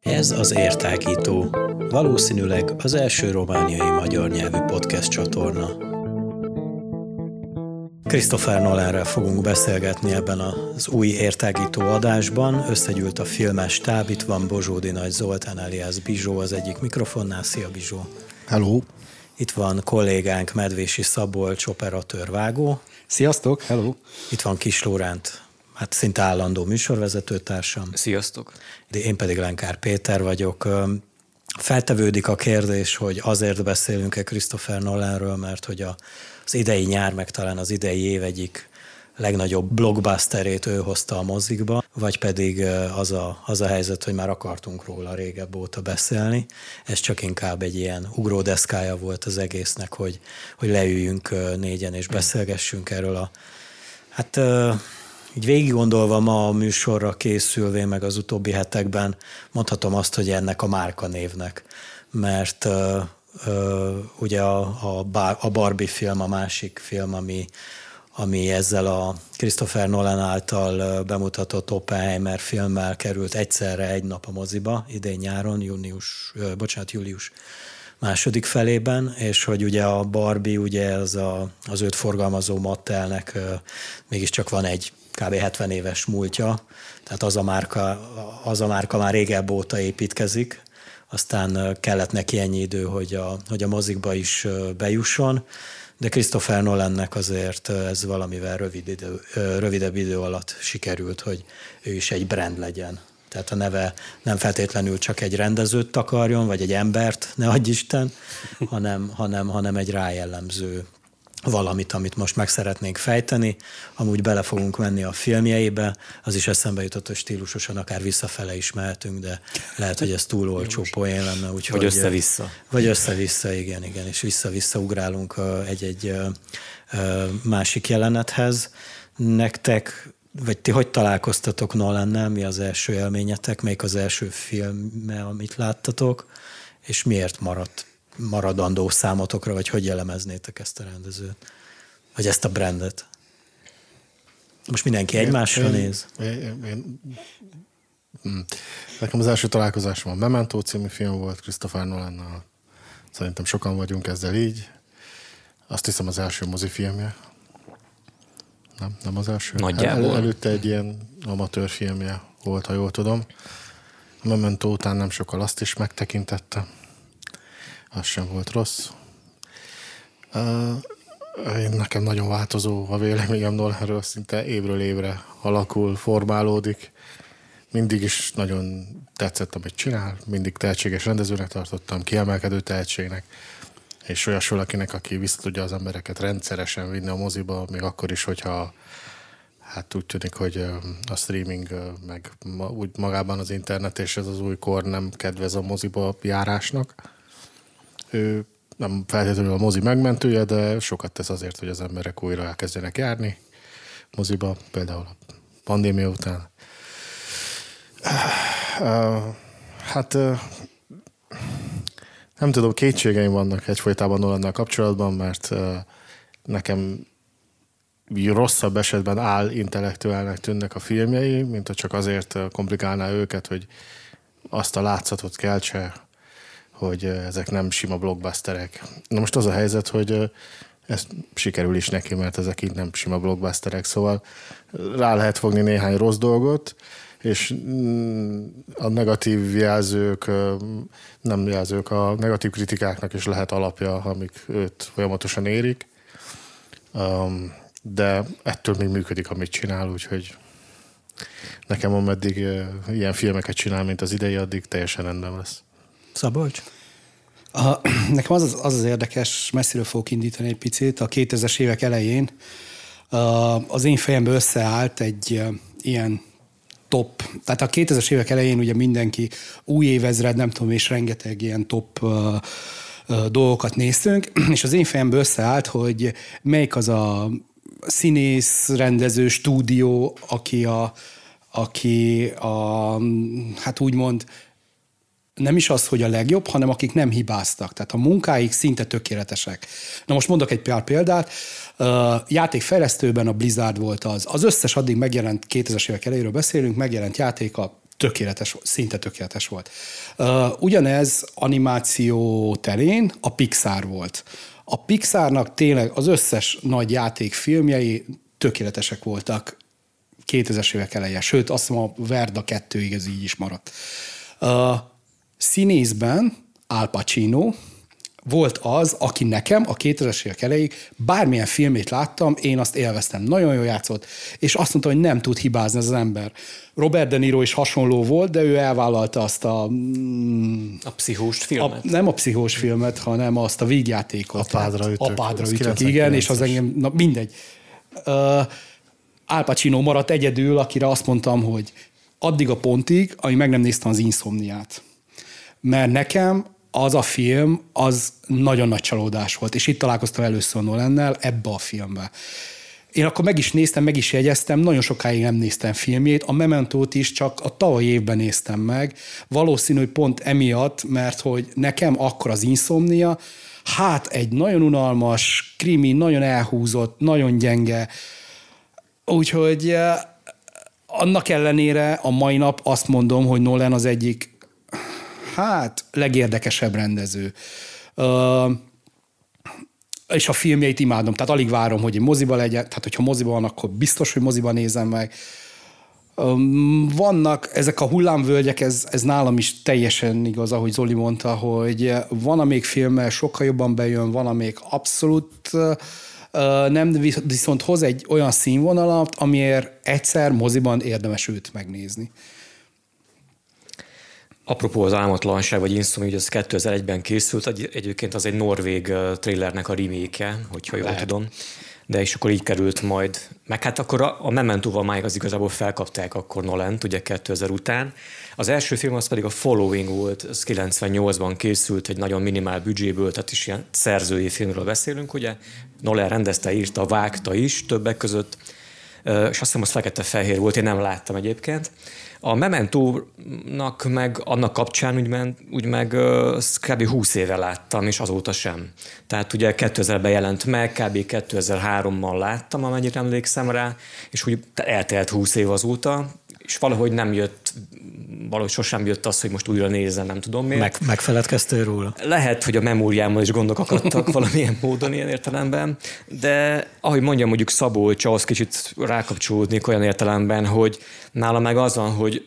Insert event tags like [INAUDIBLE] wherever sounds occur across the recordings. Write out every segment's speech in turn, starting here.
Ez az Értágító, valószínűleg az első romániai magyar nyelvű podcast csatorna. Christopher Nolanrel fogunk beszélgetni ebben az új értágító adásban. Összegyűlt a filmes táb, itt van Bozsódi Nagy Zoltán alias Bizsó az egyik mikrofonnál. Szia Bizsó! Hello! Itt van kollégánk Medvési Szabolcs, operatőr vágó. Sziasztok, hello! Itt van Kis Lóránt, hát szinte állandó műsorvezetőtársam. Sziasztok! Én pedig Lenkár Péter vagyok. Feltevődik a kérdés, hogy azért beszélünk-e Christopher Nolanről, mert hogy a, az idei nyár, meg talán az idei év egyik legnagyobb blockbusterét ő hozta a mozikba, vagy pedig az a, az a helyzet, hogy már akartunk róla régebb óta beszélni. Ez csak inkább egy ilyen ugródeszkája volt az egésznek, hogy, hogy leüljünk négyen és beszélgessünk erről a Hát így végig gondolva ma a műsorra készülve, meg az utóbbi hetekben mondhatom azt, hogy ennek a márka névnek, mert ugye a, a, a Barbie film a másik film, ami, ami ezzel a Christopher Nolan által bemutatott Oppenheimer filmmel került egyszerre egy nap a moziba, idén nyáron, június, bocsánat, július második felében, és hogy ugye a Barbie, ugye az, a, az őt forgalmazó Mattelnek mégiscsak van egy kb. 70 éves múltja, tehát az a márka, az a márka már régebb óta építkezik, aztán kellett neki ennyi idő, hogy a, hogy a mozikba is bejusson, de Christopher Nolannek azért ez valamivel rövid idő, rövidebb idő alatt sikerült, hogy ő is egy brand legyen. Tehát a neve nem feltétlenül csak egy rendezőt takarjon, vagy egy embert, ne adj Isten, hanem, hanem, hanem egy rájellemző valamit, amit most meg szeretnénk fejteni, amúgy bele fogunk menni a filmjeibe, az is eszembe jutott, hogy stílusosan akár visszafele is mehetünk, de lehet, hogy ez túl olcsó poén lenne. Úgyhogy, vagy össze-vissza. Vagy össze-vissza, igen, igen, és vissza-vissza ugrálunk egy-egy másik jelenethez. Nektek, vagy ti hogy találkoztatok Nolannel, mi az első élményetek, melyik az első film, amit láttatok, és miért maradt maradandó számotokra, vagy hogy jellemeznétek ezt a rendezőt? Vagy ezt a brandet? Most mindenki egymásra én, néz? Én, én, én, hm. nekem az első találkozásom a Memento című film volt Christopher Nolannal. Szerintem sokan vagyunk ezzel így. Azt hiszem az első mozifilmje. Nem, nem az első. Nagyjából. El, előtte egy ilyen amatőr filmje volt, ha jól tudom. A Memento után nem sokkal azt is megtekintette az sem volt rossz. Én nekem nagyon változó a véleményem Nolanről, szinte évről évre alakul, formálódik. Mindig is nagyon tetszett, amit csinál, mindig tehetséges rendezőnek tartottam, kiemelkedő tehetségnek, és olyas valakinek, aki vissza az embereket rendszeresen vinni a moziba, még akkor is, hogyha hát úgy tűnik, hogy a streaming, meg úgy magában az internet és ez az új kor nem kedvez a moziba járásnak nem feltétlenül a mozi megmentője, de sokat tesz azért, hogy az emberek újra elkezdjenek járni moziba, például a pandémia után. Hát nem tudom, kétségeim vannak egyfolytában Nolannal kapcsolatban, mert nekem rosszabb esetben áll intellektuálnak tűnnek a filmjei, mint hogy csak azért komplikálná őket, hogy azt a látszatot keltse, hogy ezek nem sima blockbusterek. Na most az a helyzet, hogy ez sikerül is neki, mert ezek így nem sima blockbusterek, szóval rá lehet fogni néhány rossz dolgot, és mm, a negatív jelzők, nem jelzők, a negatív kritikáknak is lehet alapja, amik őt folyamatosan érik. De ettől még működik, amit csinál, úgyhogy nekem ameddig ilyen filmeket csinál, mint az idei, addig teljesen rendben lesz. Szabolcs? A, [CLEARS THROAT] nekem az, az az érdekes, messziről fogok indítani egy picit, a 2000-es évek elején az én fejembe összeállt egy ilyen top, tehát a 2000-es évek elején ugye mindenki új évezred, nem tudom, és rengeteg ilyen top dolgokat néztünk, [CLEARS THROAT] és az én fejembe összeállt, hogy melyik az a színész, rendező, stúdió, aki a, aki a, hát úgymond nem is az, hogy a legjobb, hanem akik nem hibáztak. Tehát a munkáik szinte tökéletesek. Na most mondok egy pár példát. Játékfejlesztőben a Blizzard volt az. Az összes addig megjelent, 2000-es évek elejéről beszélünk, megjelent játéka tökéletes, szinte tökéletes volt. Ugyanez animáció terén a Pixar volt. A Pixarnak tényleg az összes nagy játékfilmjei tökéletesek voltak 2000-es évek eleje, sőt azt mondom, a Verda 2-ig ez így is maradt. Uh, színészben Al Pacino volt az, aki nekem a 2000-es évek elejéig bármilyen filmét láttam, én azt élveztem. Nagyon jól játszott, és azt mondta, hogy nem tud hibázni ez az ember. Robert De Niro is hasonló volt, de ő elvállalta azt a... Mm, a pszihós filmet? A, nem a pszihós filmet, hanem azt a vígjátékot. Apádra ütök. Apádra ütök, igen, és az engem, na mindegy. Uh, Al Pacino maradt egyedül, akire azt mondtam, hogy addig a pontig, amíg meg nem néztem az Insomniát. Mert nekem az a film, az nagyon nagy csalódás volt, és itt találkoztam először Nolannel ebbe a filmbe. Én akkor meg is néztem, meg is jegyeztem, nagyon sokáig nem néztem filmjét, a Mementót is csak a tavaly évben néztem meg, valószínű, hogy pont emiatt, mert hogy nekem akkor az Insomnia, hát egy nagyon unalmas, krimi, nagyon elhúzott, nagyon gyenge, úgyhogy eh, annak ellenére a mai nap azt mondom, hogy Nolan az egyik hát legérdekesebb rendező. Uh, és a filmjeit imádom, tehát alig várom, hogy moziba legyen, tehát hogyha moziba van, akkor biztos, hogy moziba nézem meg. Vannak ezek a hullámvölgyek, ez, ez nálam is teljesen igaz, ahogy Zoli mondta, hogy van, amelyik filmmel sokkal jobban bejön, van, amelyik abszolút nem, viszont hoz egy olyan színvonalat, amiért egyszer moziban érdemes őt megnézni. Apropó az álmatlanság, vagy Insomnia, hogy ez 2001-ben készült, egyébként az egy norvég trailernek a remake hogyha jól Lehet. tudom. De és akkor így került majd, meg hát akkor a, a Memento-val máig az igazából felkapták akkor Nolent, ugye 2000 után. Az első film az pedig a Following volt, ez 98-ban készült, egy nagyon minimál büdzséből, tehát is ilyen szerzői filmről beszélünk, ugye. Nolan rendezte, írta, vágta is többek között, és azt hiszem az fekete-fehér volt, én nem láttam egyébként. A Memento-nak meg annak kapcsán úgy, men, úgy meg kb. 20 éve láttam, és azóta sem. Tehát ugye 2000-ben jelent meg, kb. 2003-mal láttam, amennyire emlékszem rá, és úgy eltelt 20 év azóta, és valahogy nem jött, valahogy sosem jött az, hogy most újra nézem, nem tudom miért. Meg, megfeledkeztél róla? Lehet, hogy a memóriámmal is gondok akadtak [LAUGHS] valamilyen módon ilyen értelemben, de ahogy mondjam, mondjuk Szabolcs, ahhoz kicsit rákapcsolódnék olyan értelemben, hogy nála meg az van, hogy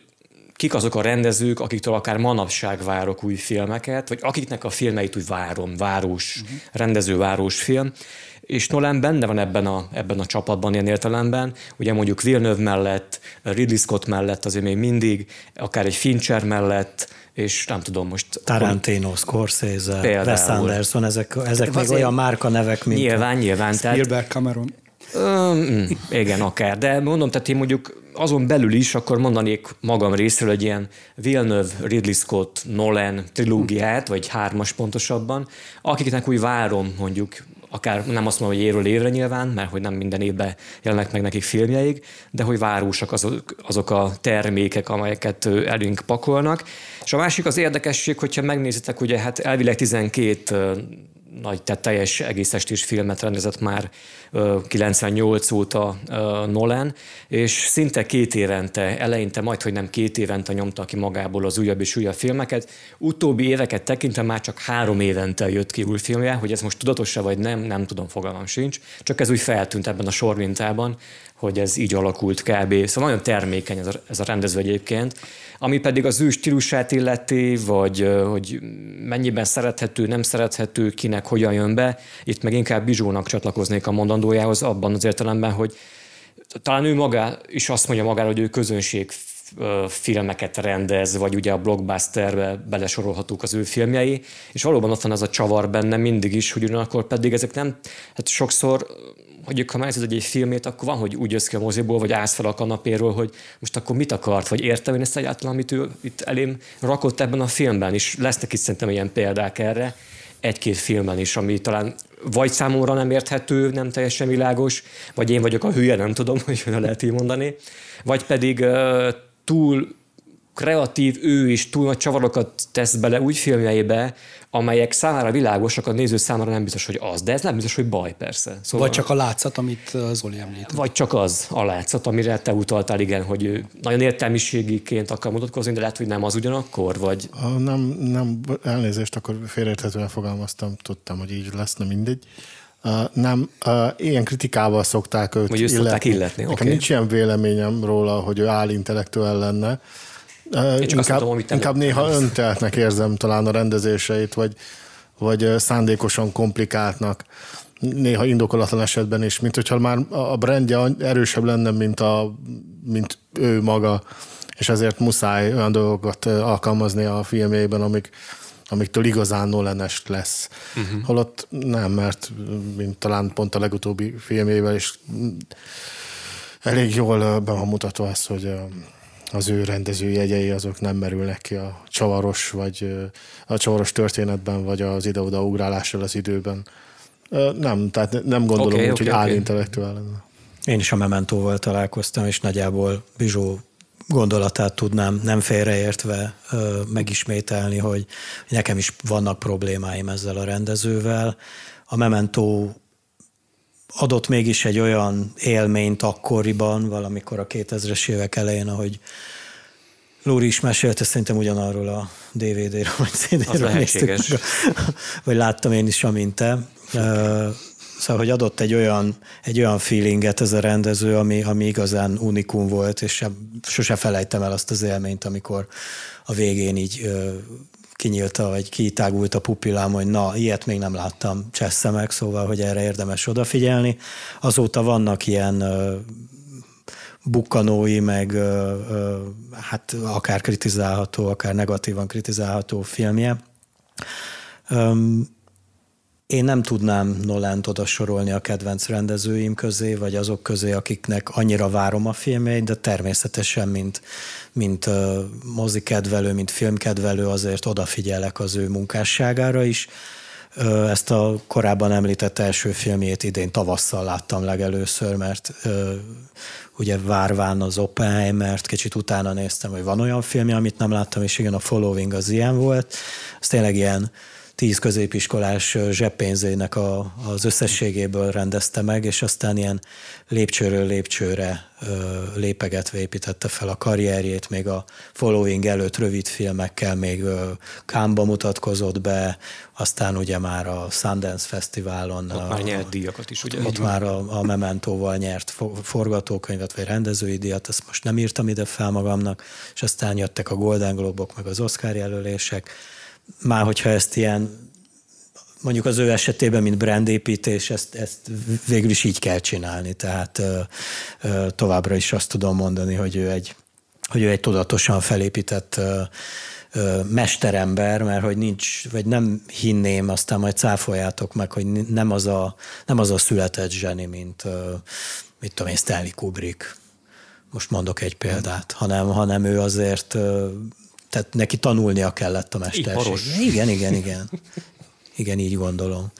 kik azok a rendezők, akiktől akár manapság várok új filmeket, vagy akiknek a filmeit úgy várom, város, uh-huh. rendezőváros film, és Nolan benne van ebben a, ebben a csapatban ilyen értelemben, ugye mondjuk Villeneuve mellett, Ridley Scott mellett azért még mindig, akár egy Fincher mellett, és nem tudom most... Tarantino. Scorsese, Például. Wes Anderson, ezek, ezek még olyan márka nevek, mint... Nyilván, nyilván. Spielberg, tehát, Cameron. Um, igen, akár, de mondom, tehát én mondjuk azon belül is akkor mondanék magam részről egy ilyen Villeneuve, Ridley Scott, Nolan trilógiát, vagy hármas pontosabban, akiknek úgy várom mondjuk akár nem azt mondom, hogy évről évre nyilván, mert hogy nem minden évben jelennek meg nekik filmjeik, de hogy várósak azok, azok a termékek, amelyeket elünk pakolnak. És a másik az érdekesség, hogyha megnézitek, ugye hát elvileg 12 nagy, tehát teljes egész estés filmet rendezett már 98 óta Nolan, és szinte két évente, eleinte majd, hogy nem két évente nyomta ki magából az újabb és újabb filmeket. Utóbbi éveket tekintve már csak három évente jött ki új filmje, hogy ez most tudatos vagy nem, nem tudom, fogalmam sincs. Csak ez úgy feltűnt ebben a sormintában, hogy ez így alakult kb. Szóval nagyon termékeny ez a, ez a rendező egyébként. Ami pedig az ő stílusát illeti, vagy hogy mennyiben szerethető, nem szerethető, kinek hogyan jön be, itt meg inkább Bizsónak csatlakoznék a mondandójához abban az értelemben, hogy talán ő maga is azt mondja magára, hogy ő közönség filmeket rendez, vagy ugye a blockbusterbe belesorolhatók az ő filmjei, és valóban ott van az a csavar benne mindig is, hogy ugyanakkor pedig ezek nem, hát sokszor hogy ha megnézed egy filmét, akkor van, hogy úgy jössz ki a moziból, vagy állsz fel a kanapéről, hogy most akkor mit akart, vagy értem én ezt egyáltalán, amit ő itt elém rakott ebben a filmben, és lesznek itt szerintem ilyen példák erre, egy-két filmben is, ami talán vagy számomra nem érthető, nem teljesen világos, vagy én vagyok a hülye, nem tudom, [LAUGHS] hogy lehet így mondani, vagy pedig uh, túl kreatív, ő is túl nagy csavarokat tesz bele úgy filmjeibe, amelyek számára világosak, a néző számára nem biztos, hogy az, de ez nem biztos, hogy baj persze. Szóval... Vagy csak a látszat, amit Zoli említett. Vagy csak az a látszat, amire te utaltál, igen, hogy nagyon értelmiségiként akar mutatkozni, de lehet, hogy nem az ugyanakkor, vagy... Nem, nem, elnézést, akkor félreérthetően fogalmaztam, tudtam, hogy így lesz, nem mindegy. Uh, nem, uh, ilyen kritikával szokták őt Vagy illetni. illetni. Nekem okay. nincs ilyen véleményem róla, hogy ő intellektuál lenne. Uh, inkább, mondom, inkább néha önteltnek érzem talán a rendezéseit, vagy, vagy szándékosan komplikáltnak néha indokolatlan esetben is, mint hogyha már a brandja erősebb lenne, mint, a, mint ő maga, és ezért muszáj olyan dolgokat alkalmazni a filmjében, amik, amiktől igazán nolan lesz. Uh-huh. Holott nem, mert mint talán pont a legutóbbi filmével is elég jól be van mutatva az, hogy az ő rendező jegyei azok nem merülnek ki a csavaros, vagy a csavaros történetben, vagy az ide-oda ugrálással az időben. Nem, tehát nem gondolom okay, úgy, okay, hogy okay. álintellektuál lenne. Én is a Mementóval találkoztam, és nagyjából Bizsó gondolatát tudnám nem félreértve ö, megismételni, hogy nekem is vannak problémáim ezzel a rendezővel. A Memento adott mégis egy olyan élményt akkoriban, valamikor a 2000-es évek elején, ahogy Lóri is mesélte, szerintem ugyanarról a DVD-ről vagy CD-ről néztük meg, vagy láttam én is, amint te. Szóval, hogy adott egy olyan, egy olyan feelinget ez a rendező, ami, ami igazán unikum volt, és sem, sose felejtem el azt az élményt, amikor a végén így kinyílta, vagy kitágult a pupillám, hogy na, ilyet még nem láttam, csessze meg, szóval, hogy erre érdemes odafigyelni. Azóta vannak ilyen bukkanói, meg hát akár kritizálható, akár negatívan kritizálható filmje. Én nem tudnám Nolent oda sorolni a kedvenc rendezőim közé, vagy azok közé, akiknek annyira várom a filmjeit, de természetesen, mint, mint mozikedvelő, mint filmkedvelő azért odafigyelek az ő munkásságára is. Ezt a korábban említett első filmjét idén tavasszal láttam legelőször, mert ugye várván az Oppenheimert, kicsit utána néztem, hogy van olyan filmje, amit nem láttam, és igen, a Following az ilyen volt. Ez tényleg ilyen tíz középiskolás zseppénzének a, az összességéből rendezte meg, és aztán ilyen lépcsőről lépcsőre lépegetve építette fel a karrierjét, még a following előtt rövid filmekkel még Kámba mutatkozott be, aztán ugye már a Sundance Fesztiválon. Ott a, már nyert díjakat is, ugye? Ott már a, a Mementóval nyert forgatókönyvet, vagy rendezői díjat, ezt most nem írtam ide fel magamnak, és aztán jöttek a Golden Globok, meg az Oscar jelölések, már hogyha ezt ilyen mondjuk az ő esetében, mint brandépítés, ezt, ezt végül is így kell csinálni. Tehát ö, ö, továbbra is azt tudom mondani, hogy ő egy, hogy ő egy tudatosan felépített ö, mesterember, mert hogy nincs, vagy nem hinném, aztán majd cáfoljátok meg, hogy nem az a, nem az a született zseni, mint mit tudom én, Stanley Kubrick. Most mondok egy példát, hanem, hanem ő azért tehát neki tanulnia kellett a mesterség. Igen, igen, igen. Igen, így gondolom.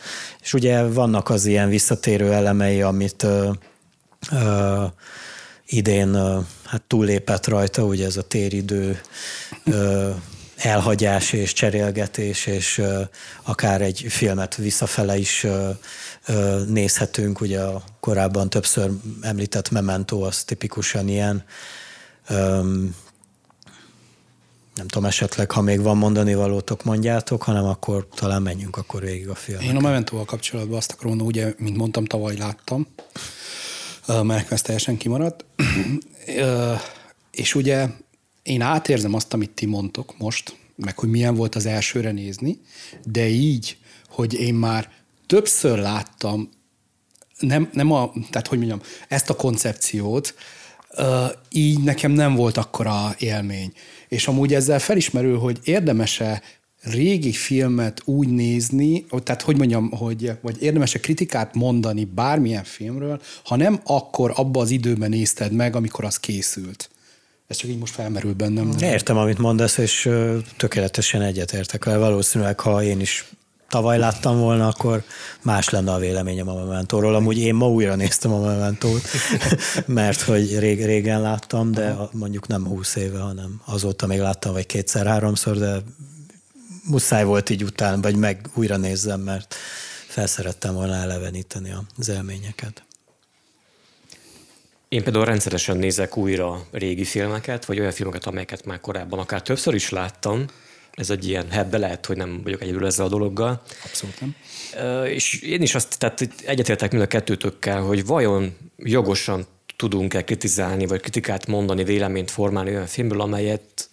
És ugye vannak az ilyen visszatérő elemei, amit ö, ö, idén ö, hát túllépett rajta, ugye ez a téridő ö, elhagyás és cserélgetés, és ö, akár egy filmet visszafele is ö, ö, nézhetünk. Ugye a korábban többször említett Memento az tipikusan ilyen. Nem tudom, esetleg, ha még van mondani valótok, mondjátok, hanem akkor talán menjünk akkor végig a filmet. Én a Mementóval kapcsolatban azt akarom, ugye, mint mondtam, tavaly láttam, mert ez teljesen kimaradt. És ugye én átérzem azt, amit ti mondtok most, meg hogy milyen volt az elsőre nézni, de így, hogy én már többször láttam, nem, nem a, tehát hogy mondjam, ezt a koncepciót, így nekem nem volt akkora élmény. És amúgy ezzel felismerül, hogy érdemese régi filmet úgy nézni, tehát hogy mondjam, hogy, vagy érdemese kritikát mondani bármilyen filmről, ha nem akkor abba az időben nézted meg, amikor az készült. Ez csak így most felmerül bennem. Értem, amit mondasz, és tökéletesen egyetértek vele. Valószínűleg, ha én is tavaly láttam volna, akkor más lenne a véleményem a Mementóról. Amúgy én ma újra néztem a Mementót, [LAUGHS] mert hogy rég, régen láttam, de mondjuk nem húsz éve, hanem azóta még láttam, vagy kétszer-háromszor, de muszáj volt így után, vagy meg újra nézzem, mert felszerettem volna eleveníteni az élményeket. Én például rendszeresen nézek újra régi filmeket, vagy olyan filmeket, amelyeket már korábban akár többször is láttam. Ez egy ilyen hebbe lehet, hogy nem vagyok egyedül ezzel a dologgal. Abszolút nem. És én is azt, tehát egyetértek mind a kettőtökkel, hogy vajon jogosan tudunk-e kritizálni, vagy kritikát mondani, véleményt formálni olyan filmből, amelyet,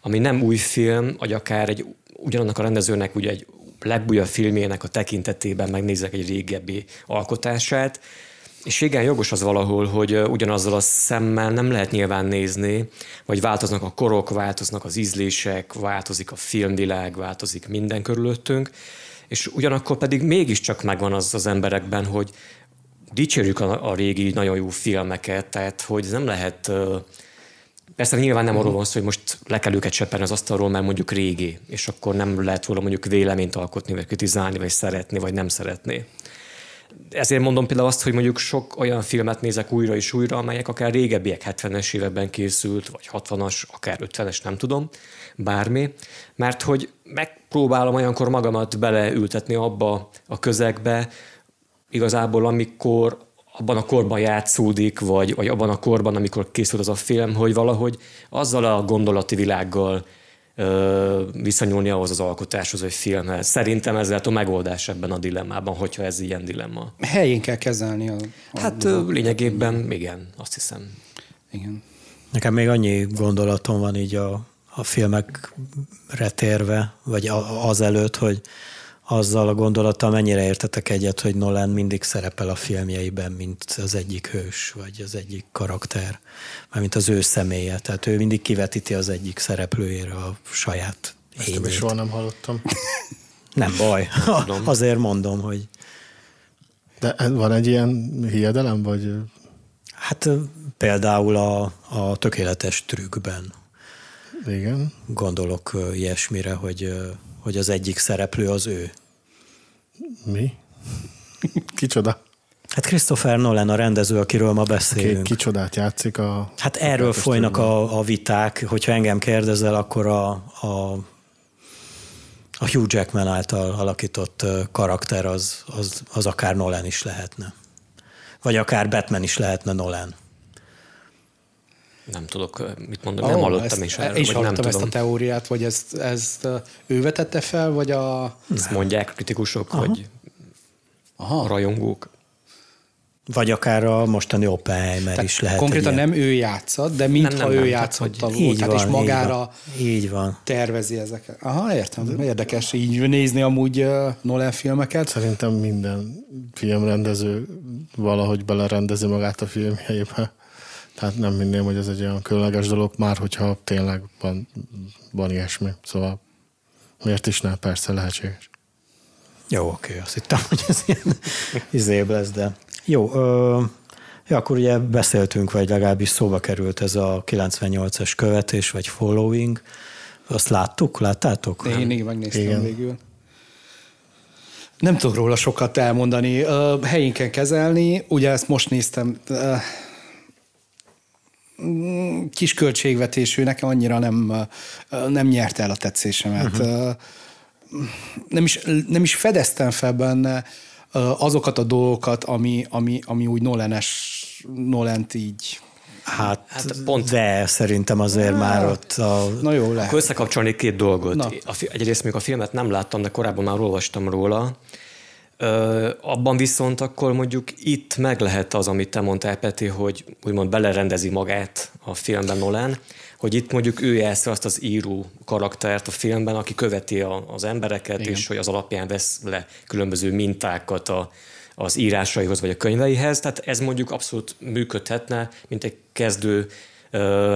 ami nem új film, vagy akár egy ugyanannak a rendezőnek ugye egy legújabb filmjének a tekintetében megnézek egy régebbi alkotását, és igen, jogos az valahol, hogy ugyanazzal a szemmel nem lehet nyilván nézni, vagy változnak a korok, változnak az ízlések, változik a filmvilág, változik minden körülöttünk, és ugyanakkor pedig mégiscsak megvan az az emberekben, hogy dicsérjük a, a régi nagyon jó filmeket, tehát hogy nem lehet Persze nyilván nem arról van szó, hogy most le kell őket cseperni az asztalról, mert mondjuk régi, és akkor nem lehet róla mondjuk véleményt alkotni, vagy kritizálni, vagy szeretni, vagy nem szeretni. Ezért mondom például azt, hogy mondjuk sok olyan filmet nézek újra és újra, amelyek akár régebbiek, 70-es években készült, vagy 60-as, akár 50-es, nem tudom, bármi, mert hogy megpróbálom olyankor magamat beleültetni abba a közegbe, igazából amikor abban a korban játszódik, vagy, vagy abban a korban, amikor készült az a film, hogy valahogy azzal a gondolati világgal ö, viszonyulni ahhoz az alkotáshoz, vagy filmhez. Szerintem ez lehet a megoldás ebben a dilemmában, hogyha ez ilyen dilemma. Helyén kell kezelni. A, a hát a, lényegében igen, azt hiszem. Igen. Nekem még annyi gondolatom van így a, a filmekre térve, vagy az előtt, hogy azzal a gondolattal mennyire értetek egyet, hogy Nolan mindig szerepel a filmjeiben, mint az egyik hős, vagy az egyik karakter, mármint az ő személye. Tehát ő mindig kivetíti az egyik szereplőjére a saját Ezt is soha nem hallottam. [LAUGHS] nem baj. Nem [LAUGHS] Azért mondom, hogy... De van egy ilyen hiedelem, vagy... Hát például a, a tökéletes trükkben. Igen. Gondolok ilyesmire, hogy, hogy az egyik szereplő az ő. Mi? Kicsoda? Hát Christopher Nolan a rendező, akiről ma beszélünk. Ki, kicsodát játszik a... Hát erről folynak a, a viták, hogyha engem kérdezel, akkor a, a, a Hugh Jackman által alakított karakter az, az, az akár Nolan is lehetne. Vagy akár Batman is lehetne Nolan. Nem tudok mit mondani, oh, nem hallottam ezt, is erről. Én is hallottam ezt tudom. a teóriát, vagy ezt, ezt ő vetette fel, vagy a... Ezt mondják kritikusok, Aha. hogy Aha. rajongók. Vagy akár a mostani Oppenheimer tehát is lehet. Konkrétan nem ő játszott, de mintha nem, nem, ő nem, játszotta tehát, volt, tehát van, és magára így van. tervezi ezeket. Aha, értem. Érdekes így nézni amúgy Nolan filmeket. Szerintem minden filmrendező valahogy belerendezi magát a filmjeibe. Tehát nem hinném, hogy ez egy olyan különleges dolog, már hogyha tényleg van, van ilyesmi. Szóval miért is ne? Persze lehetséges. Jó, oké, azt hittem, hogy ez ilyen [LAUGHS] izébb lesz, de jó. Ö, ja, akkor ugye beszéltünk, vagy legalábbis szóba került ez a 98-as követés, vagy following. Azt láttuk? Láttátok? Én így megnéztem Igen. végül. Nem tudok róla sokat elmondani. Helyén kell kezelni. Ugye ezt most néztem, kis költségvetésű, nekem annyira nem, nem nyert el a tetszésemet. Uh-huh. Nem, is, nem is fedeztem fel benne azokat a dolgokat, ami, ami, ami úgy Nolanes, Nolent így Hát, hát pont. De szerintem azért hát, már ott a... Na jó, lehet. Akkor összekapcsolni két dolgot. Na. Egyrészt még a filmet nem láttam, de korábban már olvastam róla. Ö, abban viszont akkor mondjuk itt meg lehet az, amit te mondtál, Peti, hogy úgymond belerendezi magát a filmben Nolan, hogy itt mondjuk ő jelzi azt az író karaktert a filmben, aki követi a, az embereket, Igen. és hogy az alapján vesz le különböző mintákat a, az írásaihoz vagy a könyveihez. Tehát ez mondjuk abszolút működhetne, mint egy kezdő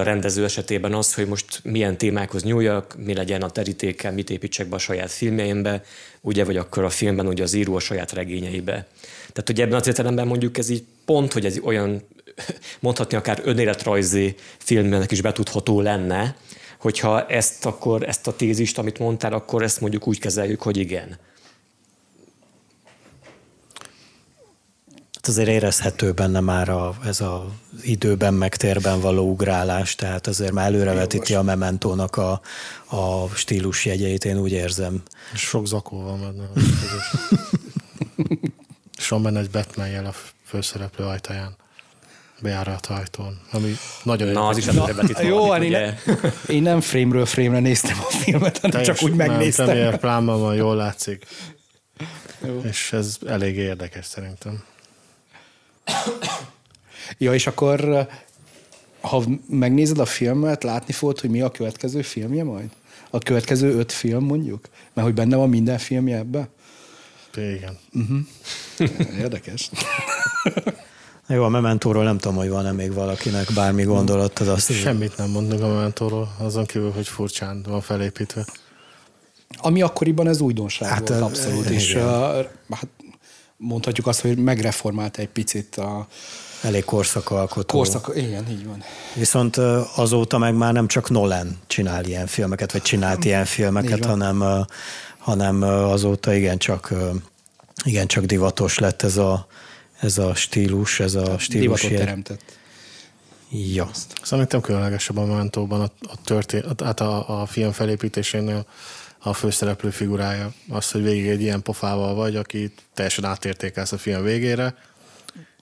rendező esetében az, hogy most milyen témákhoz nyúljak, mi legyen a terítéken, mit építsek be a saját filmjeimbe, ugye, vagy akkor a filmben ugye az író a saját regényeibe. Tehát ugye ebben az értelemben mondjuk ez így pont, hogy ez olyan, [LAUGHS] mondhatni akár önéletrajzi filmnek is betudható lenne, hogyha ezt akkor, ezt a tézist, amit mondtál, akkor ezt mondjuk úgy kezeljük, hogy igen. Hát azért érezhető benne már a, ez az időben meg térben való ugrálás, tehát azért már előrevetíti a mementónak a, a stílus jegyeit, én úgy érzem. Sok zakó van benne. [LAUGHS] És van benne egy Batman jel a főszereplő ajtaján bejárat ajtón, ami nagyon Na, az is előrevetít Jó, én, ne, én nem frame-ről frame-re néztem a filmet, hanem Teljes, csak úgy megnéztem. Nem, Premier plánban van, jól látszik. Jó. És ez elég érdekes szerintem. Ja, és akkor ha megnézed a filmet, látni fogod, hogy mi a következő filmje majd? A következő öt film mondjuk? Mert hogy benne van minden filmje ebbe? Igen. Uh-huh. [LAUGHS] Érdekes. Jó, a Mementóról nem tudom, hogy van-e még valakinek bármi gondolatod. Azt Semmit nem mondunk a Mementóról, azon kívül, hogy furcsán van felépítve. Ami akkoriban ez újdonság hát, volt abszolút, és uh, hát mondhatjuk azt, hogy megreformálta egy picit a, Elég korszakalkotó. Korszak, igen, így van. Viszont azóta meg már nem csak Nolan csinál ilyen filmeket, vagy csinált ilyen filmeket, hanem, hanem azóta igen csak, igen csak divatos lett ez a, ez a stílus, ez a stílus. Divatot ilyen. teremtett. Ja. Szerintem különlegesebb a Momentóban a, a, történ, hát a, a film felépítésénél a főszereplő figurája. Az, hogy végig egy ilyen pofával vagy, aki teljesen átértékelsz a film végére,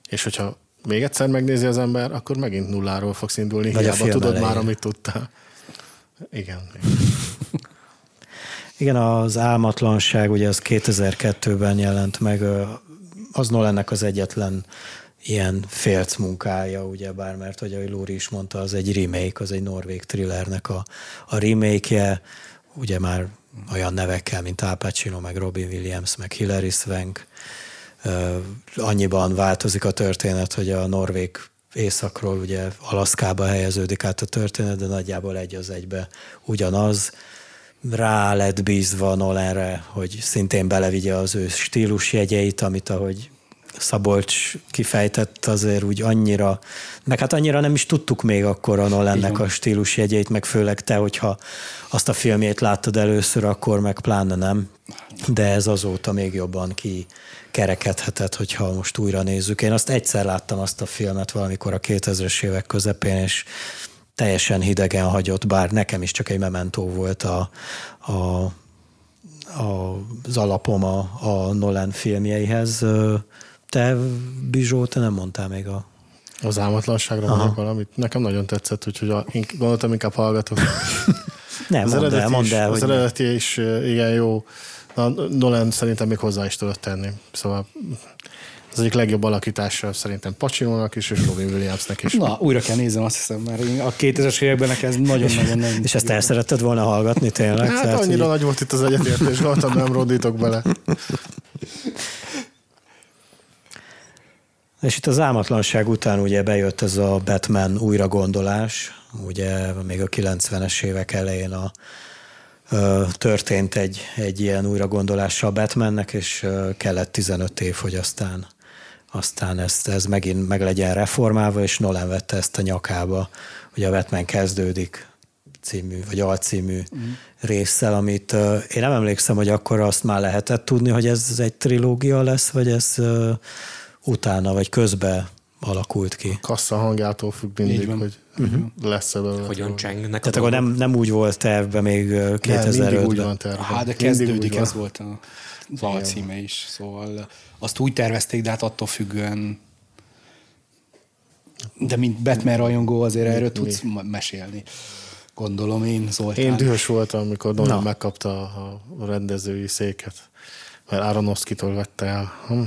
és hogyha még egyszer megnézi az ember, akkor megint nulláról fogsz indulni, Vagy hiába tudod elején. már, amit tudtál. Igen. [LAUGHS] Igen, az álmatlanság, ugye az 2002-ben jelent meg, az Nolannek az egyetlen ilyen félc munkája, ugye bár, mert hogy ahogy Lóri is mondta, az egy remake, az egy norvég thrillernek a, a remake-je, ugye már olyan nevekkel, mint Al Pacino, meg Robin Williams, meg Hilary Swank, annyiban változik a történet, hogy a norvég északról ugye Alaszkába helyeződik át a történet, de nagyjából egy az egybe ugyanaz. Rá lett bízva Nolanre, hogy szintén belevigye az ő stílusjegyeit, amit ahogy Szabolcs kifejtett azért úgy annyira, meg hát annyira nem is tudtuk még akkor a Nolannek a stílusjegyeit, meg főleg te, hogyha azt a filmjét láttad először, akkor meg pláne nem, de ez azóta még jobban ki kerekedhetett, hogyha most újra nézzük. Én azt egyszer láttam azt a filmet valamikor a 2000-es évek közepén, és teljesen hidegen hagyott, bár nekem is csak egy mementó volt a, a, a, az alapom a, a Nolan filmjeihez. Te, Bizsó, te nem mondtál még a... Az álmatlanságra mondok valamit. Nekem nagyon tetszett, úgyhogy a, gondoltam, inkább hallgatok. [LAUGHS] nem, az mondd el, mondd el. Az hogy eredeti is igen jó a Nolan szerintem még hozzá is tudott tenni. Szóval az egyik legjobb alakítása szerintem Pacinónak is, és Robin Williamsnek is. Na, újra kell néznem, azt hiszem, mert a 2000-es években ez nagyon-nagyon nem. [LAUGHS] és ezt el szeretted volna hallgatni tényleg? Hát Tehát, annyira így... nagy volt itt az egyetértés, gondoltam, nem rondítok bele. [LAUGHS] És itt az álmatlanság után ugye bejött ez a Batman újragondolás, ugye még a 90-es évek elején a történt egy, egy ilyen újragondolással Batmannek, és kellett 15 év, hogy aztán, aztán ezt, ez megint meg legyen reformálva, és Nolan vette ezt a nyakába, hogy a Batman kezdődik című, vagy alcímű mm. résszel, amit én nem emlékszem, hogy akkor azt már lehetett tudni, hogy ez egy trilógia lesz, vagy ez utána, vagy közbe alakult ki. A kassza hangjától függ mindig, hogy uh-huh. lesz-e belőle. Hogyan csengnek Tehát akkor nem, nem úgy volt tervbe még 2005-ben. Nem, úgy van tervben. Hát de kezdődik, ez volt a alcíme is. Szóval azt úgy tervezték, de hát attól függően de mint Batman rajongó azért mi, erről mi? tudsz mesélni. Gondolom én, Zoltán. Én dühös voltam, amikor Nolan megkapta a rendezői széket, mert Aronofsky-tól vette el. Hm.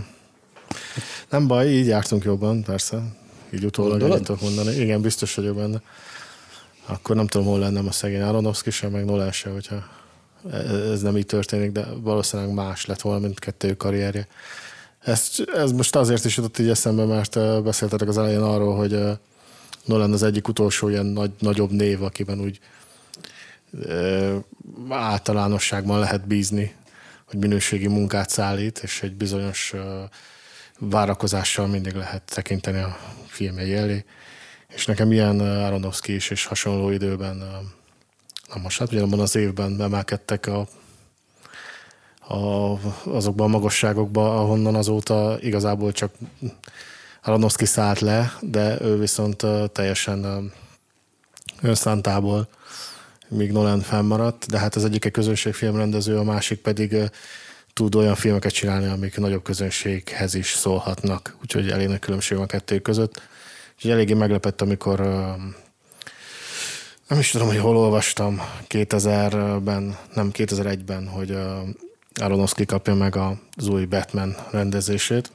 Nem baj, így jártunk jobban, persze. Így utólag ennyit tudok mondani. Igen, biztos vagyok benne. Akkor nem tudom, hol lennem a szegény Aronofsky sem, meg Nolan sem, hogyha ez nem így történik, de valószínűleg más lett volna, mint kettő karrierje. Ez, ez most azért is jutott így eszembe, mert beszéltetek az elején arról, hogy Nolan az egyik utolsó ilyen nagy, nagyobb név, akiben úgy általánosságban lehet bízni, hogy minőségi munkát szállít, és egy bizonyos várakozással mindig lehet tekinteni a filmjei elé. És nekem ilyen Aronofsky is, és hasonló időben, na most hát ugyanabban az évben emelkedtek a, a, azokban a magasságokban, ahonnan azóta igazából csak Aronofsky szállt le, de ő viszont teljesen önszántából míg Nolan fennmaradt, de hát az egyik egy közönségfilmrendező, a másik pedig tud olyan filmeket csinálni, amik nagyobb közönséghez is szólhatnak. Úgyhogy elég nagy különbség van a kettő között. És eléggé meglepett, amikor nem is tudom, hogy hol olvastam 2000-ben, nem 2001-ben, hogy Aronofsky kapja meg az új Batman rendezését.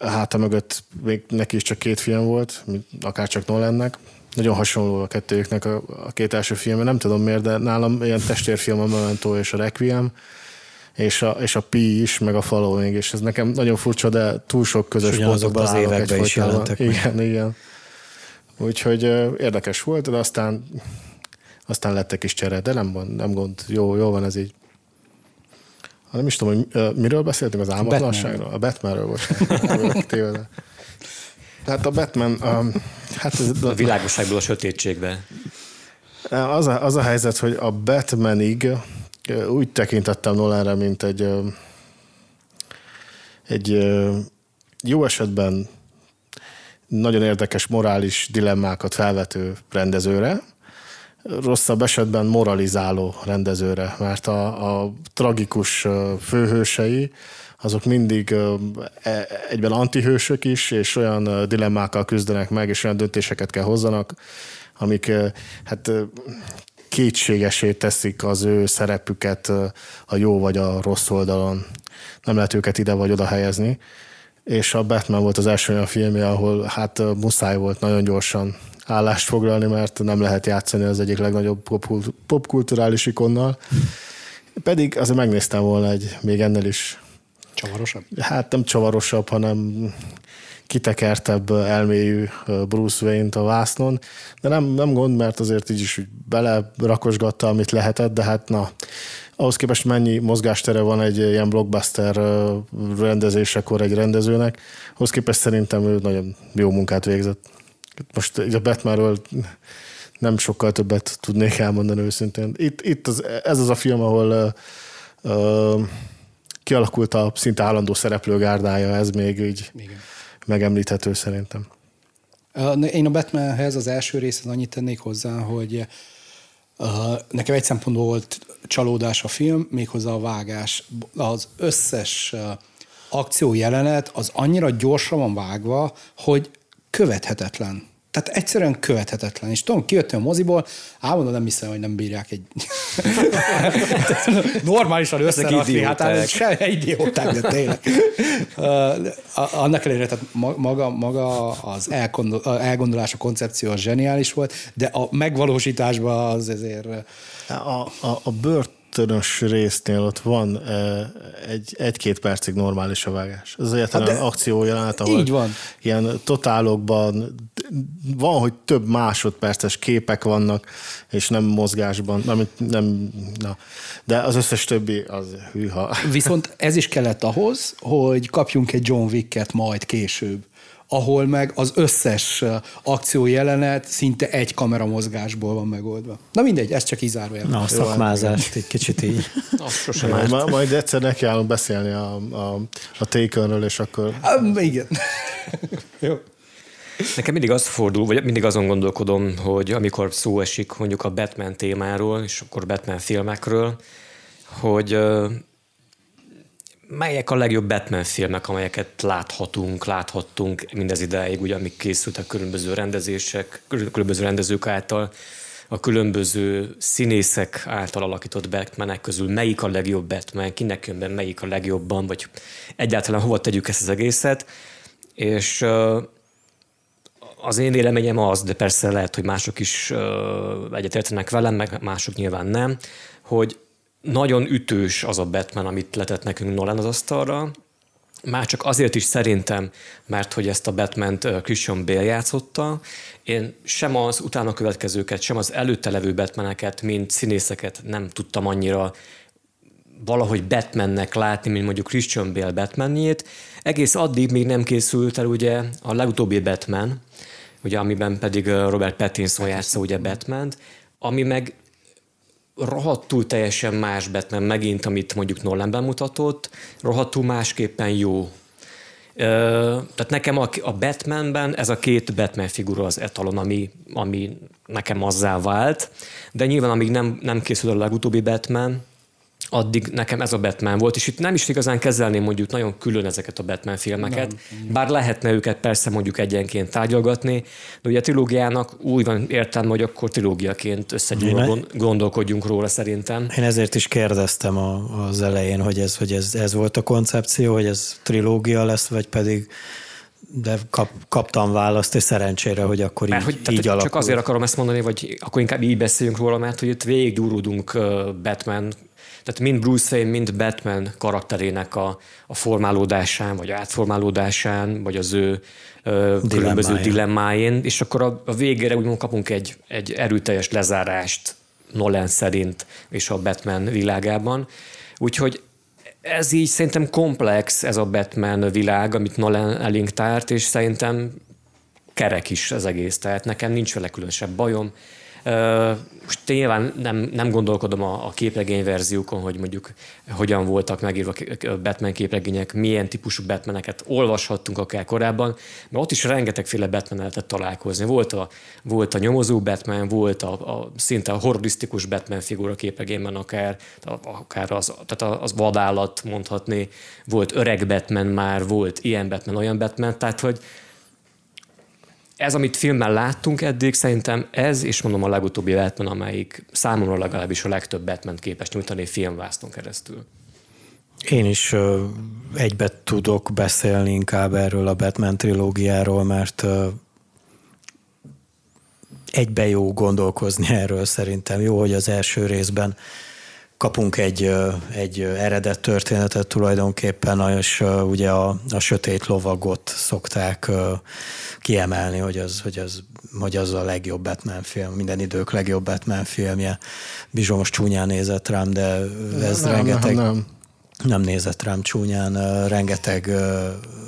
Háta mögött még neki is csak két film volt, akár csak Nolannek. Nagyon hasonló a kettőjüknek a, a két első film, nem tudom miért, de nálam ilyen testvérfilm a Memento és a Requiem, és a, és a Pi is, meg a Following, és ez nekem nagyon furcsa, de túl sok közös pontokban az években is jelentek Igen, meg. igen. Úgyhogy érdekes volt, de aztán, aztán lettek is csere, de nem, nem gond, jó, jó van ez így. Nem is tudom, hogy miről beszéltünk, az álmatlanságról? A Batmanről most. Tehát a Batman, um, hát ez, a világosságból a sötétségbe. Az a, az a helyzet, hogy a Batmanig úgy tekintettem Nolanre, mint egy egy jó esetben nagyon érdekes morális dilemmákat felvető rendezőre, rosszabb esetben moralizáló rendezőre, mert a, a tragikus főhősei azok mindig e, egyben antihősök is, és olyan dilemmákkal küzdenek meg, és olyan döntéseket kell hozzanak, amik hát kétségesé teszik az ő szerepüket a jó vagy a rossz oldalon. Nem lehet őket ide vagy oda helyezni. És a Batman volt az első olyan filmje, ahol hát muszáj volt nagyon gyorsan állást foglalni, mert nem lehet játszani az egyik legnagyobb popkulturális ikonnal. Pedig azért megnéztem volna egy még ennél is Csavarosabb? Hát nem csavarosabb, hanem kitekertebb elmélyű Bruce Wayne-t a vásznon, de nem, nem gond, mert azért így is bele rakosgatta, amit lehetett, de hát na, ahhoz képest mennyi mozgástere van egy ilyen blockbuster rendezésekor egy rendezőnek, ahhoz képest szerintem ő nagyon jó munkát végzett. Most a Batmanről nem sokkal többet tudnék elmondani őszintén. Itt, itt az, ez az a film, ahol uh, kialakult a szinte állandó szereplőgárdája, ez még így Igen. megemlíthető szerintem. Én a Batmanhez az első részhez annyit tennék hozzá, hogy nekem egy szempontból volt csalódás a film, méghozzá a vágás. Az összes akció jelenet az annyira gyorsan van vágva, hogy követhetetlen. Tehát egyszerűen követhetetlen. És tudom, kijöttem a moziból, álmodom nem hiszem, hogy nem bírják egy [LAUGHS] normálisan összerakni. Hát, se idióták, de tényleg. [LAUGHS] Uh, annak ellenére, tehát maga, maga az elgondol, elgondolás, a koncepció az zseniális volt, de a megvalósításban az ezért... A, a, a bört ötönös résznél ott van egy, egy-két percig normális a vágás. Ez egyetlen hát akció jelenet, ahol így van. ilyen totálokban van, hogy több másodperces képek vannak, és nem mozgásban, nem, nem, na. de az összes többi az hűha. Viszont ez is kellett ahhoz, hogy kapjunk egy John Wicket majd később ahol meg az összes akció jelenet szinte egy kamera mozgásból van megoldva. Na mindegy, ez csak kizárójel. Na, a szakmázást egy kicsit így. [LAUGHS] sosem Ma, majd egyszer nekiállunk beszélni a, a, a Takenről, és akkor... Um, igen. [LAUGHS] Jó. Nekem mindig az fordul, vagy mindig azon gondolkodom, hogy amikor szó esik mondjuk a Batman témáról, és akkor Batman filmekről, hogy melyek a legjobb Batman filmek, amelyeket láthatunk, láthattunk mindez ideig, ugye, amik készültek különböző rendezések, különböző rendezők által, a különböző színészek által alakított Batmanek közül melyik a legjobb Batman, kinek jön be melyik a legjobban, vagy egyáltalán hova tegyük ezt az egészet. És az én véleményem az, de persze lehet, hogy mások is egyetértenek velem, meg mások nyilván nem, hogy nagyon ütős az a Batman, amit letett nekünk Nolan az asztalra, már csak azért is szerintem, mert hogy ezt a batman Christian Bale játszotta, én sem az utána következőket, sem az előtte levő Batmaneket, mint színészeket nem tudtam annyira valahogy Batmannek látni, mint mondjuk Christian Bale Batmanjét. Egész addig még nem készült el ugye a legutóbbi Batman, ugye amiben pedig Robert Pattinson játsza ugye batman ami meg rohadtul teljesen más Batman megint, amit mondjuk Nolan bemutatott, rohadtul másképpen jó. Ö, tehát nekem a, a Batmanben ez a két Batman figura az etalon, ami, ami nekem azzá vált, de nyilván amíg nem, nem készül a legutóbbi Batman, addig nekem ez a Batman volt, és itt nem is igazán kezelném mondjuk nagyon külön ezeket a Batman filmeket, nem. bár lehetne őket persze mondjuk egyenként tárgyalgatni, de ugye a trilógiának úgy van értelme, hogy akkor trilógiaként összegyúrva gondolkodjunk róla szerintem. Én ezért is kérdeztem a, az elején, hogy ez, hogy ez, ez volt a koncepció, hogy ez trilógia lesz, vagy pedig de kap, kaptam választ, és szerencsére, hogy akkor mert, így, hogy, így alakul. Csak azért akarom ezt mondani, vagy akkor inkább így beszéljünk róla, mert hogy itt végig Batman tehát mind Bruce Wayne, mind Batman karakterének a, a formálódásán, vagy átformálódásán, vagy az ő ö, különböző dilemmáin, és akkor a, a végére úgymond kapunk egy, egy erőteljes lezárást Nolan szerint és a Batman világában. Úgyhogy ez így szerintem komplex, ez a Batman világ, amit Nolan elénk tárt, és szerintem kerek is az egész, tehát nekem nincs vele különösebb bajom. Most nyilván nem, nem gondolkodom a, a képregény verziókon, hogy mondjuk hogyan voltak megírva Batman képregények, milyen típusú Batmaneket olvashattunk akár korábban, mert ott is rengetegféle Batman lehetett találkozni. Volt a, volt a nyomozó Batman, volt a, a szinte a horrorisztikus Batman figura képregényben akár, akár az, tehát az vadállat mondhatni, volt öreg Batman már, volt ilyen Batman, olyan Batman, tehát hogy ez, amit filmben láttunk eddig, szerintem ez, és mondom a legutóbbi Batman, amelyik számomra legalábbis a legtöbb Batman képes nyújtani filmvászton keresztül. Én is uh, egybe tudok beszélni inkább erről a Batman trilógiáról, mert egybe jó gondolkozni erről szerintem. Jó, hogy az első részben kapunk egy, egy eredet történetet tulajdonképpen, és ugye a, a sötét lovagot szokták kiemelni, hogy az, hogy, az, hogy az a legjobb Batman film, minden idők legjobb Batman filmje. Bizsos most csúnyán nézett rám, de ez nem, rengeteg... Nem, nem nem nézett rám csúnyán, rengeteg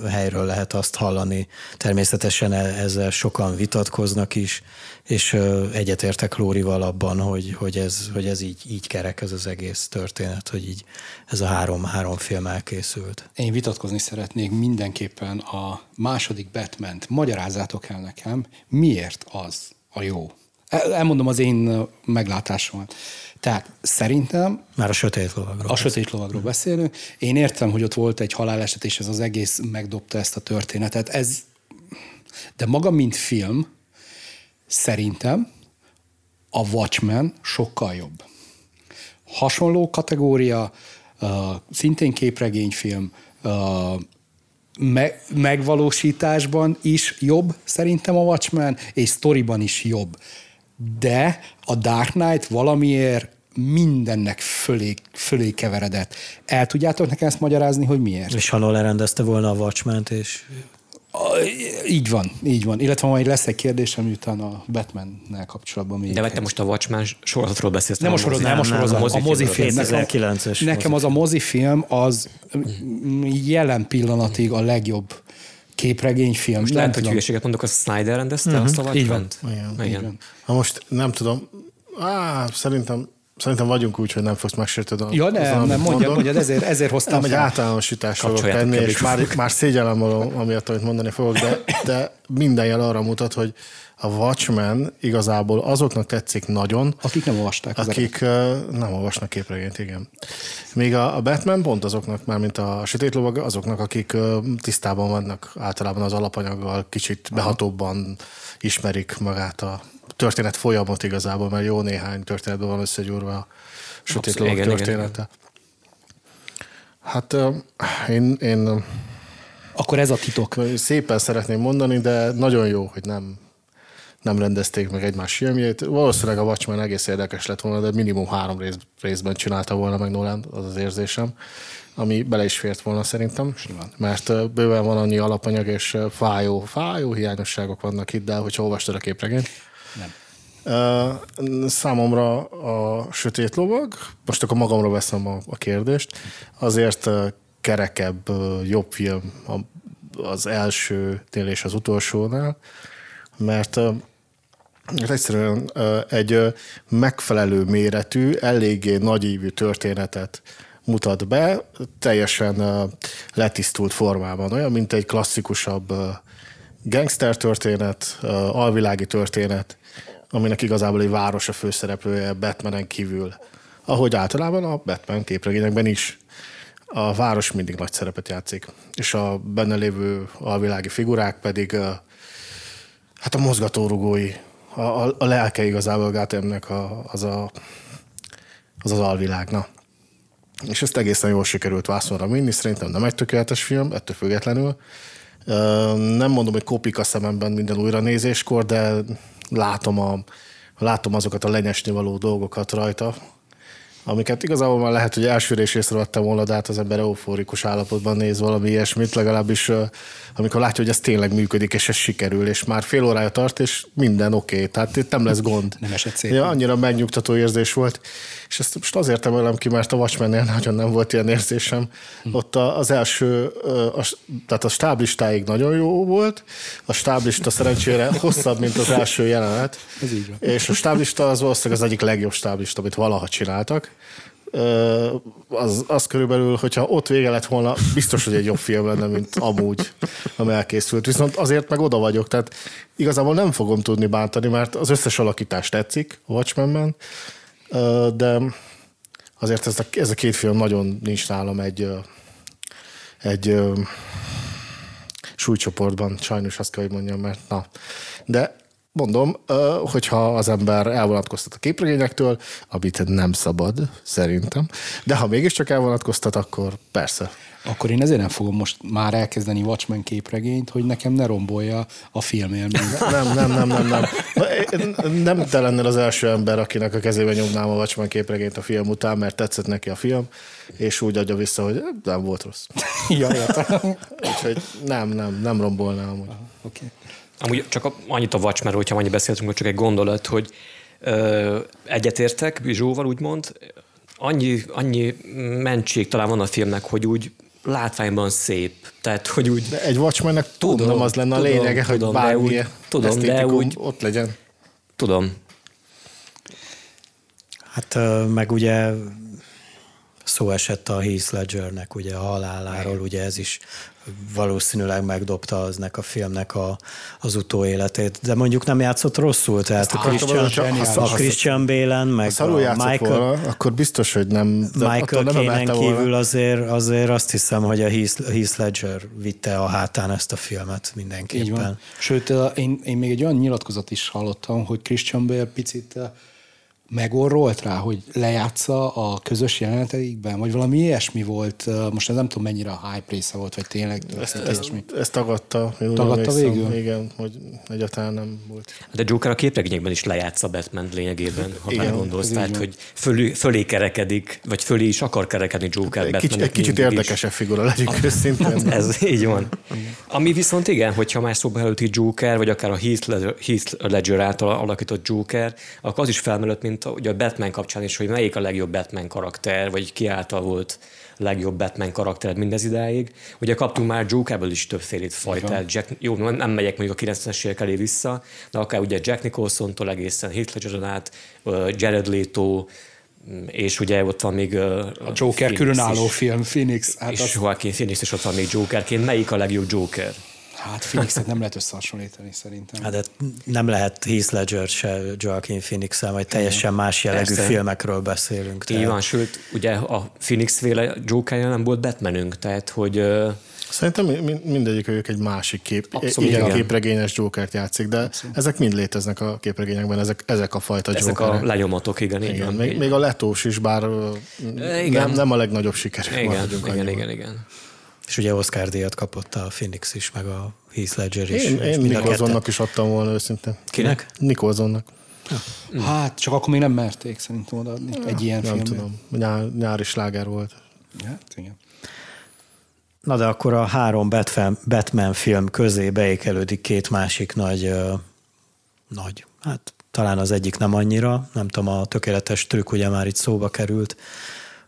helyről lehet azt hallani. Természetesen e, ezzel sokan vitatkoznak is, és egyetértek Lórival abban, hogy, hogy, ez, hogy ez így, így kerek ez az egész történet, hogy így ez a három, három film elkészült. Én vitatkozni szeretnék mindenképpen a második Batman-t. Magyarázzátok el nekem, miért az a jó? Elmondom az én meglátásomat. Tehát szerintem... Már a sötét lovagról. A sötét lovagról beszélünk. Én értem, hogy ott volt egy haláleset, és ez az egész megdobta ezt a történetet. Ez, de maga, mint film, szerintem a Watchmen sokkal jobb. Hasonló kategória, uh, szintén képregényfilm, uh, me- megvalósításban is jobb szerintem a Watchmen, és sztoriban is jobb. De a Dark Knight valamiért mindennek fölé, fölé keveredett. El tudjátok nekem ezt magyarázni, hogy miért? És ha Nolan rendezte volna a watchmen és így van, így van. Illetve majd lesz egy kérdésem, miután a Batman-nel kapcsolatban még. De vagy te most a Watchmen sorozatról beszélsz. Nem a sorozat, nem a sorozat, a mozifilm. Nekem, nekem az a mozifilm az jelen pillanatig a legjobb képregényfilm. Most lehet, hogy hülyeséget mondok, a Snyder rendezte uh-huh. azt a Watchmen? Így van. Igen. Igen. Ha most nem tudom, á, szerintem Szerintem vagyunk úgy, hogy nem fogsz megsértődni. Ja, nem, nem, mondjad, mondjad, ezért, ezért hoztam nem, egy általánosítást fogok tenni, és már, már szégyellem amiatt, amit mondani fogok, de, de minden jel arra mutat, hogy a Watchmen igazából azoknak tetszik nagyon, akik nem olvasták. Akik uh, nem olvasnak képregényt, igen. Még a, a Batman pont azoknak, már mint a Sötét Lovag, azoknak, akik uh, tisztában vannak általában az alapanyaggal, kicsit behatóbban ismerik magát a történet folyamat igazából, mert jó néhány történetben van összegyúrva a sötét lovak története. Igen. Hát én, én akkor ez a titok. Szépen szeretném mondani, de nagyon jó, hogy nem, nem rendezték meg egymás filmjét. Valószínűleg a Watchmen egész érdekes lett volna, de minimum három rész, részben csinálta volna meg Nolan, az az érzésem, ami bele is fért volna szerintem, Simán. mert bőven van annyi alapanyag, és fájó, fájó hiányosságok vannak itt, de hogyha olvastad a képregényt, nem. Számomra a Sötét Lovag, most akkor magamra veszem a, a kérdést, azért kerekebb, jobb film az elsőnél és az utolsónál, mert Ez egyszerűen egy megfelelő méretű, eléggé nagyívű történetet mutat be, teljesen letisztult formában, olyan, mint egy klasszikusabb gangster történet, alvilági történet, aminek igazából egy város a főszereplője Batmanen kívül. Ahogy általában a Batman képregényekben is. A város mindig nagy szerepet játszik, és a benne lévő alvilági figurák pedig hát a mozgatórugói, a, a, a lelke igazából a, az, a, az az alvilág. Na. És ezt egészen jól sikerült vászonra minni, szerintem nem egy tökéletes film, ettől függetlenül. Nem mondom, hogy kopik a szememben minden újranézéskor, de látom, a, látom azokat a lenyesni való dolgokat rajta, amiket igazából már lehet, hogy elsőre is észrevettem volna, de hát az ember euforikus állapotban néz valami ilyesmit, legalábbis amikor látja, hogy ez tényleg működik, és ez sikerül, és már fél órája tart, és minden oké, okay, tehát itt nem lesz gond. Nem esett szépen. Ja, annyira megnyugtató érzés volt, és ezt most azért emelem ki, mert a watchmen nagyon nem volt ilyen érzésem. Hm. Ott az első, a, tehát a stáblistáig nagyon jó volt, a stáblista szerencsére hosszabb, mint az első jelenet. Ez így van. És a stáblista az valószínűleg az egyik legjobb stáblista, amit valaha csináltak az, az körülbelül, hogyha ott vége lett volna, biztos, hogy egy jobb film lenne, mint amúgy, ami elkészült. Viszont azért meg oda vagyok, tehát igazából nem fogom tudni bántani, mert az összes alakítás tetszik a Watchmenben, de azért ez a, ez a két film nagyon nincs nálam egy, egy súlycsoportban, sajnos azt kell, hogy mondjam, mert na. De mondom, hogyha az ember elvonatkoztat a képregényektől, amit nem szabad, szerintem, de ha mégiscsak elvonatkoztat, akkor persze. Akkor én ezért nem fogom most már elkezdeni Watchmen képregényt, hogy nekem ne rombolja a filmélményt. Nem, nem, nem, nem, nem. Nem te lennél az első ember, akinek a kezébe nyomnám a Watchmen képregényt a film után, mert tetszett neki a film, és úgy adja vissza, hogy nem volt rossz. [LAUGHS] ja, Úgyhogy nem, nem, nem rombolnám. Oké. Okay. Amúgy csak annyit a Watchmen, hogyha annyi beszéltünk, hogy csak egy gondolat, hogy ö, egyetértek Bizsóval, úgymond, annyi, annyi mentség talán van a filmnek, hogy úgy látványban szép. Tehát, hogy úgy... De egy Watchmennek tudom, nem az lenne tudom, a lényege, tudom, hogy bármi úgy, tudom, de úgy, ott legyen. Tudom. Hát meg ugye szó esett a Heath Ledgernek ugye a haláláról, ugye ez is valószínűleg megdobta aznek a filmnek a, az utóéletét. De mondjuk nem játszott rosszul, tehát a Christian, a, a Christian Bale-en, meg a Michael, volna, akkor biztos, hogy nem. Michael Caine kívül azért, azért azt hiszem, hogy a Heath, Heath Ledger vitte a hátán ezt a filmet mindenképpen. Így van. Sőt, én, én még egy olyan nyilatkozat is hallottam, hogy Christian Bale picit megorrolt rá, hogy lejátsza a közös jeleneteikben, vagy valami ilyesmi volt, most nem tudom mennyire a hype része volt, vagy tényleg ezt, ezt, ezt tagadta. Tagadta végül? Igen, hogy egyáltalán nem volt. De Joker a képregényekben is lejátsza Batman lényegében, ha igen, már gondolsz, tehát, hogy fölé, fölé kerekedik, vagy fölé is akar kerekedni Joker Egy, kicsit, egy kicsit érdekesebb figura, legyünk őszintén. [LAUGHS] Ez így van. Ami viszont igen, hogyha más szóba előtti Joker, vagy akár a Heath Ledger, Heath Ledger által alakított Joker, akkor az is felmerült, mint a, ugye a Batman kapcsán is, hogy melyik a legjobb Batman karakter, vagy ki által volt a legjobb Batman karakter mindez idáig. Ugye kaptunk már Jokerből is többfélét fajtát. Jack, jó, nem megyek mondjuk a 90-es évek elé vissza, de akár ugye Jack Nicholson-tól egészen Heath Ledger át, Jared Leto, és ugye ott van még a, Joker különálló film, Phoenix. Hát és az... Joaquin Phoenix, és ott van még Jokerként. Melyik a legjobb Joker? Hát Phoenixet nem lehet összehasonlítani szerintem. Hát de nem lehet Heath Ledger se Joaquin phoenix majd teljesen más jellegű Persze. filmekről beszélünk. Tehát... Így van, sőt, ugye a Phoenix féle Joker nem volt Batmanünk, tehát hogy Szerintem mindegyik ők egy másik kép, Abszolút, igen, igen. képregényes Jokert játszik, de Abszolút. ezek mind léteznek a képregényekben, ezek, ezek a fajta ezek Jokerek. a lenyomatok, igen. igen, igen. Még, még, a letós is, bár igen. Nem, nem a legnagyobb siker. Igen, igen, igen, igen, igen. És ugye Oscar díjat kapott a Phoenix is, meg a Heath Ledger is. Én, én Nicholsonnak is adtam volna őszintén. Kinek? Nicholsonnak. Ja. Hát, csak akkor még nem merték szerintem odaadni ja, egy ilyen Nem filmben. tudom. Nyár, nyári sláger volt. Hát, igen. Na de akkor a három Batman, Batman film közé beékelődik két másik nagy, nagy, hát talán az egyik nem annyira, nem tudom, a tökéletes trükk ugye már itt szóba került,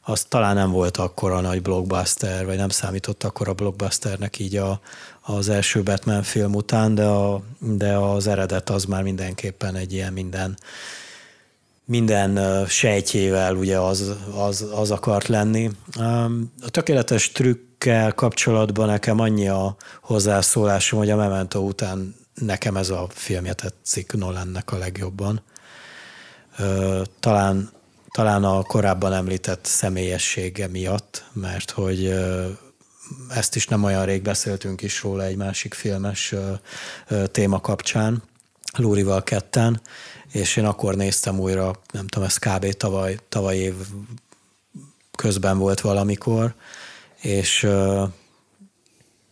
az talán nem volt akkor a nagy blockbuster, vagy nem számított akkor a blockbusternek így a, az első Batman film után, de, a, de az eredet az már mindenképpen egy ilyen minden, minden sejtjével ugye az, az, az akart lenni. A tökéletes trükkel kapcsolatban nekem annyi a hozzászólásom, hogy a Memento után nekem ez a filmje tetszik Nolannek a legjobban. Talán, talán a korábban említett személyessége miatt, mert hogy ezt is nem olyan rég beszéltünk is róla egy másik filmes téma kapcsán, Lúrival ketten, és én akkor néztem újra, nem tudom, ez kb. tavaly, tavaly év közben volt valamikor, és,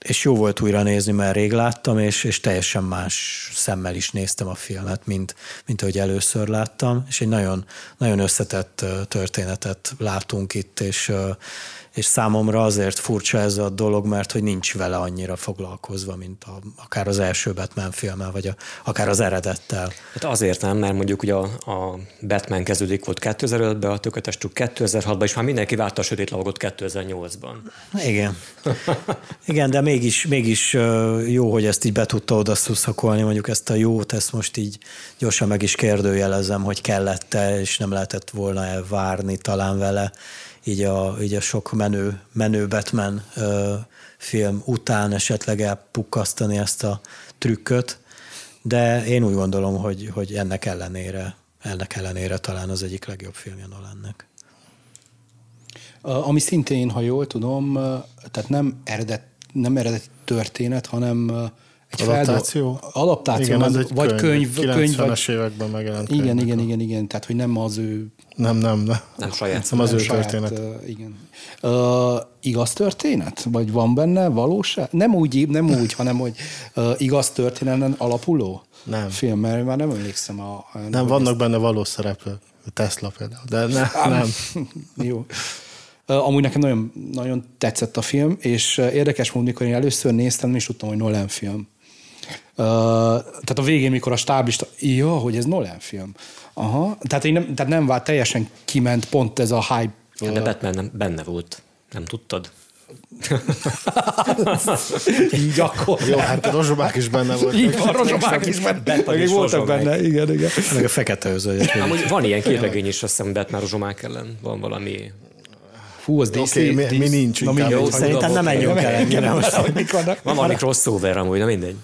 és jó volt újra nézni, mert rég láttam, és, és teljesen más szemmel is néztem a filmet, mint, mint ahogy először láttam, és egy nagyon, nagyon összetett történetet látunk itt, és, és számomra azért furcsa ez a dolog, mert hogy nincs vele annyira foglalkozva, mint a, akár az első Batman filmmel, vagy a, akár az eredettel. Hát azért nem, mert mondjuk ugye a, a Batman kezdődik volt 2005-ben, a Tökötes 2006-ban, és már mindenki várta a sötét lavagot 2008-ban. Igen. [LAUGHS] Igen, de mégis, mégis jó, hogy ezt így be tudta oda szuszakolni, mondjuk ezt a jót, ezt most így gyorsan meg is kérdőjelezem, hogy kellett-e, és nem lehetett volna elvárni talán vele így a, így a sok menő, menő Batman ö, film után esetleg elpukkasztani ezt a trükköt, de én úgy gondolom, hogy, hogy ennek ellenére, ennek ellenére talán az egyik legjobb filmje Nolannek. Ami szintén, ha jól tudom, tehát nem eredet, nem eredet történet, hanem egy adaptáció? Feldol... Adaptáció, igen, ez egy vagy könyv. 90-es könyv vagy... években megjelent. Igen, könyv, igen, igen, igen, tehát hogy nem az ő... Nem, nem, nem. Nem saját. Nem az ő saját, történet. Uh, igen. Uh, igaz történet? Vagy van benne valóság? Nem úgy, nem úgy hanem hogy uh, igaz történeten alapuló nem. film, mert már nem emlékszem a... a nem, vannak ezt... benne valós szereplők. Tesla például, de ne, nem. [LAUGHS] Jó. Amúgy nekem nagyon, nagyon tetszett a film, és érdekes módon, mikor én először néztem, nem is tudtam, hogy Nolan film. Uh, tehát a végén, mikor a stáblista, jó, hogy ez Nolan film. Aha, tehát, én nem, tehát nem vált, teljesen kiment pont ez a hype. Ja, de Batman nem, benne volt, nem tudtad? [LAUGHS] Így akkor. Jó, hát a rozsomák is benne volt. Így van, rozsomák is benne. Meg voltak benne, igen, igen. Meg a fekete özögyek. van ilyen képregény is, azt hiszem, Batman rozsomák ellen. Van valami Fú, az DC, okay, mi, mi nincs. Na, jó, szerintem nem menjünk el ennyire most. Van valami crossover amúgy, na mindegy.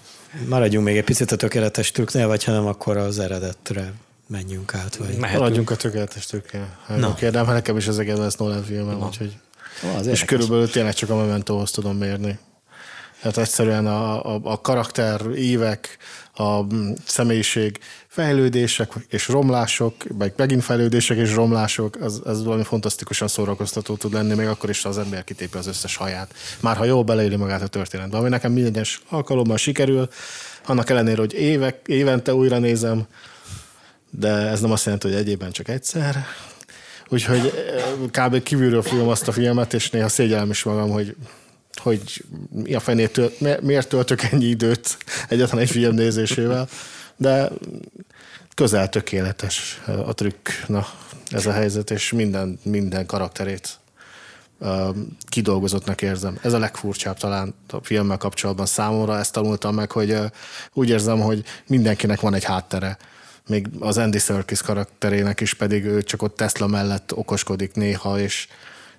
Maradjunk még egy picit a tökéletes trükknél, vagy ha nem, akkor az eredetre menjünk át. Vagy... Maradjunk a tökéletes trükknél. No. Kérdem, ha nekem is az egész lesz Nolan filmem, no. úgyhogy... Oh, és körülbelül tényleg csak a Mementóhoz tudom mérni. Hát egyszerűen a, a, a karakter, évek, a személyiség fejlődések és romlások, meg megint fejlődések és romlások, az, az valami fantasztikusan szórakoztató tud lenni, még akkor is, ha az ember kitépi az összes haját. Már ha jól beleéli magát a történetbe, ami nekem minden alkalommal sikerül, annak ellenére, hogy évek, évente újra nézem, de ez nem azt jelenti, hogy egyébben csak egyszer. Úgyhogy eh, kb. kívülről film azt a filmet, és néha szégyellem is magam, hogy hogy mi a fenét miért töltök ennyi időt egyetlen egy film nézésével, de közel tökéletes a trükk, na, ez a helyzet, és minden, minden karakterét kidolgozottnak érzem. Ez a legfurcsább talán a filmmel kapcsolatban számomra, ezt tanultam meg, hogy úgy érzem, hogy mindenkinek van egy háttere. Még az Andy Serkis karakterének is pedig ő csak ott Tesla mellett okoskodik néha, és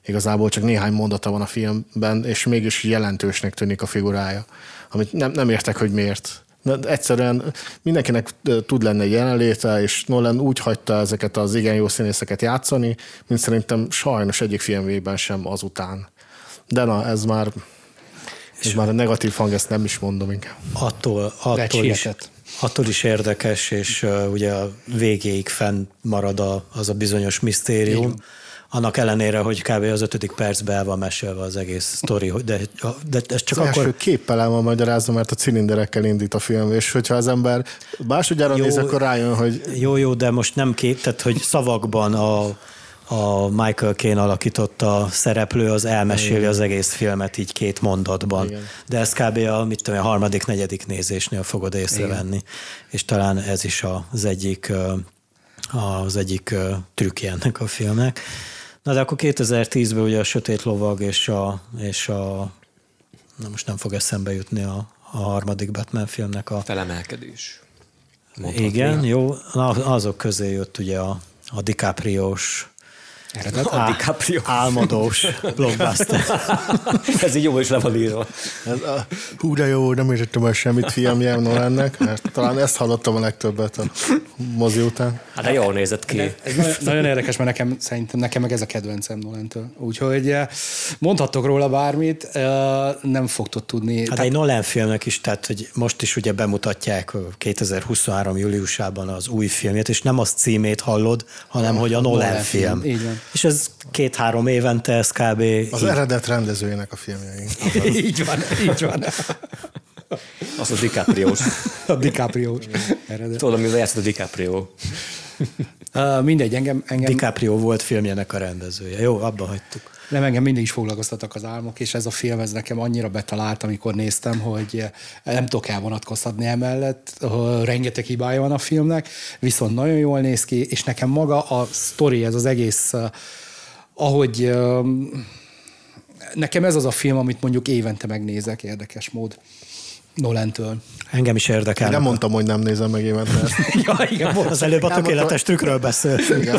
igazából csak néhány mondata van a filmben, és mégis jelentősnek tűnik a figurája, amit nem, nem értek, hogy miért. De egyszerűen mindenkinek tud lenni egy jelenléte, és Nolan úgy hagyta ezeket az igen jó színészeket játszani, mint szerintem sajnos egyik filmében sem azután. De na, ez már ez már a negatív hang, ezt nem is mondom inkább. Attól, attól, is, attól is érdekes, és uh, ugye a végéig fenn marad a, az a bizonyos misztérium. Igen annak ellenére, hogy kb. az ötödik percben el van mesélve az egész sztori, de, de ez csak az akkor... első képpel el van magyarázva, mert a cilinderekkel indít a film, és hogyha az ember másodjára jó, néz, akkor rájön, hogy... Jó, jó, de most nem kép, tehát hogy szavakban a, a Michael Caine alakította szereplő, az elmeséli Igen. az egész filmet így két mondatban. Igen. De ez kb. a, mit tudom, a harmadik, negyedik nézésnél fogod észrevenni. Igen. És talán ez is az egyik az egyik trükkje ennek a filmnek. Na de akkor 2010-ben ugye a Sötét Lovag és a, és a na most nem fog eszembe jutni a, a harmadik Batman filmnek a... Felemelkedés. Igen, jó. Na, azok közé jött ugye a, a DiCaprio-s Eredet? A DiCaprio. Álmodós blockbuster. [LAUGHS] Ez így jó is le van írva. Ez a, hú, de jó, nem értettem el semmit fiam ennek, mert talán ezt hallottam a legtöbbet a mozi után. Hát de jól nézett ki. Ez nagyon, nagyon érdekes, mert nekem, szerintem nekem meg ez a kedvencem Nolentől. Úgyhogy eh, mondhattok róla bármit, eh, nem fogtok tudni. Hát tehát... egy Nolan filmnek is, tehát hogy most is ugye bemutatják 2023. júliusában az új filmjét, és nem az címét hallod, hanem hogy a Nolan, Nolan film. film. Így van. És ez két-három évente, ez kb. Az így... eredet rendezőjének a filmjei. [LAUGHS] így van, így van. Az a DiCaprio. a DiCaprio. Tudod, mivel játszott a DiCaprio. Uh, mindegy, engem, engem... DiCaprio volt filmjének a rendezője. Jó, abba hagytuk. Nem, engem mindig is foglalkoztattak az álmok, és ez a film ez nekem annyira betalált, amikor néztem, hogy nem tudok elvonatkoztatni emellett. Rengeteg hibája van a filmnek, viszont nagyon jól néz ki, és nekem maga a sztori, ez az egész, ahogy nekem ez az a film, amit mondjuk évente megnézek érdekes mód. Nolentől. Engem is érdekel. nem mondtam, hogy nem nézem meg évente [LAUGHS] ja, igen, az előbb a tökéletes trükkről beszéltünk.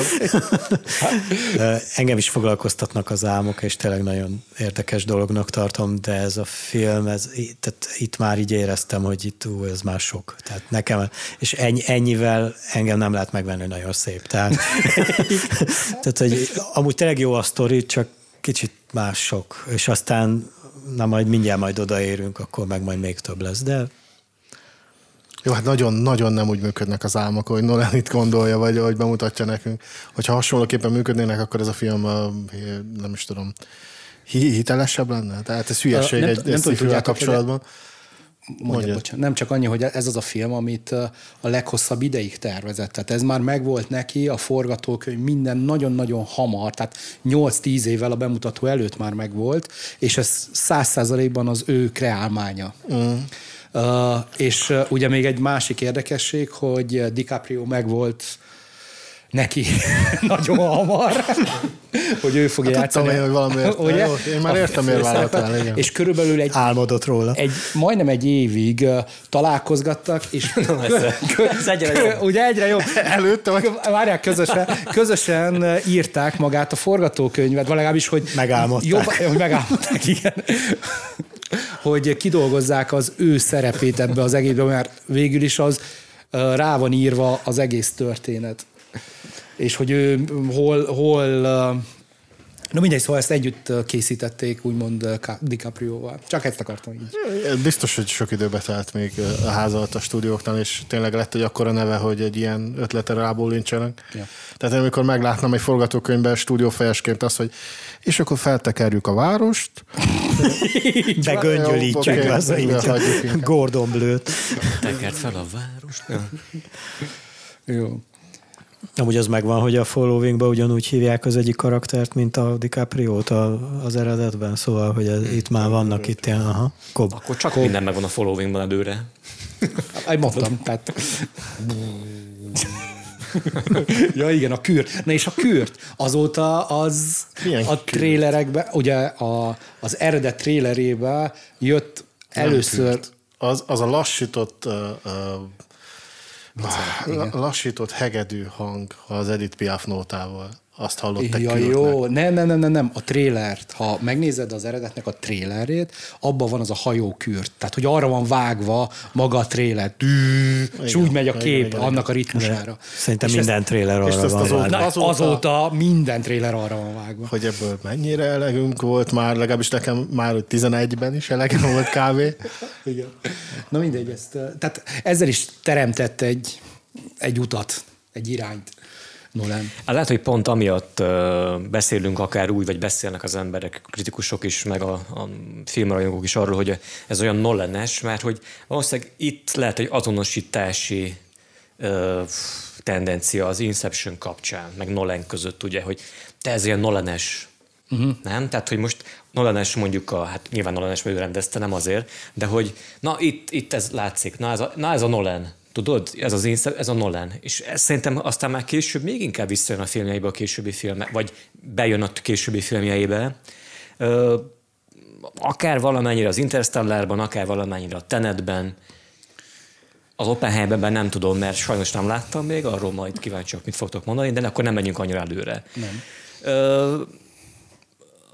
[LAUGHS] Engem is foglalkoztatnak az álmok, és tényleg nagyon érdekes dolognak tartom, de ez a film, ez, tehát itt már így éreztem, hogy itt ú, ez már sok. Tehát nekem, és ennyi, ennyivel engem nem lehet megvenni, nagyon szép. Tehát, [LAUGHS] tehát hogy amúgy tényleg jó a sztori, csak kicsit mások, és aztán na majd mindjárt majd odaérünk, akkor meg majd még több lesz, de jó, hát nagyon-nagyon nem úgy működnek az álmok, hogy Nolan itt gondolja, vagy hogy bemutatja nekünk. Hogyha hasonlóképpen működnének, akkor ez a film, nem is tudom, hitelesebb lenne? Tehát ez hülyeség nem, egy, nem, nem kapcsolatban. Hogy Mondja, bocsánat, nem csak annyi, hogy ez az a film, amit a leghosszabb ideig tervezett. Tehát ez már megvolt neki, a forgatókönyv minden nagyon-nagyon hamar, tehát 8-10 évvel a bemutató előtt már megvolt, és ez száz százalékban az ő kreálmánya. Mm. Uh, és uh, ugye még egy másik érdekesség, hogy DiCaprio megvolt neki [LAUGHS] nagyon hamar, hogy ő fogja hát játszani. Tudom én, hogy valamiért. [LAUGHS] Ugye? Jó, én már értem, miért vállaltál. Igen. És körülbelül egy... Álmodott róla. Egy, majdnem egy évig találkozgattak, és... [LAUGHS] ez egyre jobb. Ugye egyre jobb. Előtte vagy? Várják, közösen, közösen írták magát a forgatókönyvet, vagy legalábbis, hogy... Megálmodták. Jobb, hogy megálmodták, igen hogy kidolgozzák az ő szerepét ebbe az egészbe, mert végül is az rá van írva az egész történet és hogy ő hol, hol Na mindegy, szóval ezt együtt készítették, úgymond DiCaprio-val. Csak ezt akartam így. Biztos, hogy sok időbe telt még a háza a stúdióknál, és tényleg lett egy akkora neve, hogy egy ilyen ötletre rábólincsenek. Ja. Tehát amikor meglátnám egy forgatókönyvben stúdiófejesként azt, hogy és akkor feltekerjük a várost. [LAUGHS] Begöngyölítjük okay, az így. Gordon Blőt. Tekert fel a várost. Jó. Amúgy az megvan, hogy a followingban ugyanúgy hívják az egyik karaktert, mint a DiCaprio-t az eredetben, szóval, hogy ez, itt már vannak itt ilyen, aha, kob. Akkor csak kob. minden megvan a followingban előre. [LAUGHS] Egy mondtam, tehát... [LAUGHS] ja igen, a kürt. Na és a kürt, azóta az Milyen a trélerekbe, ugye a, az eredet trélerébe jött először... Az, az a lassított uh, uh, lassított hegedű hang az Edith Piaf nótával. Azt hallották ja, jó, nem, nem, nem, nem, nem, a trélert, ha megnézed az eredetnek a trélerét, abban van az a hajókürt, tehát hogy arra van vágva maga a tréler, és úgy megy a kép igen, annak a ritmusára. Szerintem és minden ezt, tréler arra van azóta, vágva. Azóta, azóta minden tréler arra van vágva. Hogy ebből mennyire elegünk volt már, legalábbis nekem már 11-ben is elegem volt kávé. [LAUGHS] igen. Na mindegy, ezt, tehát ezzel is teremtett egy, egy utat, egy irányt. Nolan. Hát lehet, hogy pont amiatt beszélünk akár úgy, vagy beszélnek az emberek, kritikusok is, meg a, a filmrajongók is arról, hogy ez olyan Nolanes, mert hogy valószínűleg itt lehet egy azonosítási uh, tendencia az Inception kapcsán, meg Nolan között, ugye, hogy te ez ilyen Nolanes, Uh-huh. Nem? Tehát, hogy most Nolanes mondjuk a, hát nyilván Nolanes ő rendezte, nem azért, de hogy na itt, itt ez látszik, na ez a, na ez a Nolan. Tudod, ez az én, ez a Nolan. És ez szerintem aztán már később még inkább visszajön a filmjeibe a későbbi filmek, vagy bejön a későbbi filmjeibe. Ö, akár valamennyire az Interstellárban, akár valamennyire a Tenetben, az Oppenheimerben nem tudom, mert sajnos nem láttam még, arról majd kíváncsiak, mit fogtok mondani, de akkor nem megyünk annyira előre. Nem. Ö,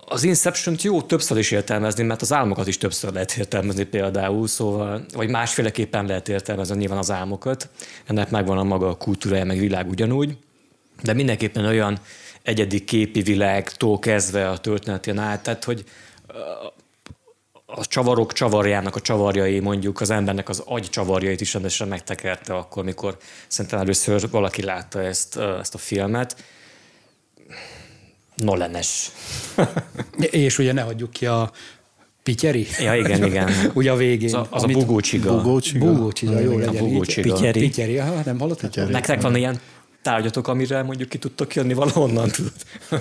az inception jó többször is értelmezni, mert az álmokat is többször lehet értelmezni például, szóval, vagy másféleképpen lehet értelmezni nyilván az álmokat. Ennek megvan a maga kultúrája, meg világ ugyanúgy. De mindenképpen olyan egyedi képi világtól kezdve a történetén át, tehát hogy a csavarok csavarjának a csavarjai, mondjuk az embernek az agy csavarjait is rendesen megtekerte akkor, mikor szerintem először valaki látta ezt, ezt a filmet. Nolenes. [LAUGHS] És ugye ne hagyjuk ki a Pityeri? Ja, igen, igen. [LAUGHS] ugye a végén. Az, az a bugócsiga. Bugócsiga. Bugócsiga, jó legyen. Bugócsiga. Pityeri. Pityeri, aha, nem hallottál? Pityeri. Nektek van ilyen tárgyatok, amire mondjuk ki tudtok jönni valahonnan, tudod? [LAUGHS]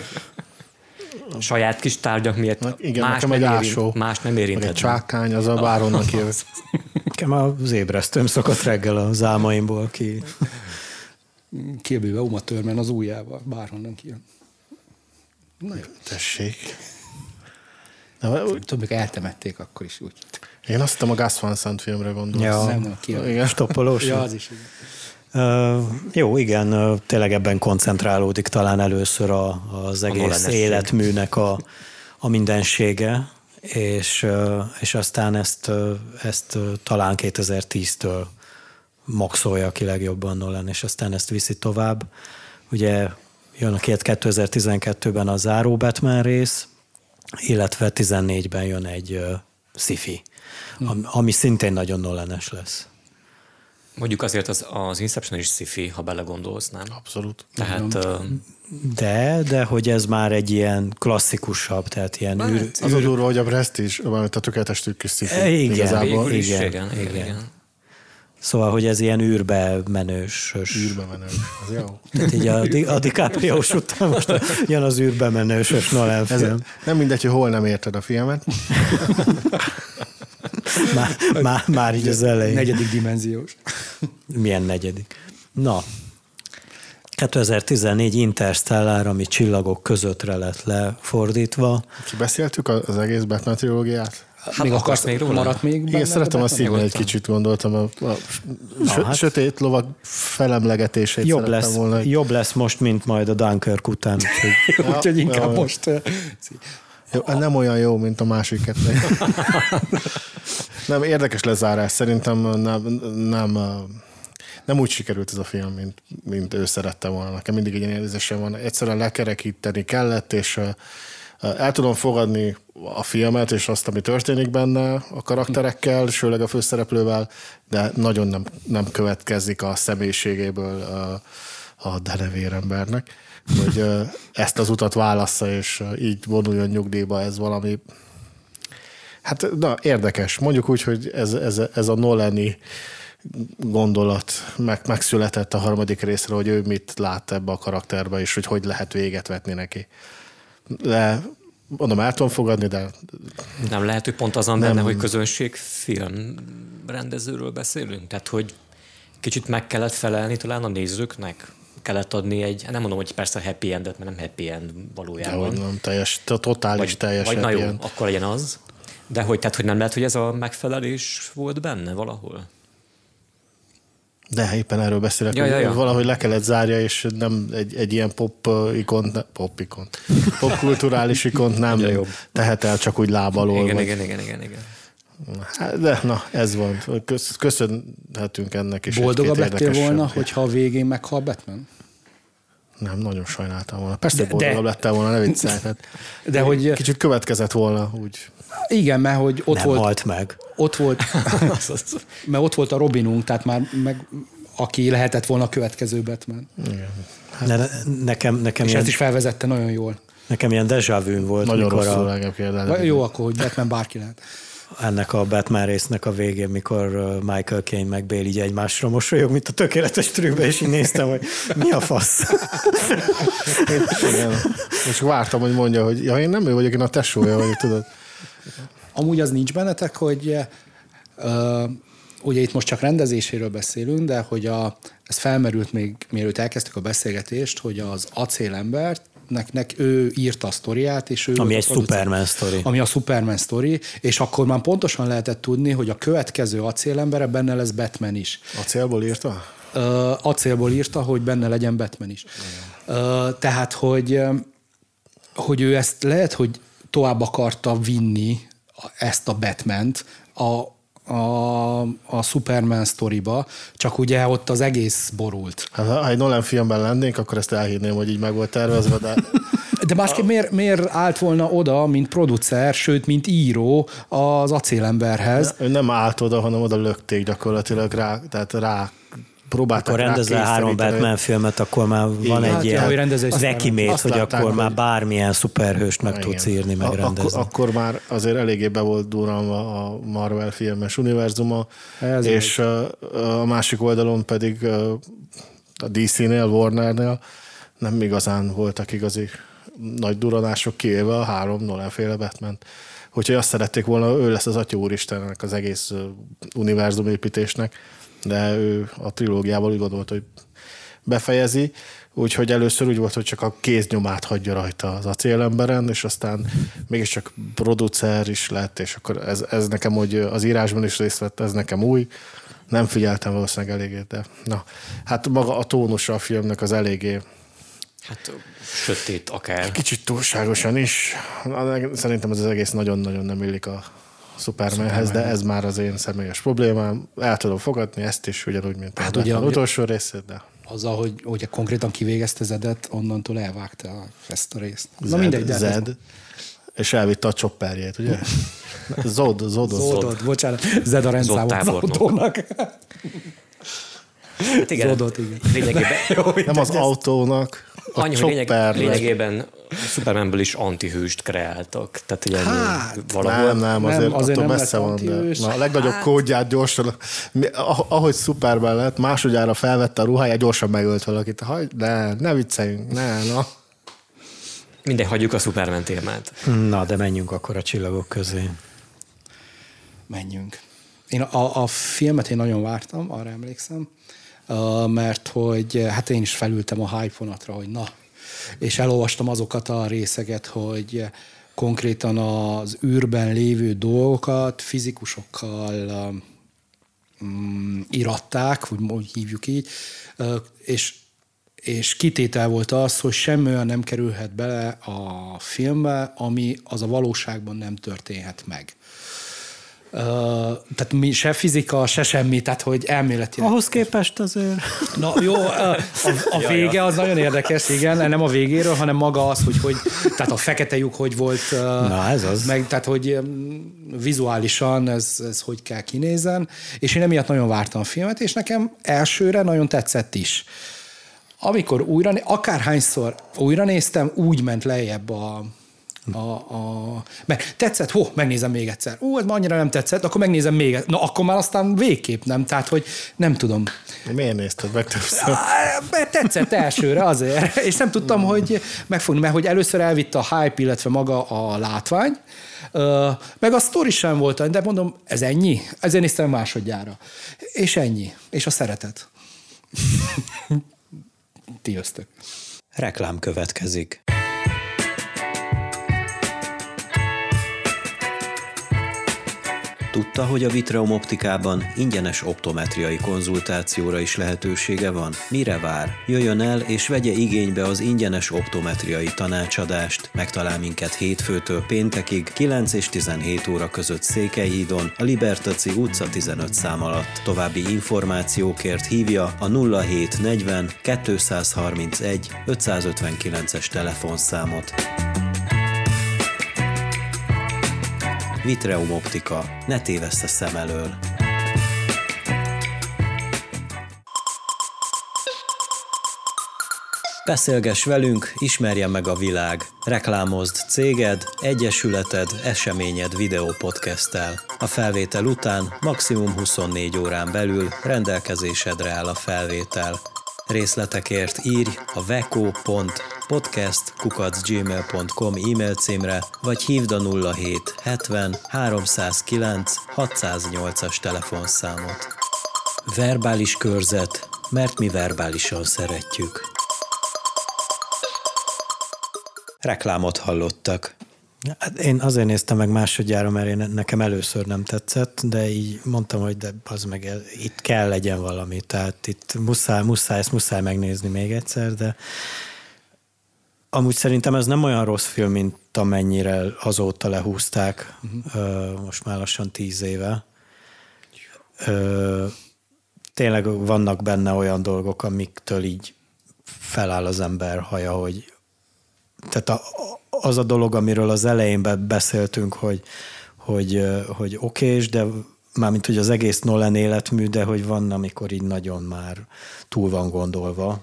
saját kis tárgyak miért Na, igen, más, nem nem ásó, érint, más nem érint. Egy csákány, az a báronnak jön. Nekem az ébresztőm szokott reggel az álmaimból ki. Kébőve Uma Törmen az ujjával, bárhonnan kijön. Na jó. Tessék. Többek eltemették akkor is úgy. Én azt hittem a Gus Van Sant filmre gondolsz. Ja, nem, nem, ki igen. [LAUGHS] Stoppolós. Ja, az is. Igen. Uh, jó, igen, uh, tényleg ebben koncentrálódik talán először a, az egész a életműnek a, a mindensége, és, uh, és aztán ezt, uh, ezt uh, talán 2010-től maxolja ki legjobban Nolan, és aztán ezt viszi tovább. Ugye jön a két 2012-ben a záró Batman rész, illetve 14-ben jön egy uh, sci-fi, hmm. ami szintén nagyon Nolanes lesz. Mondjuk azért az, az Inception is sci ha belegondolsz, nem? Abszolút. Tehát... Uh, de, de hogy ez már egy ilyen klasszikusabb, tehát ilyen űr, űr... Az a durva, hogy a Prestige, a tökéletes tükk is sci igen, igazából. Igen, igen, igen, igen. Szóval, hogy ez ilyen űrbe menős. Űrbe menős, az jó. Tehát így a, a dicaprio után most jön az űrbe menős Nolan film. Ez, nem mindegy, hogy hol nem érted a filmet. már, már, már így az elején. Negyedik dimenziós. Milyen negyedik? Na, 2014 Interstellar, ami csillagok közöttre lett lefordítva. Ki beszéltük az egész Batman trilógiát? Hát még akarsz még róla? Maradt még Igen, szeretem a szívni egy kicsit, gondoltam. A, a Na, hát, sötét lovag felemlegetését jobb lesz, volna. Jobb lesz most, mint majd a Dunkirk után. Úgyhogy, [LAUGHS] ja, úgyhogy inkább ja, most... Jó, nem olyan jó, mint a másik kettő. [LAUGHS] nem, érdekes lezárás. Szerintem nem, nem, nem úgy sikerült ez a film, mint, mint ő szerette volna. Nekem mindig egy ilyen érzésem van. Egyszerűen lekerekíteni kellett, és el tudom fogadni a filmet, és azt, ami történik benne a karakterekkel, sőleg a főszereplővel, de nagyon nem, nem következik a személyiségéből a, a denevér embernek hogy ezt az utat válassza, és így vonuljon nyugdíjba, ez valami Hát na, érdekes. Mondjuk úgy, hogy ez, ez, ez a Nolani gondolat meg, megszületett a harmadik részre, hogy ő mit lát ebbe a karakterbe, és hogy hogy lehet véget vetni neki. De mondom, el tudom fogadni, de... Nem lehet, hogy pont azon benne, hogy közönségfilm rendezőről beszélünk? Tehát, hogy kicsit meg kellett felelni talán a nézőknek? kellett adni egy, nem mondom, hogy persze happy endet, mert nem happy end valójában. De, nem, teljes, totális vagy, teljes vagy na jó, end. akkor legyen az. De hogy, tehát, hogy nem lehet, hogy ez a megfelelés volt benne valahol? De éppen erről beszélek, ja, ja, ja. valahogy le kellett zárja, és nem egy, egy ilyen pop ikont, pop ikont, pop kulturális ikont nem tehet el csak úgy lábalól. Igen, vagy. igen, igen, igen, igen. Hát, de na, ez van. Köszönhetünk ennek is. Boldogabb lettél volna, hogyha a végén meghal Batman? Nem, nagyon sajnáltam volna. Persze, de, boldogabb de, lettél volna, ne viccelj. Hát, [LAUGHS] de hogy... Kicsit következett volna, úgy. Igen, mert hogy ott Nem volt... halt meg. Ott volt, [LAUGHS] mert ott volt a Robinunk, tehát már meg, aki lehetett volna a következő Batman. Igen. Hát, ne, nekem, nekem és ilyen, ezt is felvezette nagyon jól. Nekem ilyen vu volt. Nagyon rosszul a... Jó, akkor, hogy Batman bárki lehet ennek a Batman résznek a végén, mikor Michael Caine meg Bale így egymásra mosolyog, mint a tökéletes trükkbe, és így néztem, hogy mi a fasz. Igen. És vártam, hogy mondja, hogy ja, én nem ő vagyok, én a tesója vagyok, tudod. Amúgy az nincs bennetek, hogy uh, ugye itt most csak rendezéséről beszélünk, de hogy a, ez felmerült még, mielőtt elkezdtük a beszélgetést, hogy az acélembert nek ő írta a sztoriát, és ő Ami egy. Superman sztori. Ami a Superman sztori, és akkor már pontosan lehetett tudni, hogy a következő acélembere benne lesz Batman is. A célból írta? Ö, acélból írta, hogy benne legyen Batman is. Ö, tehát, hogy, hogy ő ezt lehet, hogy tovább akarta vinni ezt a Batman-t a, a, a Superman sztoriba, csak ugye ott az egész borult. Hát, ha egy Nolan filmben lennénk, akkor ezt elhinném, hogy így meg volt tervezve, de [LAUGHS] De másképp miért, miért állt volna oda, mint producer, sőt, mint író az acélemberhez? ő nem állt oda, hanem oda lökték gyakorlatilag rá, tehát rá próbáltak Akkor rendezel három. Batman filmet, akkor már van Igen. egy Hát, ilyen egy vekimét, hogy látták, akkor már bármilyen szuperhőst meg Igen. tudsz írni, meg A- rendezni. Akkor, akkor már azért eléggé be volt durranva a Marvel filmes univerzuma, Ez és ö, a másik oldalon pedig a DC-nél, Warnernél nem igazán voltak igazi nagy duranások kivéve a három Nolan féle batman Úgyhogy azt szerették volna, ő lesz az Atya Úristennek az egész univerzum építésnek, de ő a trilógiával úgy gondolt, hogy befejezi, úgyhogy először úgy volt, hogy csak a kéznyomát hagyja rajta az acélemberen, és aztán mégiscsak producer is lett, és akkor ez, ez nekem, hogy az írásban is részt vett, ez nekem új. Nem figyeltem valószínűleg eléggé, de na, hát maga a tónusa a filmnek az eléggé Hát sötét akár. kicsit túlságosan is. Szerintem ez az egész nagyon-nagyon nem illik a Supermanhez, de ez már az én személyes problémám. El tudom fogadni ezt is, ugyanúgy, mint Hát hát ugye, az ugye- utolsó részét, de Azzal, hogy, hogy konkrétan kivégezte Zedet, onnantól elvágta ezt a részt. Na Zed, mindegy, de ez- Zed, és elvitte a chopperjét, ugye? [LAUGHS] Zod, Zod, Zod. Zodot, bocsánat, Zed a rendszámot az autónak. [LAUGHS] Hát igen, Zodot, igen. Lényegében, [LAUGHS] Nem az autónak, a annyi, choppernek. lényegében Supermanből is antihőst kreáltak. Tehát ugye Hát, valahol Nem, nem, azért, Nem, azért attól nem messze van. De, na, a legnagyobb hát... kódját gyorsan, ah- ahogy Superman lett, másodjára felvette a ruháját, gyorsan megölt valakit. Hagy, ne, ne vicceljünk, ne, na. minden hagyjuk a Superman témát. Na, de menjünk akkor a csillagok közé. menjünk. Én a, a filmet én nagyon vártam, arra emlékszem, mert hogy hát én is felültem a hype hogy na, és elolvastam azokat a részeket, hogy konkrétan az űrben lévő dolgokat fizikusokkal um, iratták, úgy úgy hívjuk így, és, és kitétel volt az, hogy semmi olyan nem kerülhet bele a filmbe, ami az a valóságban nem történhet meg. Tehát mi, se fizika, se semmi, tehát hogy elméletileg. Ahhoz képest azért... Na jó, a, a, a vége az nagyon érdekes, igen, nem a végéről, hanem maga az, hogy, hogy tehát a fekete lyuk hogy volt, Na, ez az. meg tehát hogy vizuálisan ez, ez hogy kell kinézzen, és én emiatt nagyon vártam a filmet, és nekem elsőre nagyon tetszett is. Amikor újra, né- akárhányszor újra néztem, úgy ment lejjebb a, a, a, meg tetszett, hó, megnézem még egyszer. Ú, ez ma annyira nem tetszett, akkor megnézem még egyszer. Na, akkor már aztán végképp nem, tehát, hogy nem tudom. Miért nézted meg többször? Mert tetszett elsőre azért, és nem tudtam, hogy megfogni, mert hogy először elvitte a hype, illetve maga a látvány, meg a sztori sem volt, de mondom, ez ennyi? Ezért néztem másodjára. És ennyi. És a szeretet. [LAUGHS] Tiöztök. Reklám következik. Tudta, hogy a Vitreum optikában ingyenes optometriai konzultációra is lehetősége van? Mire vár? Jöjjön el és vegye igénybe az ingyenes optometriai tanácsadást. Megtalál minket hétfőtől péntekig, 9 és 17 óra között Székelyhídon, a Libertaci utca 15 szám alatt. További információkért hívja a 0740 231 559-es telefonszámot. Vitreum Optika. Ne téveszt a szem elől. Beszélgess velünk, ismerje meg a világ. Reklámozd céged, egyesületed, eseményed videópodcasttel. A felvétel után maximum 24 órán belül rendelkezésedre áll a felvétel. Részletekért írj a veco.podcast.gmail.com e-mail címre, vagy hívd a 07 70 309 608-as telefonszámot. Verbális körzet, mert mi verbálisan szeretjük. Reklámot hallottak. Hát én azért néztem meg másodjára, mert én, nekem először nem tetszett, de így mondtam, hogy de az meg itt kell legyen valami, tehát itt muszáj, muszáj, ezt muszáj megnézni még egyszer, de amúgy szerintem ez nem olyan rossz film, mint amennyire azóta lehúzták, uh-huh. most már lassan tíz éve. Tényleg vannak benne olyan dolgok, amiktől így feláll az ember haja, hogy tehát a, az a dolog, amiről az elején beszéltünk, hogy, hogy, hogy okés, de mármint, hogy az egész Nolan életmű, de hogy van, amikor így nagyon már túl van gondolva.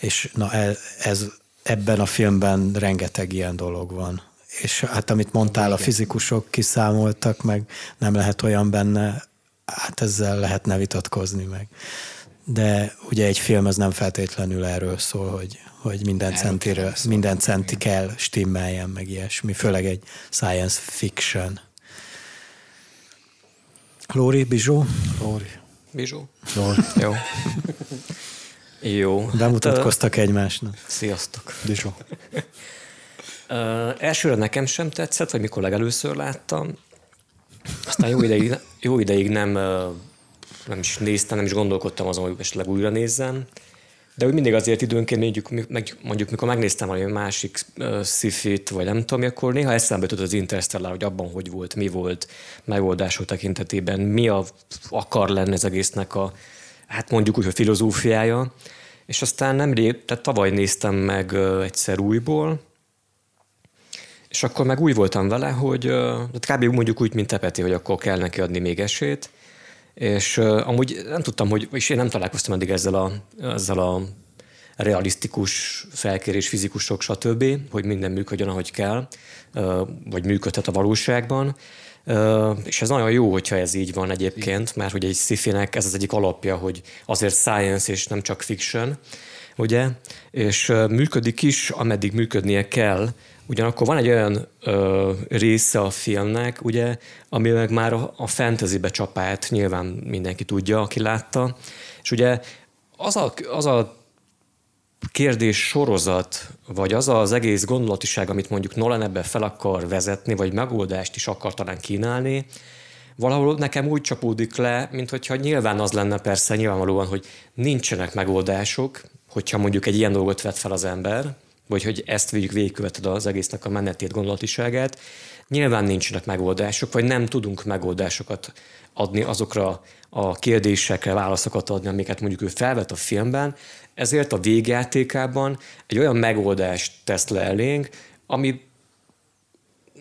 És na ez, ez ebben a filmben rengeteg ilyen dolog van. És hát amit mondtál, a fizikusok kiszámoltak, meg nem lehet olyan benne, hát ezzel lehetne vitatkozni meg. De ugye egy film az nem feltétlenül erről szól, hogy, hogy minden, centire, minden centi kell stimmeljen, meg ilyesmi, főleg egy science fiction. Lóri, Bizsó? Lóri. Bizsó? Lóri. Jó. [LAUGHS] Jó. Bemutatkoztak hát, egymásnak. Sziasztok. Bizsó. Uh, elsőre nekem sem tetszett, vagy mikor legelőször láttam. Aztán jó ideig, jó ideig nem, nem is néztem, nem is gondolkodtam azon, hogy esetleg újra nézzem. De úgy mindig azért időnként mondjuk, meg, mondjuk mikor megnéztem valami másik uh, szifit, vagy nem tudom, akkor néha eszembe jutott az Interstellar, hogy abban hogy volt, mi volt megoldások tekintetében, mi a, akar lenni az egésznek a, hát mondjuk úgy, hogy filozófiája. És aztán nemrég, tehát tavaly néztem meg egyszer újból, és akkor meg úgy voltam vele, hogy uh, kb. mondjuk úgy, mint Tepeti, hogy akkor kell neki adni még esélyt, és amúgy nem tudtam, hogy, és én nem találkoztam eddig ezzel a, ezzel a realisztikus felkérés fizikusok, stb., hogy minden működjön, ahogy kell, vagy működhet a valóságban. És ez nagyon jó, hogyha ez így van egyébként, mert hogy egy sci ez az egyik alapja, hogy azért science és nem csak fiction, ugye? És működik is, ameddig működnie kell, Ugyanakkor van egy olyan ö, része a filmnek, ugye, ami meg már a, a fantasybe csapát, nyilván mindenki tudja, aki látta, és ugye az a, az a kérdés sorozat, vagy az az egész gondolatiság, amit mondjuk Nolan ebbe fel akar vezetni, vagy megoldást is akar talán kínálni, valahol nekem úgy csapódik le, mint hogyha nyilván az lenne persze nyilvánvalóan, hogy nincsenek megoldások, hogyha mondjuk egy ilyen dolgot vet fel az ember, vagy hogy ezt végig végigköveted az egésznek a menetét, gondolatiságát. Nyilván nincsenek megoldások, vagy nem tudunk megoldásokat adni azokra a kérdésekre, válaszokat adni, amiket mondjuk ő felvet a filmben, ezért a végjátékában egy olyan megoldást tesz le elénk, ami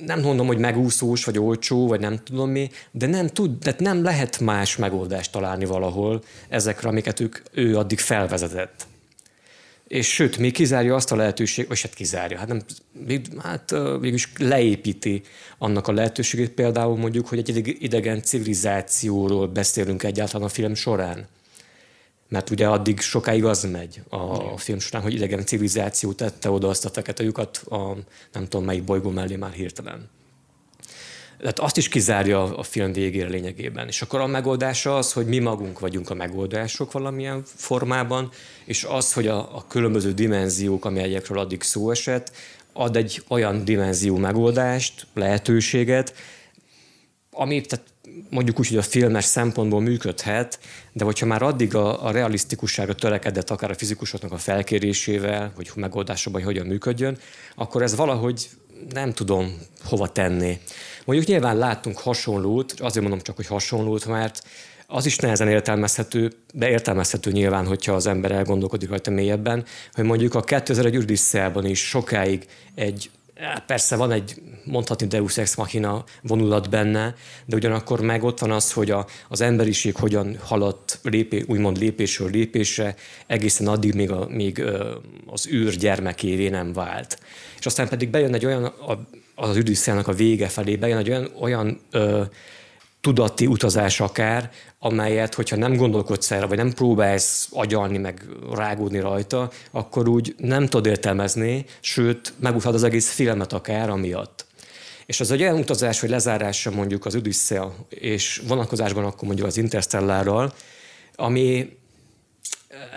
nem mondom, hogy megúszós, vagy olcsó, vagy nem tudom mi, de nem tud, de nem lehet más megoldást találni valahol ezekre, amiket ők, ő addig felvezetett és sőt, még kizárja azt a lehetőség, vagy hát kizárja, hát, nem, hát végülis leépíti annak a lehetőségét például mondjuk, hogy egy idegen civilizációról beszélünk egyáltalán a film során. Mert ugye addig sokáig az megy a film során, hogy idegen civilizáció tette oda azt a fekete lyukat a nem tudom melyik bolygó mellé már hirtelen. Tehát azt is kizárja a film végére lényegében. És akkor a megoldása az, hogy mi magunk vagyunk a megoldások valamilyen formában, és az, hogy a, a különböző dimenziók, amelyekről addig szó esett, ad egy olyan dimenzió megoldást, lehetőséget, ami tehát mondjuk úgy, hogy a filmes szempontból működhet, de hogyha már addig a, a realisztikusságra törekedett akár a fizikusoknak a felkérésével, hogy megoldásokban hogy hogyan működjön, akkor ez valahogy nem tudom hova tenni. Mondjuk nyilván láttunk hasonlót, azért mondom csak, hogy hasonlót, mert az is nehezen értelmezhető, de értelmezhető nyilván, hogyha az ember elgondolkodik rajta mélyebben, hogy mondjuk a 2001 Urdiszelban is sokáig egy Persze van egy mondhatni Deus Ex Machina vonulat benne, de ugyanakkor meg ott van az, hogy a, az emberiség hogyan haladt lépé, úgymond lépésről lépésre, egészen addig, még, a, még az űr gyermekévé nem vált. És aztán pedig bejön egy olyan, a, az Odüsszeának a vége felé bejön egy olyan, olyan ö, tudati utazás akár, amelyet, hogyha nem gondolkodsz erre, vagy nem próbálsz agyalni, meg rágódni rajta, akkor úgy nem tudod értelmezni, sőt, megúszhat az egész filmet akár amiatt. És az egy olyan utazás, hogy lezárása mondjuk az Odyssea, és vonatkozásban akkor mondjuk az Interstellárral, ami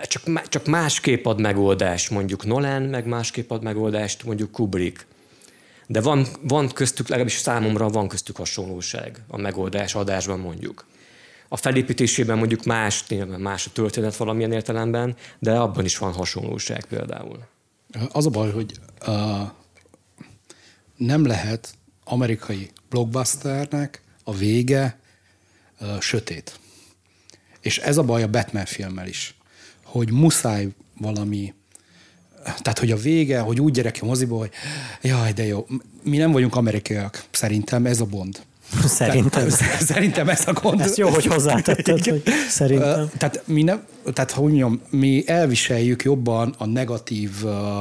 csak, csak másképp ad megoldást mondjuk Nolan, meg másképp ad megoldást mondjuk Kubrick. De van, van köztük, legalábbis számomra van köztük hasonlóság a megoldás adásban mondjuk. A felépítésében mondjuk más, más a történet valamilyen értelemben, de abban is van hasonlóság például. Az a baj, hogy uh, nem lehet amerikai blockbusternek a vége uh, sötét. És ez a baj a Batman filmmel is, hogy muszáj valami tehát, hogy a vége, hogy úgy gyerek a moziból, hogy jaj, de jó, mi nem vagyunk amerikaiak, szerintem ez a Bond. Szerintem. Tehát, szerintem ez a gond. Ez jó, hogy hozzátetted, hogy szerintem. Tehát, mi nem, tehát hogy mondjam, mi elviseljük jobban a negatív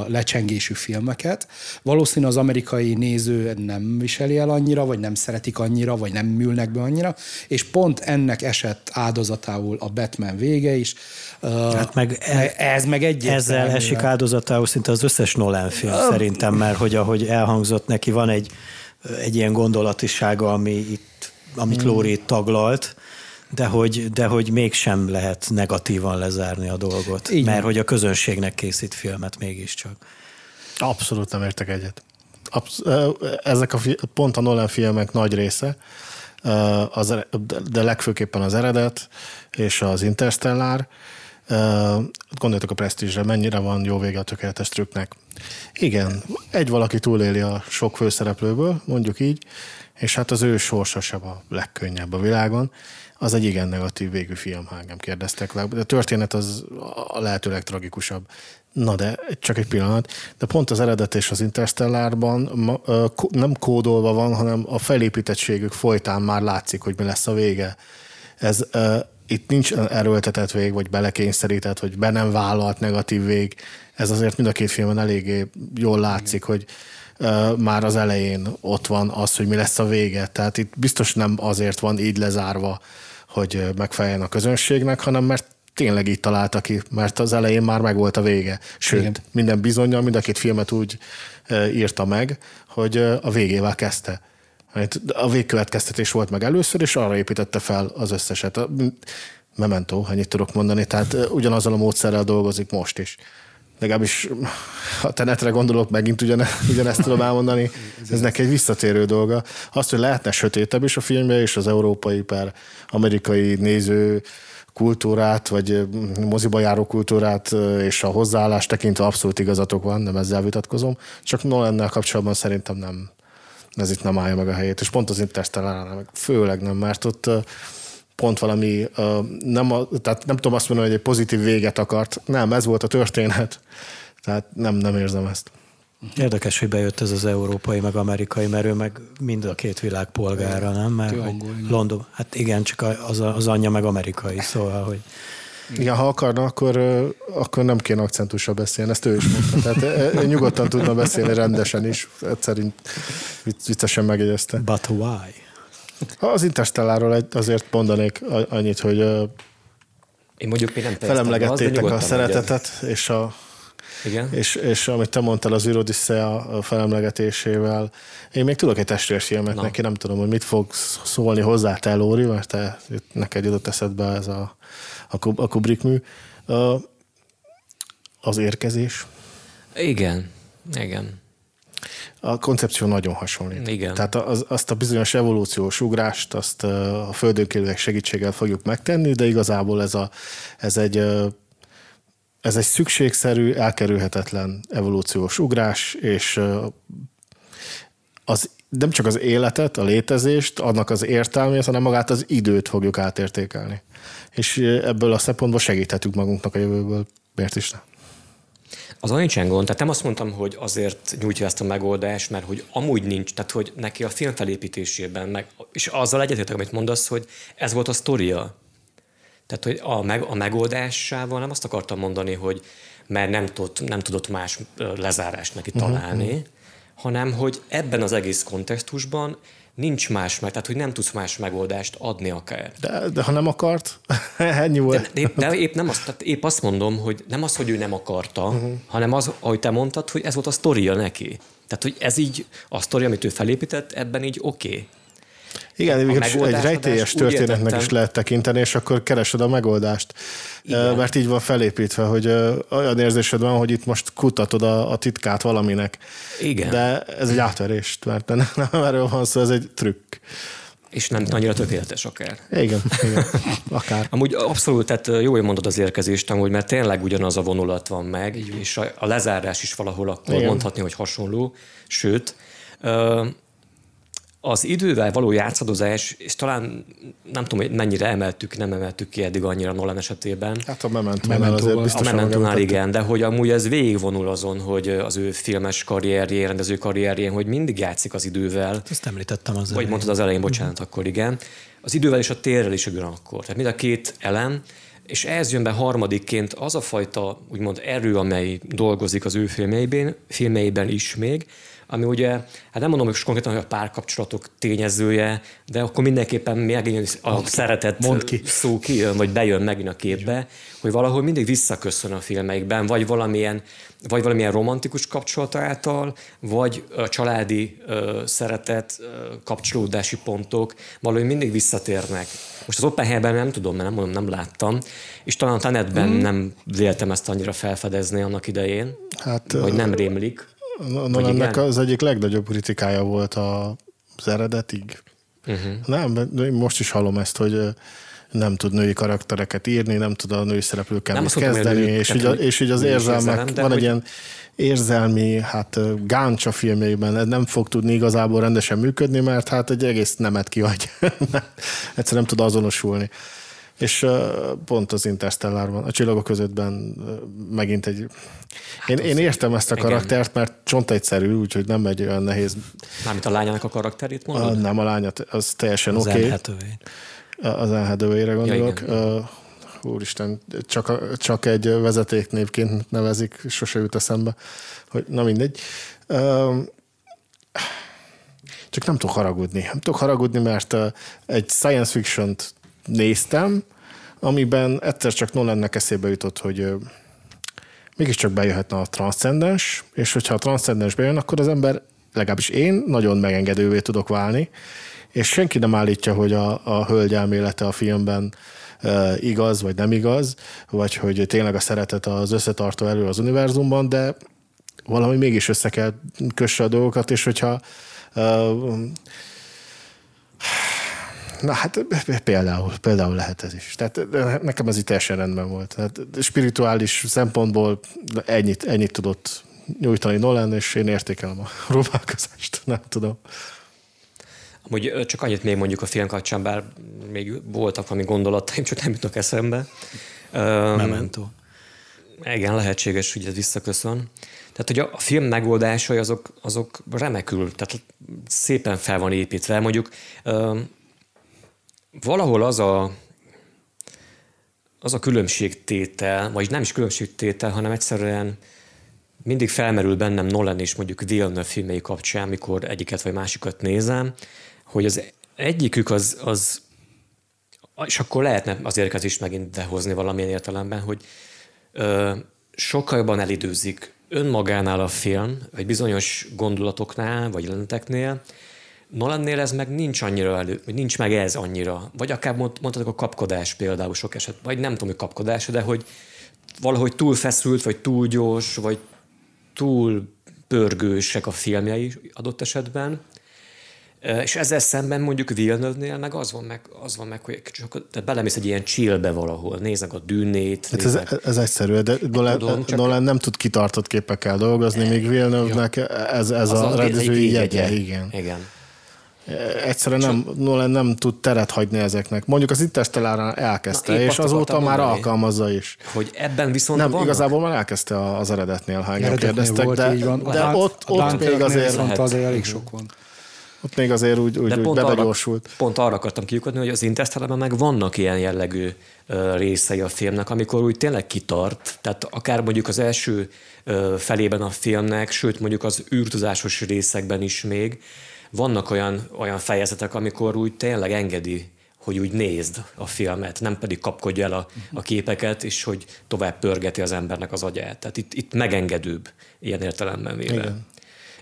lecsengésű filmeket. Valószínű az amerikai néző nem viseli el annyira, vagy nem szeretik annyira, vagy nem műlnek be annyira, és pont ennek esett áldozatául a Batman vége is. Hát meg e- ez meg egy Ezzel esik áldozatául szinte az összes Nolan film szerintem, mert hogy ahogy elhangzott, neki van egy egy ilyen gondolatisága, ami itt, amit hmm. Lóri taglalt, de hogy, de hogy mégsem lehet negatívan lezárni a dolgot, Igen. mert hogy a közönségnek készít filmet mégiscsak. Abszolút nem értek egyet. Absz- ezek a fi- pont a Nolan filmek nagy része, az, de legfőképpen az eredet és az Interstellar, Gondoljatok a presztízsre, mennyire van jó vége a tökéletes trükknek. Igen, egy valaki túléli a sok főszereplőből, mondjuk így, és hát az ő sorsa sem a legkönnyebb a világon. Az egy igen negatív végű film, ha engem kérdeztek. De a történet az a lehető legtragikusabb. Na de, csak egy pillanat, de pont az eredet és az Interstellárban nem kódolva van, hanem a felépítettségük folytán már látszik, hogy mi lesz a vége. Ez itt nincs erőltetett vég, vagy belekényszerített, vagy be nem vállalt negatív vég. Ez azért mind a két filmen eléggé jól látszik, hogy uh, már az elején ott van az, hogy mi lesz a vége. Tehát itt biztos nem azért van így lezárva, hogy megfeleljen a közönségnek, hanem mert tényleg így találta ki, mert az elején már megvolt a vége. Sőt, Igen. minden bizonyal mind a két filmet úgy írta meg, hogy a végével kezdte. A végkövetkeztetés volt meg először, és arra építette fel az összeset. A Memento, ennyit tudok mondani, tehát ugyanazzal a módszerrel dolgozik most is. Legalábbis ha tenetre gondolok, megint ugyane, ugyanezt tudom elmondani, ez neki egy visszatérő dolga. Azt, hogy lehetne sötétebb is a filmje, és az európai per amerikai néző kultúrát, vagy moziba járó kultúrát és a hozzáállást tekintve abszolút igazatok van, nem ezzel vitatkozom. Csak Nolannel kapcsolatban szerintem nem, ez itt nem állja meg a helyét, és pont az Interstellar meg. Főleg nem, mert ott pont valami, nem, a, tehát nem tudom azt mondani, hogy egy pozitív véget akart, nem, ez volt a történet, tehát nem, nem érzem ezt. Érdekes, hogy bejött ez az európai, meg amerikai, mert ő meg mind a két világ polgára, nem? Mert London, hát igen, csak az, az anyja meg amerikai, szóval, hogy igen, ha akarna, akkor, akkor nem kéne akcentussal beszélni, ezt ő is mondta. Tehát nyugodtan tudna beszélni rendesen is, egyszerűen viccesen megjegyezte. But why? Az Interstelláról azért mondanék annyit, hogy én mondjuk még nem felemlegettétek a szeretetet, és a igen. És, és amit te mondtál az Ürodisszea felemlegetésével, én még tudok egy testvérfilmet neki, nem tudom, hogy mit fog szólni hozzá te, Lóri, mert te, neked jutott eszedbe ez a a Kubrick mű. Az érkezés. Igen, igen. A koncepció nagyon hasonlít. Igen. Tehát az, azt a bizonyos evolúciós ugrást, azt a földönkélőek segítséggel fogjuk megtenni, de igazából ez, a, ez egy ez egy szükségszerű, elkerülhetetlen evolúciós ugrás, és az nem csak az életet, a létezést, annak az értelmét, hanem magát az időt fogjuk átértékelni és ebből a szempontból segíthetünk magunknak a jövőből. Miért is ne? Az nincsen gond, tehát nem azt mondtam, hogy azért nyújtja ezt a megoldást, mert hogy amúgy nincs, tehát hogy neki a film felépítésében, meg, és azzal egyetértek, amit mondasz, hogy ez volt a sztoria. Tehát, hogy a, meg, a megoldásával nem azt akartam mondani, hogy mert nem tudott, nem tudott más lezárást neki mhm, találni, uh-huh. hanem hogy ebben az egész kontextusban nincs más meg, tehát hogy nem tudsz más megoldást adni akár. De, de ha nem akart, [LAUGHS] ennyi volt. De, de, de épp, nem azt, tehát épp azt mondom, hogy nem az, hogy ő nem akarta, uh-huh. hanem az, ahogy te mondtad, hogy ez volt a sztoria neki. Tehát, hogy ez így, a sztori, amit ő felépített, ebben így oké. Okay. Igen, a egy rejtélyes történetnek is lehet tekinteni, és akkor keresed a megoldást. Igen. Mert így van felépítve, hogy olyan érzésed van, hogy itt most kutatod a, a titkát valaminek. Igen. De ez egy átverést, mert nem, [LAUGHS] nem erről van szó, ez egy trükk. És nem annyira tökéletes akár. Igen, igen. [LAUGHS] akár. amúgy abszolút, tehát jó, hogy mondod az érkezést, amúgy, mert tényleg ugyanaz a vonulat van meg, és a, a lezárás is valahol akkor igen. mondhatni, hogy hasonló, sőt, az idővel való játszadozás, és talán nem tudom, hogy mennyire emeltük, nem emeltük ki eddig annyira Nolan esetében. Hát a Memento-nál azért biztos. A memento igen, de hogy amúgy ez végigvonul azon, hogy az ő filmes karrierjén, rendező karrierjén, hogy mindig játszik az idővel. Ezt említettem az Vagy mondtad az elején, bocsánat, uh-huh. akkor igen. Az idővel és a térrel is ugyanakkor. Tehát mind a két elem, és ez jön be harmadikként az a fajta, úgymond erő, amely dolgozik az ő filmeiben, filmeiben is még, ami ugye, hát nem mondom hogy konkrétan, hogy a párkapcsolatok tényezője, de akkor mindenképpen megint a mond szeretet mond ki. szó kijön, vagy bejön megint a képbe, hogy valahol mindig visszaköszön a filmeikben, vagy valamilyen, vagy valamilyen romantikus kapcsolat által, vagy a családi ö, szeretet, ö, kapcsolódási pontok valahogy mindig visszatérnek. Most az Oppenheimerben nem tudom, mert nem mondom, nem láttam, és talán a Tenetben mm. nem véltem ezt annyira felfedezni annak idején, hát, vagy nem rémlik. Na, ennek az egyik legnagyobb kritikája volt az eredetig. Uh-huh. Nem, most is hallom ezt, hogy nem tud női karaktereket írni, nem tud a női szereplőkkel nem kezdeni, női, és, így, és így az érzelmek, érzelem, van hogy... egy ilyen érzelmi, hát gáncsa filmjében ez nem fog tudni igazából rendesen működni, mert hát egy egész nemet kihagy. [LAUGHS] Egyszerűen nem tud azonosulni. És pont az Interstellárban, a csillagok közöttben megint egy... Hát én, én értem ezt a igen. karaktert, mert csont egyszerű, úgyhogy nem megy olyan nehéz. Mármint a lányának a karakterét mondod? A, nem, a lányat, az teljesen oké. Okay. Az gondolok. Ja, úristen, csak, csak egy vezetéknévként nevezik, sose jut eszembe, hogy na mindegy. Csak nem tudok haragudni. Nem tudok haragudni, mert egy science fiction-t néztem, amiben egyszer csak Nolannek eszébe jutott, hogy mégiscsak bejöhetne a transzcendens, és hogyha a transzcendens bejön, akkor az ember, legalábbis én, nagyon megengedővé tudok válni, és senki nem állítja, hogy a, a hölgy elmélete a filmben e, igaz, vagy nem igaz, vagy hogy tényleg a szeretet az összetartó elő az univerzumban, de valami mégis össze kell kösse a dolgokat, és hogyha e, Na hát például, például lehet ez is. Tehát nekem ez itt teljesen rendben volt. Tehát spirituális szempontból ennyit, ennyit tudott nyújtani Nolan, és én értékelem a [LAUGHS] próbálkozást, nem tudom. Amúgy csak annyit még mondjuk a film kapcsán, bár még voltak valami gondolataim, csak nem jutnak eszembe. Memento. Igen, lehetséges, hogy ez visszaköszön. Tehát, hogy a film megoldásai azok, azok remekül, tehát szépen fel van építve. Mondjuk valahol az a, az a különbségtétel, vagy nem is különbségtétel, hanem egyszerűen mindig felmerül bennem Nolan és mondjuk Villeneuve filmei kapcsán, amikor egyiket vagy másikat nézem, hogy az egyikük az, az és akkor lehetne az érkezést megint behozni valamilyen értelemben, hogy ö, sokkal jobban elidőzik önmagánál a film, vagy bizonyos gondolatoknál, vagy jelenteknél, Nolannél ez meg nincs annyira elő, vagy nincs meg ez annyira. Vagy akár mondhatok a kapkodás például sok eset, vagy nem tudom, hogy kapkodás, de hogy valahogy túl feszült, vagy túl gyors, vagy túl pörgősek a filmjei adott esetben. És ezzel szemben mondjuk Villeneuve-nél meg az van meg, az van meg hogy csak, tehát belemész egy ilyen chillbe valahol, néznek a dűnét. Hát ez, ez egyszerű, de Nolan, tudom, csak... Nolan nem tud kitartott képekkel dolgozni, e, még Villeneuve-nek ez, ez az a rendezői jegye. Igen. igen. Egyszerűen nem, Nolan nem tud teret hagyni ezeknek. Mondjuk az interstellar elkezdte, Na, és azóta már mondani, alkalmazza is. Hogy ebben viszont Nem, vannak? igazából már elkezdte az eredetnél, ha engem kérdeztek, volt, de, van. de hát, ott, ott még azért... Viszont azért elég sok van. Ott még azért úgy, úgy, úgy bebegyorsult. Arra, pont arra akartam kiukadni, hogy az interstellar meg vannak ilyen jellegű részei a filmnek, amikor úgy tényleg kitart, tehát akár mondjuk az első felében a filmnek, sőt mondjuk az űrtuzásos részekben is még, vannak olyan, olyan fejezetek, amikor úgy tényleg engedi, hogy úgy nézd a filmet, nem pedig kapkodja el a, a képeket, és hogy tovább pörgeti az embernek az agyát. Tehát itt, itt megengedőbb ilyen értelemben véve. Igen.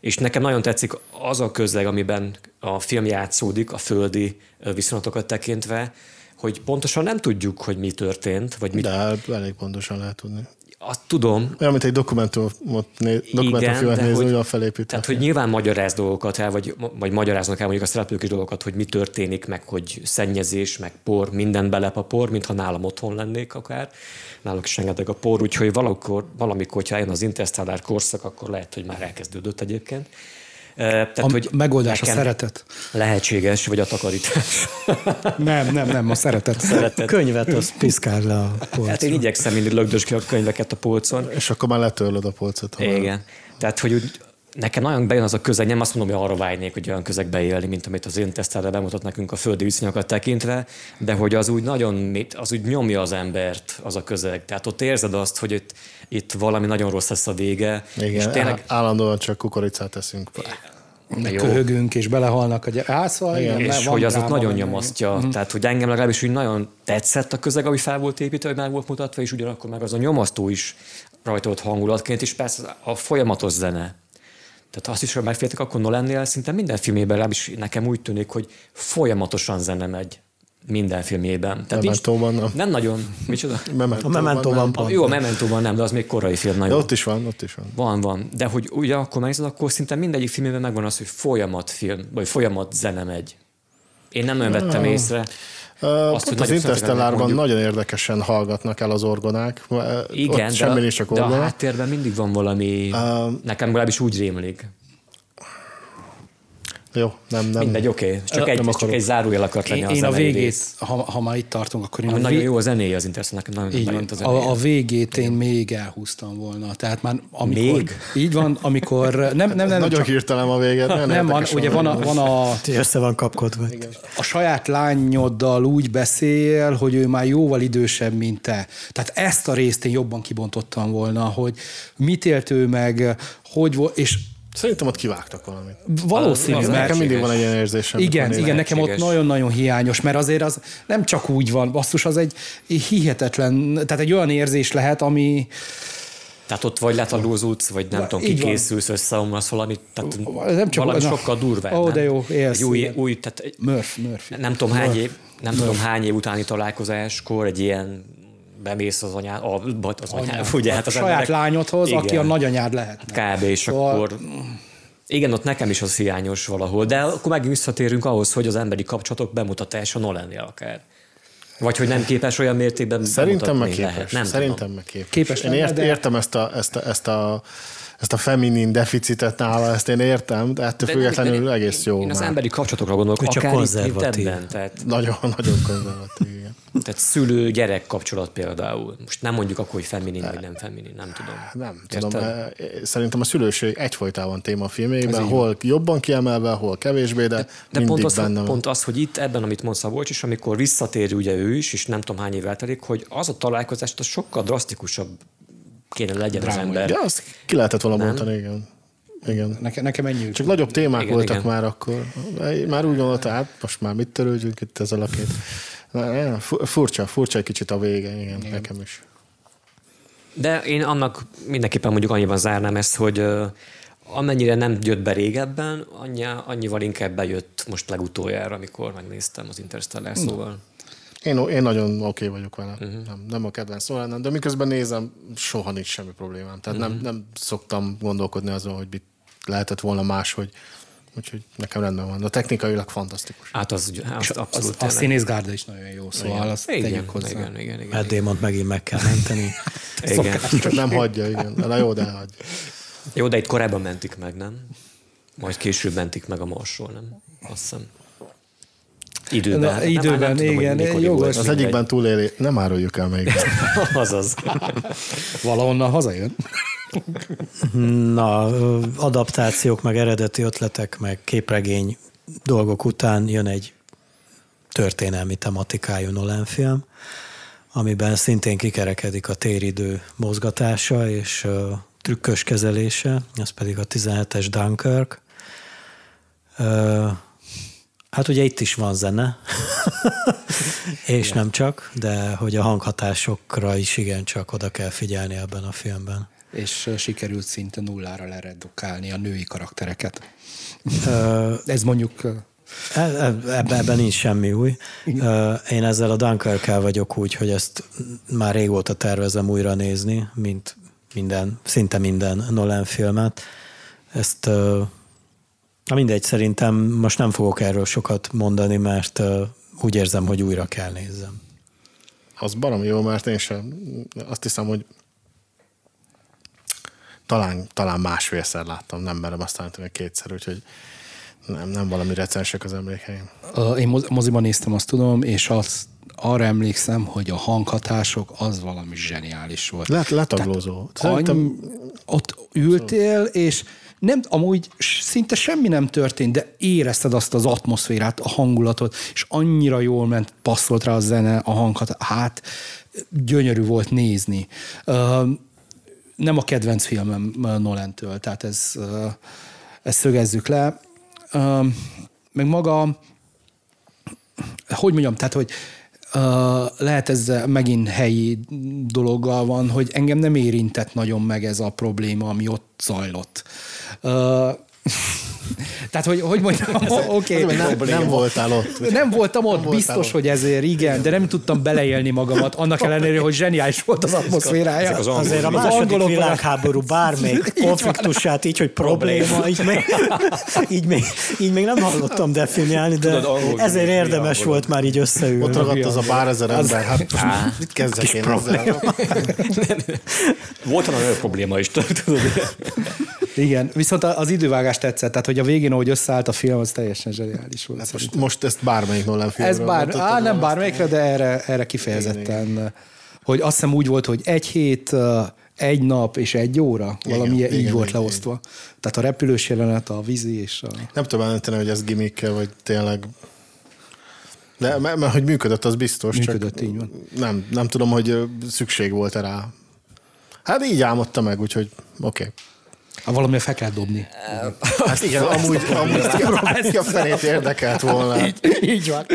És nekem nagyon tetszik az a közeg, amiben a film játszódik, a földi viszonyatokat tekintve, hogy pontosan nem tudjuk, hogy mi történt, vagy mi... De hát elég pontosan lehet tudni. Azt tudom. Olyan, mint egy dokumentumot néz, dokumentumfilmet nézni, hogy, felépített. Tehát, hogy nyilván magyaráz dolgokat el, vagy, vagy magyaráznak el mondjuk a szereplők is dolgokat, hogy mi történik, meg hogy szennyezés, meg por, minden belep a por, mintha nálam otthon lennék akár. Náluk is rengeteg a por, úgyhogy valamikor, valamikor hogyha eljön az interstellár korszak, akkor lehet, hogy már elkezdődött egyébként. Tehát, a hogy megoldás a szeretet. Lehetséges, vagy a takarítás. [LAUGHS] nem, nem, nem, a szeretet. szeretet. Könyvet az piszkál le a polcon. Hát én igyekszem mindig lögdös ki a könyveket a polcon. És akkor már letörlöd a polcot. Igen. Tehát, hogy úgy, nekem nagyon bejön az a közeg, nem azt mondom, hogy arra vágynék, hogy olyan közegbe élni, mint amit az Interstellar bemutat nekünk a földi viszonyokat tekintve, de hogy az úgy nagyon, az úgy nyomja az embert, az a közeg. Tehát ott érzed azt, hogy itt, itt valami nagyon rossz lesz a vége. Igen, és tényleg... állandóan csak kukoricát teszünk meg köhögünk, és belehalnak a gyerek. Szóval igen, és hogy az ott nagyon nyomasztja. Uh-huh. Tehát, hogy engem legalábbis úgy nagyon tetszett a közeg, ami fel volt építve, hogy meg volt mutatva, és ugyanakkor meg az a nyomasztó is rajta ott hangulatként, és persze a folyamatos zene. Tehát azt is, hogy megféltek, akkor Nolannél szinte minden filmében legalábbis nekem úgy tűnik, hogy folyamatosan zene megy minden filmjében. Tehát Mementóban nem. Nem nagyon. Micsoda? [LAUGHS] Memento a Mementóban pont. Jó, a Mementóban nem, de az még korai film nagyon. De ott is van, ott is van. Van, van. De hogy ugye akkor megnézed, akkor szinte mindegyik filmében megvan az, hogy folyamat film, vagy folyamat zene megy. Én nem olyan vettem észre. Azt, hogy az Interstellárban nagyon érdekesen hallgatnak el az orgonák. Igen, Ott de, semmi nincs csak de a háttérben mindig van valami, uh, nekem legalábbis úgy rémlik. Jó, nem, nem. Mindegy, oké. Okay. Csak, egy, nem csak egy zárójel akart lenni én, a én a végét, ha, ha már itt tartunk, akkor én a nagyon vég... jó a zenéje az Interstellar, nekem nagyon így van. A, a végét én még elhúztam volna. Tehát már amikor, még? Így van, amikor... Nem, nem, nem, nagyon csak, hirtelen a vége. Nem, nem van, ugye van a... Van a össze van kapkodva. A saját lányoddal úgy beszél, hogy ő már jóval idősebb, mint te. Tehát ezt a részt én jobban kibontottam volna, hogy mit élt ő meg, hogy volt, és Szerintem ott kivágtak valamit. Valószínű. Az, nekem mindig van egy ilyen érzésem. Igen, igen, nekem ott nagyon-nagyon hiányos, mert azért az nem csak úgy van, basszus, az egy hihetetlen, tehát egy olyan érzés lehet, ami, tehát ott vagy letalózódsz, vagy nem tudom, kikészülsz, összeomlasz valamit, tehát nem csak valami na, sokkal durvább. Ó, de jó, élsz. Egy új, új, tehát Murph, Murphy. Nem tudom, hány év, nem Murph. tudom hány év utáni találkozáskor egy ilyen bemész az anyád, a, az anyád, ugye, hát az a saját emberek, lányodhoz, igen, aki a nagyanyád lehet. Kb. és szóval... akkor igen, ott nekem is az hiányos valahol, de akkor megint visszatérünk ahhoz, hogy az emberi kapcsolatok bemutatása Nolannél akár. Vagy hogy nem képes olyan mértékben Szerintem meg képes. Lehet. Nem Szerintem meg képes. képes Én ért, de... értem ezt a, ezt a, ezt a ezt a feminin deficitet nála, ezt én értem, de ettől de függetlenül de, egész jó. Én az emberi kapcsolatokra gondolok, csak akár konzervatív. Ebben, tehát... Nagyon, nagyon konzervatív, igen. Tehát szülő-gyerek kapcsolat például. Most nem mondjuk akkor, hogy feminin vagy nem feminin, nem tudom. Nem Érted? tudom. Szerintem a szülőség egyfolytában téma a filmében, hol jobban kiemelve, hol kevésbé, de, de, de pont, az, benne pont az, hogy itt ebben, amit mondsz Szabolcs is, amikor visszatér ugye ő is, és nem tudom hány év eltelik, hogy az a találkozás az sokkal drasztikusabb kéne legyen Drámai. az ember. Ja, azt ki lehetett volna mondani, igen. Igen. Nekem, nekem ennyi. Csak nagyobb témák igen, voltak igen. már akkor. Már úgy gondolta, hát most már mit törődjünk itt ez alakét. Furcsa, furcsa egy kicsit a vége, igen, igen. nekem is. De én annak mindenképpen mondjuk annyiban zárnám ezt, hogy amennyire nem jött be régebben, annyi, annyival inkább bejött most legutoljára, amikor megnéztem az Interstellar, szóval. Én, én nagyon oké okay vagyok vele. Uh-huh. Nem, nem a kedvenc szó nem, de miközben nézem, soha nincs semmi problémám. Tehát uh-huh. nem, nem szoktam gondolkodni azon, hogy mit lehetett volna más, hogy úgyhogy nekem rendben van. De technikailag fantasztikus. Hát az, az abszolút. Az, a színészgárda is nagyon jó, szóval igen. azt igen, tegyük hozzá. Igen, igen, igen, hát Démont megint meg kell menteni. [LAUGHS] igen. Csak nem hagyja, igen. Na jó, de hagyja. Jó, de itt korábban mentik meg, nem? Majd később mentik meg a Marsról, nem? Azt hiszem. Időben. Na, időben, nem, igen. Tudom, jogos. Az egyikben túléli, nem áruljuk el még. [LAUGHS] Azaz. [LAUGHS] Valahonnan hazajön. [LAUGHS] Na, adaptációk, meg eredeti ötletek, meg képregény dolgok után jön egy történelmi tematikájú Nolan film, amiben szintén kikerekedik a téridő mozgatása és trükkös kezelése, ez pedig a 17-es Dunkirk. Hát ugye itt is van zene, [LAUGHS] és Igen. nem csak, de hogy a hanghatásokra is igen csak oda kell figyelni ebben a filmben. És sikerült szinte nullára leredukálni a női karaktereket. [LAUGHS] Ez mondjuk E, e, ebben, ebben nincs semmi új. Én ezzel a Dunkirk vagyok úgy, hogy ezt már régóta tervezem újra nézni, mint minden, szinte minden Nolan filmet. Ezt na mindegy, szerintem most nem fogok erről sokat mondani, mert úgy érzem, hogy újra kell nézzem. Az barom jó, mert én sem azt hiszem, hogy talán, talán másfélszer láttam, nem merem azt állítani, hogy kétszer, úgyhogy nem, nem valami recensek az emlékeim. Én moziban néztem, azt tudom, és azt arra emlékszem, hogy a hanghatások az valami zseniális volt. Let, letaglózó. Annyi, ott ültél, és nem, amúgy szinte semmi nem történt, de érezted azt az atmoszférát, a hangulatot, és annyira jól ment, passzolt rá a zene, a hangat, hát gyönyörű volt nézni. Nem a kedvenc filmem Nolentől, tehát ez, ezt szögezzük le meg maga, hogy mondjam, tehát, hogy Lehet ez megint helyi dologgal van, hogy engem nem érintett nagyon meg ez a probléma, ami ott zajlott. Tehát, hogy, hogy mondjam, [LAUGHS] oké. [LAUGHS] Okay. Nem, nem voltál ott. Nem voltam ott, nem biztos, ott. hogy ezért igen, de nem tudtam beleélni magamat, annak ellenére, hogy zseniális volt az atmoszférája. Ezek az Azért a második világháború bármelyik [LAUGHS] konfliktusát így, hogy probléma, így még, így, még, így még nem hallottam definiálni, de Tudod, ezért érdemes volt már így összeülni. Ott ragadt az a pár ezer ember, hát mit kezdek én ezzel? Volt olyan probléma is, tudod. Igen, viszont az idővágás tetszett, tehát hogy a végén, ahogy összeállt a film, az teljesen zseniális volt. Hát most, most ezt bármelyik Nolan filmről Ez bár, á, nem bármelyikre, de erre, erre kifejezetten. Igen, hogy azt hiszem úgy volt, hogy egy hét, egy nap és egy óra, valami igen, így igen, volt igen, leosztva. Igen. Tehát a repülős jelenet, a vízi és a... Nem tudom elmenteni, hogy ez gimmickkel, vagy tényleg de mert, mert hogy működött, az biztos. Működött, csak így van. Nem, nem tudom, hogy szükség volt rá. Hát így álmodta meg, úgyhogy oké. Okay. Ha valami fel kell dobni. Hát igen, amúgy, amúgy ki [LAUGHS] a felét érdekelt volna. [LAUGHS] Így, így van.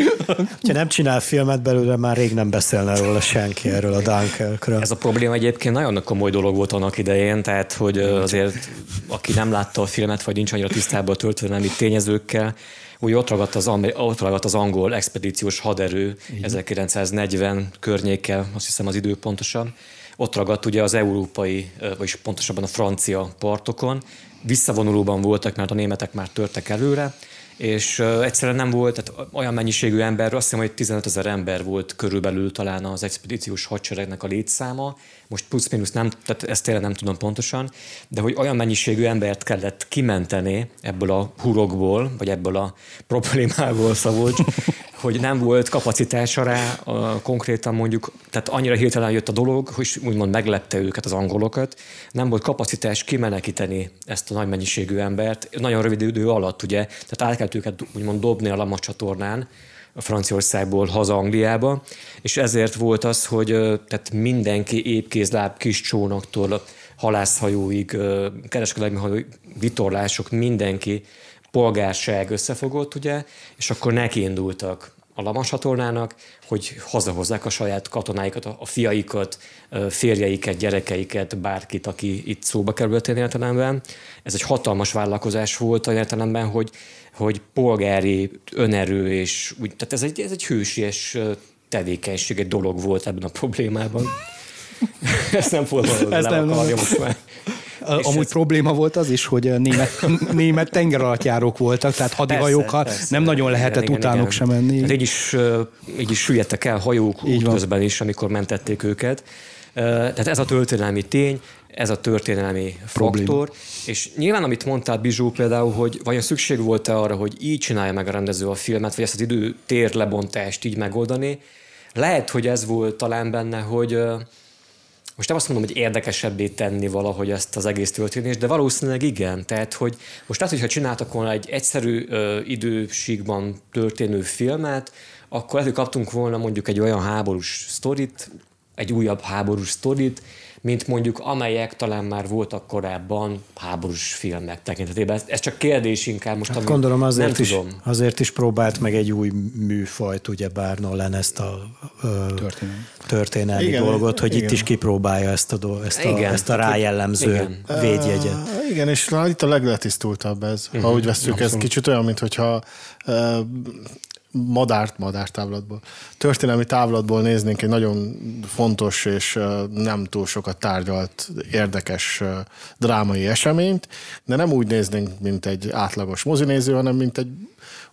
Ha nem csinál filmet belőle, már rég nem beszélne róla senki erről a Dunkerkről. Ez a probléma egyébként nagyon komoly dolog volt annak idején, tehát hogy azért aki nem látta a filmet, vagy nincs annyira tisztában a történelmi tényezőkkel, úgy ott ragadt az, ott ragadt az angol expedíciós haderő Igen. 1940 környékkel, azt hiszem az idő pontosan, ott ragadt ugye az európai, vagyis pontosabban a francia partokon, visszavonulóban voltak, mert a németek már törtek előre, és egyszerűen nem volt, tehát olyan mennyiségű ember, azt hiszem, hogy 15 ezer ember volt körülbelül talán az expedíciós hadseregnek a létszáma, most plusz-minusz nem, tehát ezt tényleg nem tudom pontosan, de hogy olyan mennyiségű embert kellett kimenteni ebből a hurokból, vagy ebből a problémából, Szabolcs, [LAUGHS] hogy nem volt kapacitása rá a, konkrétan mondjuk, tehát annyira hirtelen jött a dolog, hogy úgymond meglepte őket az angolokat, nem volt kapacitás kimenekíteni ezt a nagy mennyiségű embert, nagyon rövid idő alatt, ugye, tehát át kellett őket úgymond dobni a Lamas csatornán, a Franciaországból haza Angliába, és ezért volt az, hogy tehát mindenki épkézláb kis csónaktól halászhajóig, kereskedelmi hajóig, vitorlások, mindenki polgárság összefogott, ugye, és akkor neki indultak a Lamas csatornának, hogy hazahozzák a saját katonáikat, a fiaikat, férjeiket, gyerekeiket, bárkit, aki itt szóba került értelemben. Ez egy hatalmas vállalkozás volt a értelemben, hogy, hogy polgári önerő, és úgy, tehát ez egy, ez egy hősies tevékenység, egy dolog volt ebben a problémában. [LAUGHS] Ezt nem fordulom, nem, nem most már. Amúgy ez... probléma volt az is, hogy német, [LAUGHS] német tengeralattjárók voltak, tehát hadihajókkal persze, persze. nem nagyon lehetett igen, utánuk igen. sem menni. Hát így is, így is süllyedtek el hajók így útközben is, amikor mentették őket. Tehát ez a történelmi tény, ez a történelmi Probléma. faktor, és nyilván, amit mondtál Bizsó például, hogy vajon szükség volt-e arra, hogy így csinálja meg a rendező a filmet, vagy ezt az idő tér lebontást így megoldani, lehet, hogy ez volt talán benne, hogy most nem azt mondom, hogy érdekesebbé tenni valahogy ezt az egész történést, de valószínűleg igen. Tehát, hogy most lehet, hogyha csináltak volna egy egyszerű ö, időségben történő filmet, akkor lehet, hogy kaptunk volna mondjuk egy olyan háborús sztorit, egy újabb háborús sztorit, mint mondjuk amelyek talán már voltak korábban háborús filmek tekintetében. Ez csak kérdés inkább most, hát gondolom azért nem is, tudom. azért is próbált meg egy új műfajt, ugye bár Nolan ezt a ö, Történelmi. történelmi Igen, dolgot, hogy igen. itt is kipróbálja ezt a, do- ezt a, Igen. ezt a rájellemző Igen. védjegyet. Uh, igen, és talán itt a legletisztultabb ez. Uh-huh. Ha úgy veszük, ez kicsit olyan, mintha uh, madárt, madártávlatból, történelmi távlatból néznénk egy nagyon fontos és nem túl sokat tárgyalt, érdekes drámai eseményt, de nem úgy néznénk, mint egy átlagos mozinéző, hanem mint egy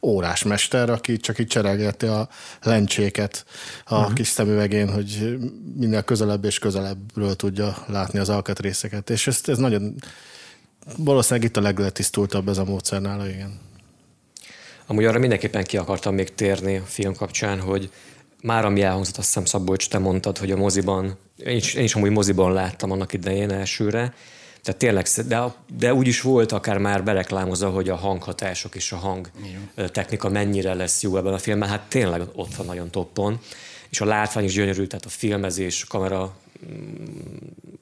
órásmester, aki csak így cserélgeti a lencséket a uh-huh. kis szemüvegén, hogy minél közelebb és közelebbről tudja látni az alkatrészeket. És ez, ez nagyon valószínűleg itt a legletisztultabb ez a módszer nála, igen. Amúgy arra mindenképpen ki akartam még térni a film kapcsán, hogy már ami elhangzott, azt hiszem Szabolcs, te mondtad, hogy a moziban, én is, én is amúgy moziban láttam annak idején elsőre, tehát tényleg, de, de úgy is volt akár már bereklámozva, hogy a hanghatások és a hang technika mennyire lesz jó ebben a filmben, hát tényleg ott van nagyon toppon, és a látvány is gyönyörű, tehát a filmezés, a kamera mm,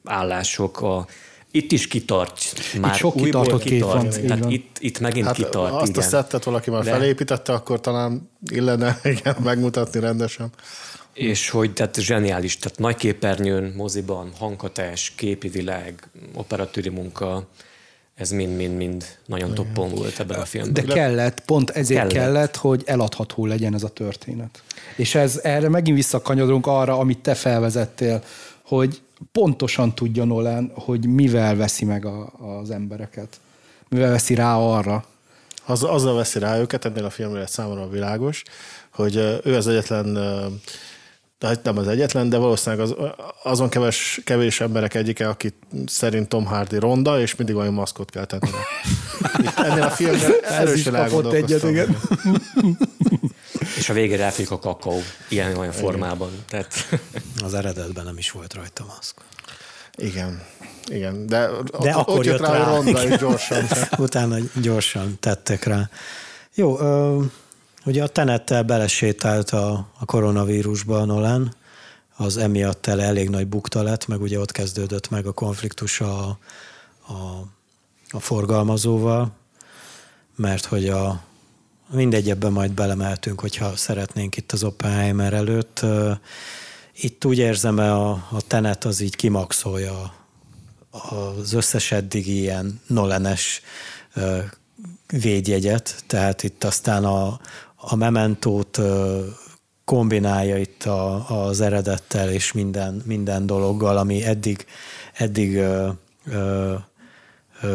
állások, a, itt is kitart. Már sok újból kitartott kép van, így Tehát van. itt, itt megint Hát kitart, azt igen. a szettet valaki már De- felépítette, akkor talán illene [LAUGHS] igen, megmutatni rendesen. És hogy tehát zseniális, tehát nagy képernyőn, moziban, hanghatás, képi világ, operatőri munka, ez mind-mind-mind nagyon toppon volt ebben a filmben. De kellett, pont ezért Kellett. kellett. kellett, hogy eladható legyen ez a történet. És ez, erre megint visszakanyodunk arra, amit te felvezettél, hogy pontosan tudja Nolan, hogy mivel veszi meg a, az embereket. Mivel veszi rá arra. Az, azzal veszi rá őket, ennél a filmről számomra világos, hogy ő az egyetlen, hát nem az egyetlen, de valószínűleg az, azon keves, kevés emberek egyike, aki szerint Tom Hardy ronda, és mindig valami maszkot kell tenni. [LAUGHS] Ennél a filmnél erősen kapott egyet, elgondolkoztam. igen. [LAUGHS] És a végére elfogyik a kakaó ilyen olyan formában. Tehát Az eredetben nem is volt rajta maszk. Igen. Igen, de, De ott, akkor ott jött jött rá, rá. ronda, és gyorsan. [LAUGHS] Utána gyorsan tettek rá. Jó, ö, ugye a Tenettel belesétált a, a koronavírusba a Nolan, az emiatt tele elég nagy bukta lett, meg ugye ott kezdődött meg a konfliktus a, a, a forgalmazóval, mert hogy a mindegy, ebben majd belemeltünk, hogyha szeretnénk itt az Oppenheimer előtt. Itt úgy érzem, a, a Tenet az így kimaxolja az összes eddig ilyen Nolanes ö, védjegyet, tehát itt aztán a, a mementót kombinálja itt a, az eredettel és minden, minden dologgal, ami eddig, eddig ö, ö,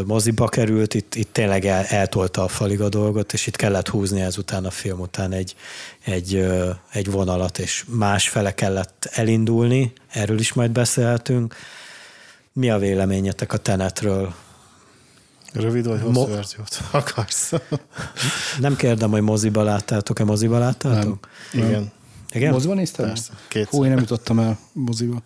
moziba került, itt, itt tényleg el, eltolta a falig a dolgot, és itt kellett húzni ezután a film után egy, egy, egy vonalat, és más fele kellett elindulni, erről is majd beszélhetünk. Mi a véleményetek a Tenetről? Rövid vagy hosszú Mo- verziót akarsz? Nem kérdem, hogy moziba láttátok-e, moziba láttátok? Igen. Igen? Moziban néztem? Persze, kétszer. Hú, én nem jutottam el moziba.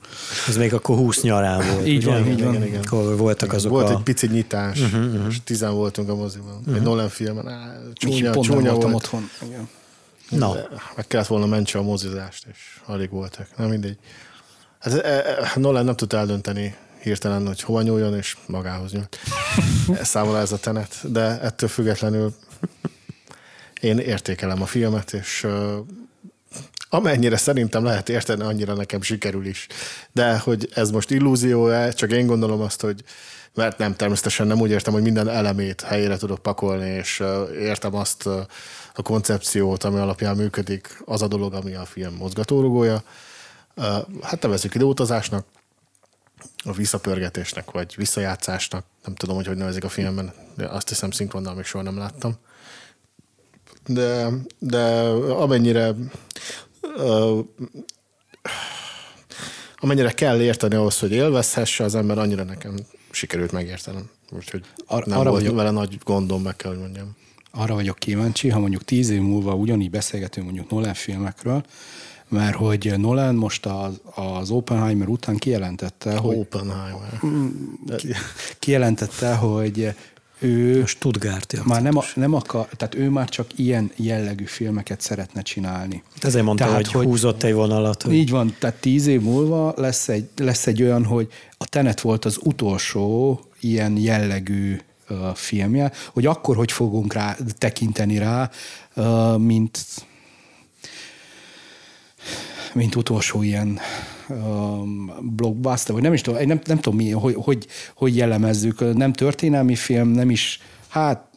Ez még akkor 20 nyarán volt. Így ugye? van, így van. igen, igen. Akkor voltak azok Volt a... egy pici nyitás, uh-huh, és tizen voltunk a moziban. Uh-huh. Egy Nolan filmen. Á, Csúnya, csúnya, pont csúnya voltam volt. otthon. Igen. Na, De Meg kellett volna mentse a mozizást, és alig voltak. Nem mindegy. Hát, e, e, Nolan nem tudta eldönteni hirtelen, hogy hova nyúljon, és magához nyúlt. [LAUGHS] Számomra ez a tenet, de ettől függetlenül én értékelem a filmet, és amennyire szerintem lehet érteni, annyira nekem sikerül is. De hogy ez most illúzió-e, csak én gondolom azt, hogy mert nem, természetesen nem úgy értem, hogy minden elemét helyére tudok pakolni, és értem azt a koncepciót, ami alapján működik az a dolog, ami a film mozgatórugója. Hát nevezzük időutazásnak, a visszapörgetésnek, vagy visszajátszásnak, nem tudom, hogy hogy nevezik a filmben, de azt hiszem szinkronnal még soha nem láttam. De, de amennyire ö, amennyire kell érteni ahhoz, hogy élvezhesse az ember, annyira nekem sikerült megértenem. Úgyhogy Ar- nem arra volt vagyok- vele nagy gondom, meg kell, hogy mondjam. arra vagyok kíváncsi, ha mondjuk tíz év múlva ugyanígy beszélgetünk mondjuk Nolan filmekről, mert hogy Nolan most az, az Oppenheimer után kijelentette, hogy Oppenheimer. kijelentette, hogy ő A Stuttgarti már nem, a, nem akar, tehát ő már csak ilyen jellegű filmeket szeretne csinálni. Ezért mondta, Tehát, hogy, hogy- húzott egy vonalat. Hogy Így van, tehát tíz év múlva lesz egy, lesz egy olyan, hogy a Tenet volt az utolsó ilyen jellegű uh, filmje, hogy akkor hogy fogunk rá tekinteni rá, uh, mint mint utolsó ilyen um, blockbuster, vagy nem is tudom, nem, nem tudom mi, hogy, hogy, hogy jellemezzük. Nem történelmi film, nem is, hát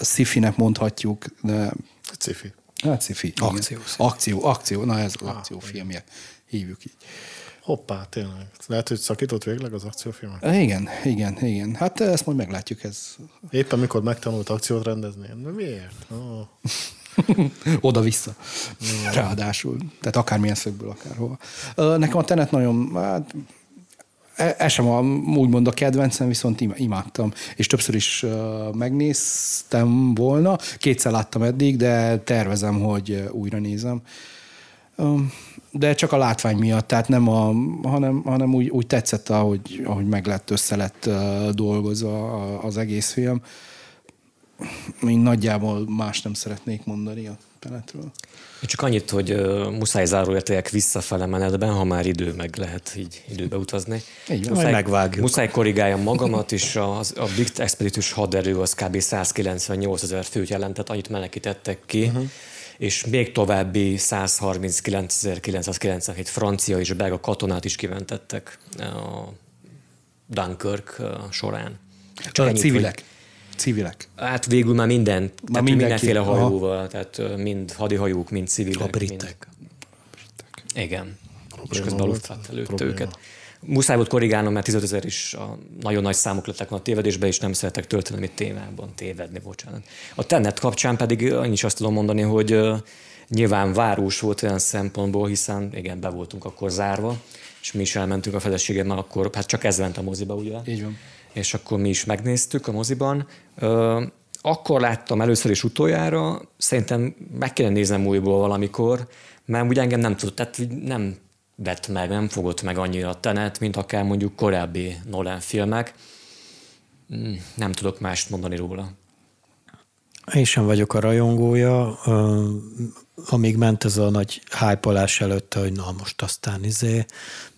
szifinek mondhatjuk, de Cifi. hát szifi. igen. Akciószi. Akció, akció, na ez az akciófilmje. Hívjuk így. Hoppá, tényleg. Lehet, hogy szakított végleg az akciófilmet? Igen, igen, igen. Hát ezt majd meglátjuk. Ez Éppen mikor megtanult akciót rendezni. Na miért? Oh. [LAUGHS] [LAUGHS] oda-vissza. Ráadásul. Tehát akármilyen szögből, akárhova. Nekem a Tenet nagyon, hát, e- ez sem a, úgymond a kedvencem, viszont im- imádtam. És többször is megnéztem volna. Kétszer láttam eddig, de tervezem, hogy újra nézem. De csak a látvány miatt, tehát nem a, hanem, hanem úgy, úgy tetszett, ahogy, ahogy meg lett, össze lett dolgozva az egész film. Én nagyjából más nem szeretnék mondani a Tenetről. Én Csak annyit, hogy uh, muszáj záróértékek visszafele menetben, ha már idő meg lehet így időbe utazni. Így. Majd megvágjuk. Muszáj korrigáljam magamat, és az, a Big Expeditus haderő az kb. 198 ezer főt jelentett, annyit menekítettek ki, uh-huh. és még további 139.997 francia és belga katonát is kimentettek a Dunkirk során. Csak ennyit, civilek. hogy- Civilek. Hát végül már minden, tehát mindenki, mindenféle aha. hajóval, tehát ö, mind hadihajók, mind civilek. a britek. Mind. Igen. és Probléma közben a volt. Luftwaffe Probléma. őket. Muszáj volt korrigálnom, mert 15 ezer is a nagyon nagy számok lettek volna a tévedésbe, és nem szeretek történelmi témában tévedni, bocsánat. A Tenet kapcsán pedig annyi is azt tudom mondani, hogy nyilván várós volt olyan szempontból, hiszen igen, be voltunk akkor zárva, és mi is elmentünk a feleségemmel, akkor hát csak ez ment a moziba, ugye? Így van. És akkor mi is megnéztük a moziban. Akkor láttam először is utoljára, szerintem meg kéne néznem újból valamikor, mert ugye engem nem tud, tehát úgy nem vett meg, nem fogott meg annyira a tenet, mint akár mondjuk korábbi Nolan filmek. Mm, Nem tudok mást mondani róla. Én sem vagyok a rajongója, amíg ment ez a nagy hype előtte, hogy na most aztán izé,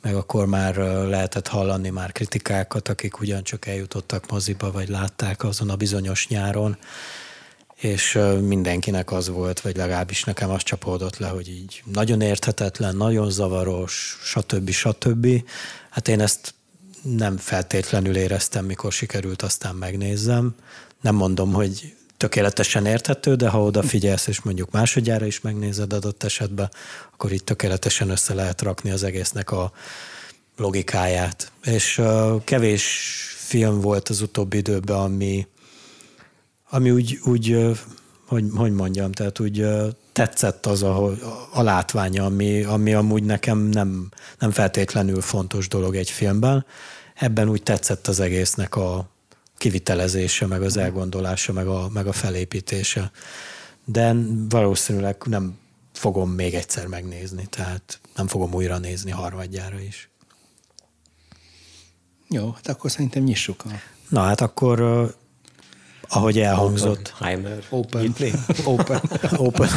meg akkor már lehetett hallani már kritikákat, akik ugyancsak eljutottak moziba, vagy látták azon a bizonyos nyáron, és mindenkinek az volt, vagy legalábbis nekem az csapódott le, hogy így nagyon érthetetlen, nagyon zavaros, stb. stb. Hát én ezt nem feltétlenül éreztem, mikor sikerült, aztán megnézzem. Nem mondom, hogy tökéletesen érthető, de ha odafigyelsz, és mondjuk másodjára is megnézed adott esetben, akkor itt tökéletesen össze lehet rakni az egésznek a logikáját. És uh, kevés film volt az utóbbi időben, ami, ami úgy, úgy uh, hogy, hogy mondjam, tehát úgy uh, tetszett az a, a látványa, ami, ami amúgy nekem nem, nem feltétlenül fontos dolog egy filmben. Ebben úgy tetszett az egésznek a kivitelezése, meg az elgondolása, meg a, meg a felépítése. De valószínűleg nem fogom még egyszer megnézni, tehát nem fogom újra nézni harmadjára is. Jó, hát akkor szerintem nyissuk a Na hát akkor, uh, ahogy elhangzott, Heimer. [LAUGHS] Open. Open. Open.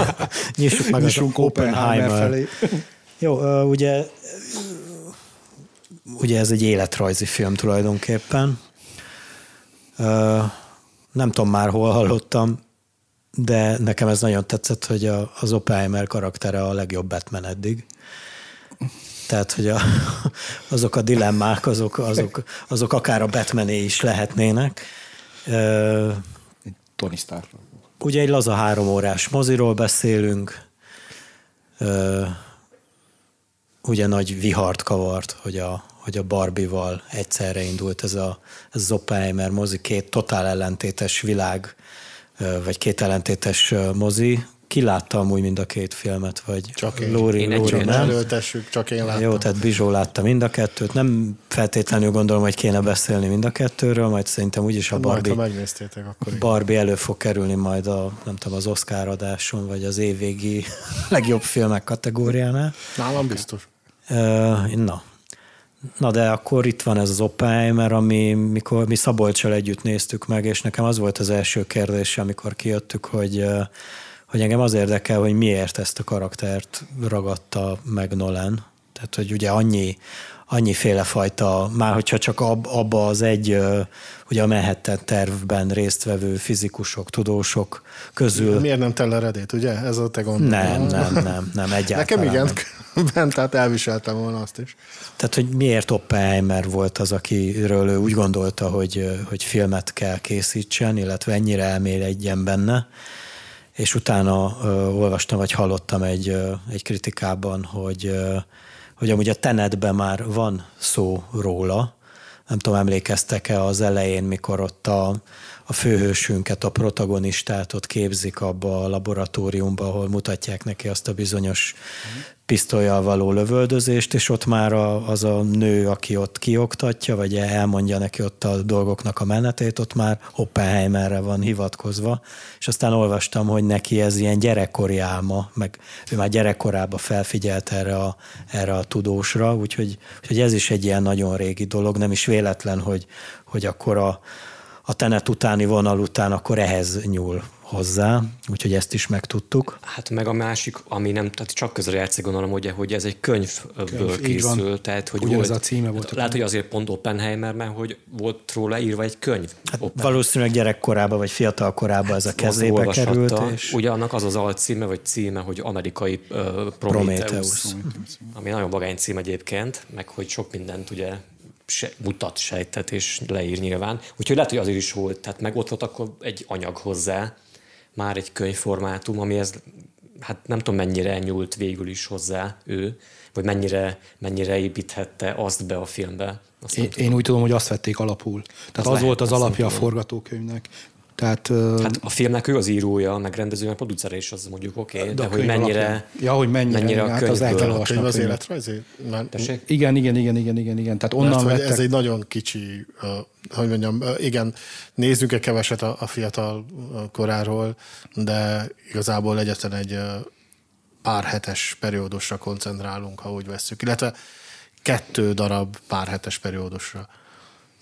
[LAUGHS] Nyissuk meg Nyissunk az Oppenheimer felé. Jó, ugye, ugye ez egy életrajzi film tulajdonképpen. Nem tudom már hol hallottam, de nekem ez nagyon tetszett, hogy a, az Oppenheimer karaktere a legjobb Batman eddig. Tehát, hogy a, [LAUGHS] azok a dilemmák, azok, azok, azok akár a Batmané is lehetnének. Tony Stark. Ugye egy laza három órás moziról beszélünk, ugye nagy vihart kavart, hogy a, hogy a Barbie-val egyszerre indult ez, a, ez az Oppenheimer mozi, két totál ellentétes világ, vagy két ellentétes mozi. Ki látta amúgy mind a két filmet, vagy Csak én. Lóri, Én Lóri egyet. nem? Előtessük, csak én láttam. Jó, tehát Bizsó látta mind a kettőt. Nem feltétlenül gondolom, hogy kéne beszélni mind a kettőről, majd szerintem úgyis a Majd, Barbie, megnéztétek, akkor. Barbie elő fog kerülni majd a, nem tudom, az Oscar adáson, vagy az évvégi [LAUGHS] legjobb filmek kategóriánál. Nálam biztos. Na, Na de akkor itt van ez az Oppenheimer, ami mikor mi Szabolcsal együtt néztük meg, és nekem az volt az első kérdés, amikor kijöttük, hogy, hogy engem az érdekel, hogy miért ezt a karaktert ragadta meg Nolan. Tehát, hogy ugye annyi, annyiféle fajta, már hogyha csak ab, abba az egy, ugye a Manhattan tervben résztvevő fizikusok, tudósok közül. Miért nem telleredét, ugye? Ez a te gondol. Nem, nem, nem, nem, egyáltalán Nekem igen, nem. Bent, tehát elviseltem volna azt is. Tehát, hogy miért Oppenheimer volt az, akiről ő úgy gondolta, hogy, hogy filmet kell készítsen, illetve ennyire elmélyedjen benne, és utána ö, olvastam, vagy hallottam egy, ö, egy kritikában, hogy ö, hogy amúgy a Tenetben már van szó róla, nem tudom, emlékeztek-e az elején, mikor ott a, a főhősünket, a protagonistát ott képzik abba a laboratóriumba, ahol mutatják neki azt a bizonyos pisztolyjal való lövöldözést, és ott már a, az a nő, aki ott kioktatja, vagy elmondja neki ott a dolgoknak a menetét, ott már Oppenheimerre van hivatkozva, és aztán olvastam, hogy neki ez ilyen gyerekkori álma, meg ő már gyerekkorában felfigyelt erre a, erre a tudósra, úgyhogy, úgyhogy ez is egy ilyen nagyon régi dolog, nem is véletlen, hogy, hogy akkor a, a tenet utáni vonal után akkor ehhez nyúl hozzá, úgyhogy ezt is megtudtuk. Hát meg a másik, ami nem, tehát csak közre játszik gondolom, ugye, hogy ez egy könyvből Könyv, készül, tehát hogy Ugyanez volt, a címe volt. Hát, lehet, hogy azért pont Oppenheimer, mert hogy volt róla írva egy könyv. Hát valószínűleg gyerekkorában vagy fiatal korában ez a Hát, kezébe került. És... Ugye annak az az alcíme, vagy címe, hogy amerikai uh, Prometheus, Prometheus. ami nagyon vagány cím egyébként, meg hogy sok mindent ugye se, mutat, sejtet és leír nyilván. Úgyhogy lehet, hogy azért is volt, tehát meg ott volt akkor egy anyag hozzá, már egy könyvformátum, amihez hát nem tudom mennyire nyúlt végül is hozzá ő, vagy mennyire, mennyire építhette azt be a filmbe. Azt Én, tudom. én úgy tudom, hogy azt vették alapul. Tehát az, lehet, volt az alapja a forgatókönyvnek. Tehát, Hát a filmnek ő az írója, meg rendező, meg producere is, az mondjuk oké, okay, de, a de hogy mennyire, alapján. Ja, hogy mennyire, mennyire a hát az el kell könyvből. olvasni Könyv az életrajzi? Mert, Tessék? Igen, igen, igen, igen, igen, igen. Tehát mert onnan hogy vettek. ez egy nagyon kicsi, uh, hogy mondjam, uh, igen, nézzünk egy keveset a, a fiatal koráról, de igazából egyetlen egy uh, pár hetes periódusra koncentrálunk, ha úgy vesszük, illetve kettő darab pár hetes periódusra.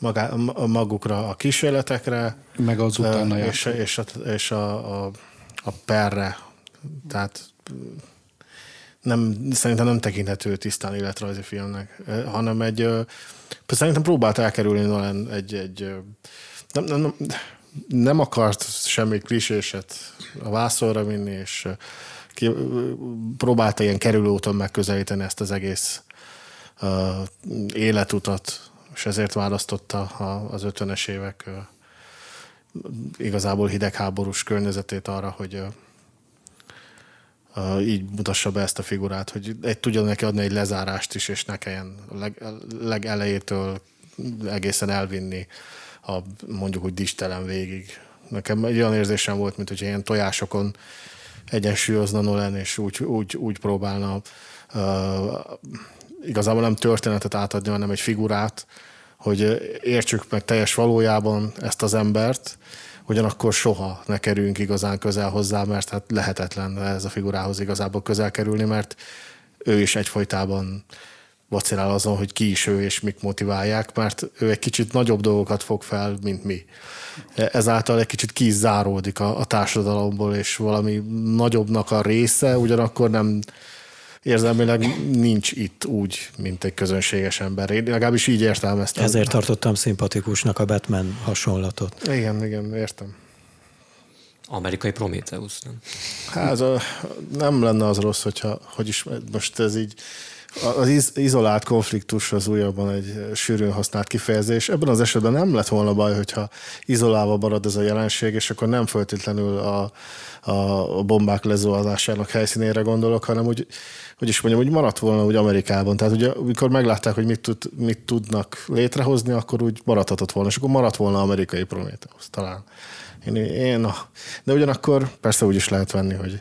Magá, ma- magukra a kísérletekre, Meg az utána és, és, a, és a, a, a perre. Tehát nem, szerintem nem tekinthető tisztán életrajzi filmnek, hanem egy, szerintem próbált elkerülni Nolan egy, egy nem, nem, nem, nem akart semmi kliséset a vászorra vinni, és ki, próbálta ilyen kerülőúton megközelíteni ezt az egész uh, életutat, és ezért választotta az 50-es évek igazából hidegháborús környezetét arra, hogy így mutassa be ezt a figurát, hogy egy, tudjon neki adni egy lezárást is, és ne kelljen leg, legelejétől egészen elvinni a mondjuk úgy distelen végig. Nekem egy olyan érzésem volt, mint hogy ilyen tojásokon egyensúlyozna Nolan, és úgy, úgy, úgy próbálna uh, igazából nem történetet átadni, hanem egy figurát, hogy értsük meg teljes valójában ezt az embert, ugyanakkor soha ne kerüljünk igazán közel hozzá, mert hát lehetetlen ez a figurához igazából közel kerülni, mert ő is egyfolytában vacilál azon, hogy ki is ő és mik motiválják, mert ő egy kicsit nagyobb dolgokat fog fel, mint mi. Ezáltal egy kicsit ki a, a társadalomból, és valami nagyobbnak a része, ugyanakkor nem érzelmileg nincs itt úgy, mint egy közönséges ember. Én legalábbis így értelmeztem. Ezért tartottam szimpatikusnak a Batman hasonlatot. Igen, igen, értem. Amerikai Prometheus, nem? Hát az a, nem lenne az rossz, hogyha, hogy is most ez így, az iz, izolált konfliktus az újabban egy sűrűn használt kifejezés. Ebben az esetben nem lett volna baj, hogyha izolálva marad ez a jelenség, és akkor nem feltétlenül a, a bombák lezuhanásának helyszínére gondolok, hanem úgy, hogy is mondjam, hogy maradt volna úgy Amerikában. Tehát ugye, amikor meglátták, hogy mit, tud, mit tudnak létrehozni, akkor úgy maradhatott volna, és akkor maradt volna amerikai Prometheus talán. Én, én, de ugyanakkor persze úgy is lehet venni, hogy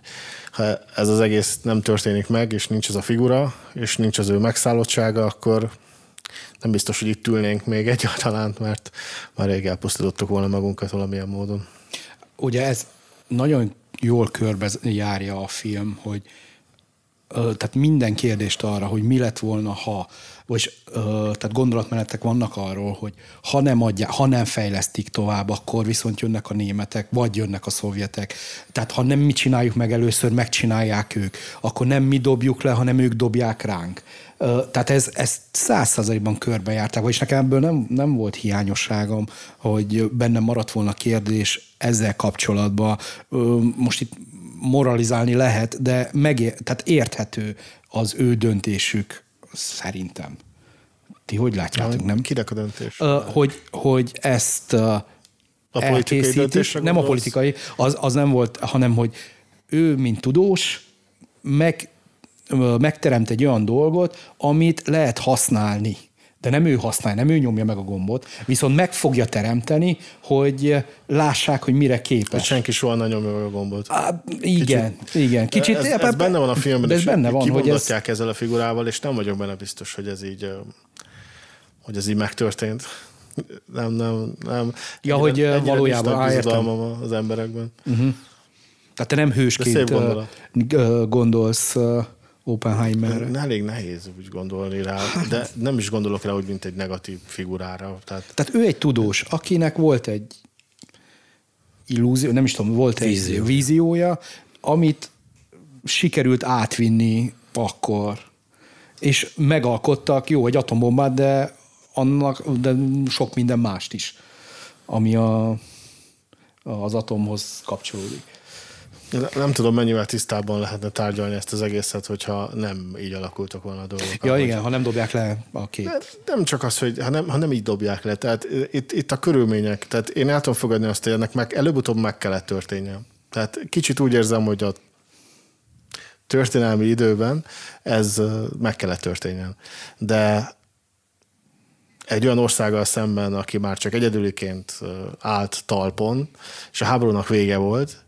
ha ez az egész nem történik meg, és nincs ez a figura, és nincs az ő megszállottsága, akkor nem biztos, hogy itt ülnénk még egyáltalán, mert már rég elpusztítottuk volna magunkat valamilyen módon. Ugye ez nagyon jól körbe járja a film, hogy tehát minden kérdést arra, hogy mi lett volna, ha, vagy tehát gondolatmenetek vannak arról, hogy ha nem, adják, ha nem fejlesztik tovább, akkor viszont jönnek a németek, vagy jönnek a szovjetek. Tehát ha nem mi csináljuk meg először, megcsinálják ők, akkor nem mi dobjuk le, hanem ők dobják ránk. Tehát ez, ezt száz százalékban körbejárták, vagyis nekem ebből nem, nem volt hiányosságom, hogy bennem maradt volna kérdés ezzel kapcsolatban. Most itt moralizálni lehet, de megér, tehát érthető az ő döntésük szerintem. Ti hogy látjátok, nem? Kinek a döntés? Uh, hogy, hogy ezt uh, a politikai döntésre Nem a politikai, az, az nem volt, hanem hogy ő, mint tudós, meg, megteremt egy olyan dolgot, amit lehet használni de nem ő használja, nem ő nyomja meg a gombot, viszont meg fogja teremteni, hogy lássák, hogy mire képes. Hogy senki soha nem nyomja meg a gombot. Á, igen, Kicsit, igen. Kicsit, ez, ez benne van a filmben, de ez benne van, hogy ez... ezzel a figurával, és nem vagyok benne biztos, hogy ez így, hogy ez így megtörtént. Nem, nem, nem. Ja, egyre, hogy egyre valójában az emberekben. Uh-huh. Tehát te nem hősként gondolsz Oppenheimerre. Elég nehéz úgy gondolni rá, de nem is gondolok rá úgy, mint egy negatív figurára. Tehát, Tehát ő egy tudós, akinek volt egy illúzió, nem is tudom, volt Vízió. egy víziója, amit sikerült átvinni akkor. És megalkottak, jó, egy atombombát, de annak, de sok minden mást is, ami a, az atomhoz kapcsolódik. Nem tudom, mennyivel tisztában lehetne tárgyalni ezt az egészet, hogyha nem így alakultak volna a dolgok. Ja, ahogy... igen, ha nem dobják le a kép. Nem csak az, hogy ha nem, ha nem így dobják le. Tehát itt, itt a körülmények, tehát én el tudom fogadni azt, hogy ennek meg, előbb-utóbb meg kellett történnie. Tehát kicsit úgy érzem, hogy a történelmi időben ez meg kellett történjen. De egy olyan országgal szemben, aki már csak egyedüliként állt talpon, és a háborúnak vége volt,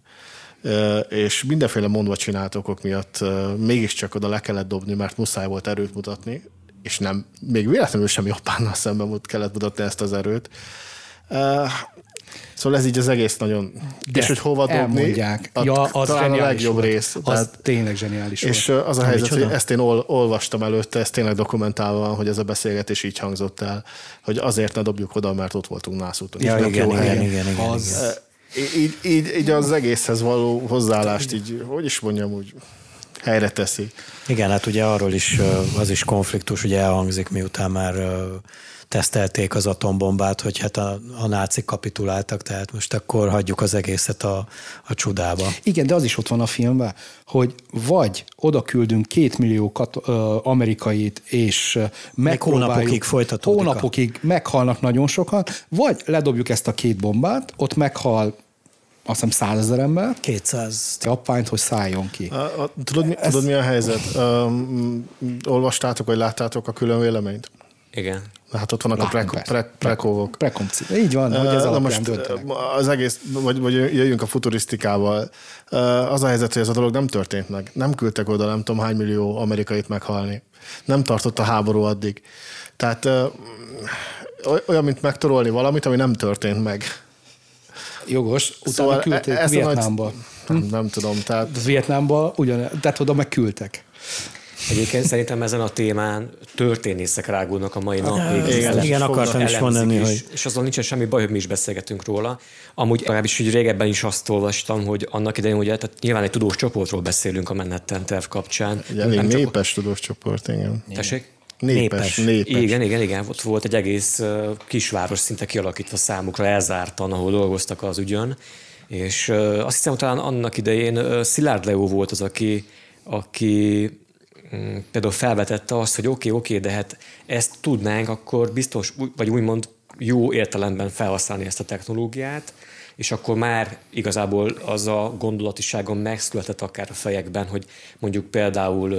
és mindenféle mondva csinált okok miatt mégiscsak oda le kellett dobni, mert muszáj volt erőt mutatni, és nem, még véletlenül sem Japánnal szemben kellett mutatni ezt az erőt. Szóval ez így az egész nagyon... De és hogy hova dobni, elmondják. A, ja, az talán a legjobb volt. rész. Az tehát, tényleg zseniális És volt. az a helyzet, hogy ezt én ol, olvastam előtte, ez tényleg dokumentálva van, hogy ez a beszélgetés így hangzott el, hogy azért ne dobjuk oda, mert ott voltunk nászúton. Ja, igen, igen, igen, igen, igen, az, igen így, így, így az egészhez való hozzáállást így, hogy is mondjam, úgy helyre teszi. Igen, hát ugye arról is az is konfliktus, ugye elhangzik, miután már tesztelték az atombombát, hogy hát a, a nácik kapituláltak, tehát most akkor hagyjuk az egészet a, a csudába. Igen, de az is ott van a filmben, hogy vagy oda küldünk két millió kat, ö, amerikait, és megpróbáljuk... hónapokig folytatódik. Hónapokig a... meghalnak nagyon sokan, vagy ledobjuk ezt a két bombát, ott meghal azt hiszem százezer ember. 200. Japányt, hogy szálljon ki. A, a, tudod, mi, Ez... tudod, mi a helyzet? Um, olvastátok, vagy láttátok a külön véleményt? Igen. Hát ott vannak Látom, a pre, pre. Így van, hogy ez most Az egész, vagy, vagy jöjjünk a futurisztikával. Az a helyzet, hogy ez a dolog nem történt meg. Nem küldtek oda nem tudom hány millió amerikait meghalni. Nem tartott a háború addig. Tehát olyan, mint megtorolni valamit, ami nem történt meg. Jogos, utána szóval küldték e- Vietnámba. Nagy... Nem, nem tudom. Tehát... Vietnámba ugyan, tehát oda megküldtek. Egyébként szerintem ezen a témán történészek rágulnak a mai napig. Igen, igen akartam is mondani, is, hogy... És azon nincsen semmi baj, hogy mi is beszélgetünk róla. Amúgy legalábbis hogy régebben is azt olvastam, hogy annak idején ugye, tehát nyilván egy tudós csoportról beszélünk a Manhattan terv kapcsán. Egy elég népes csak... tudós csoport, igen. Tessék? Népes, népes. népes. Igen, igen, igen. Ott volt egy egész kisváros szinte kialakítva számukra, elzártan, ahol dolgoztak az ügyön. És azt hiszem, talán annak idején Szilárd Leó volt az, aki, aki például felvetette azt, hogy oké, okay, oké, okay, de hát ezt tudnánk akkor biztos, vagy úgymond jó értelemben felhasználni ezt a technológiát, és akkor már igazából az a gondolatiságon megszületett akár a fejekben, hogy mondjuk például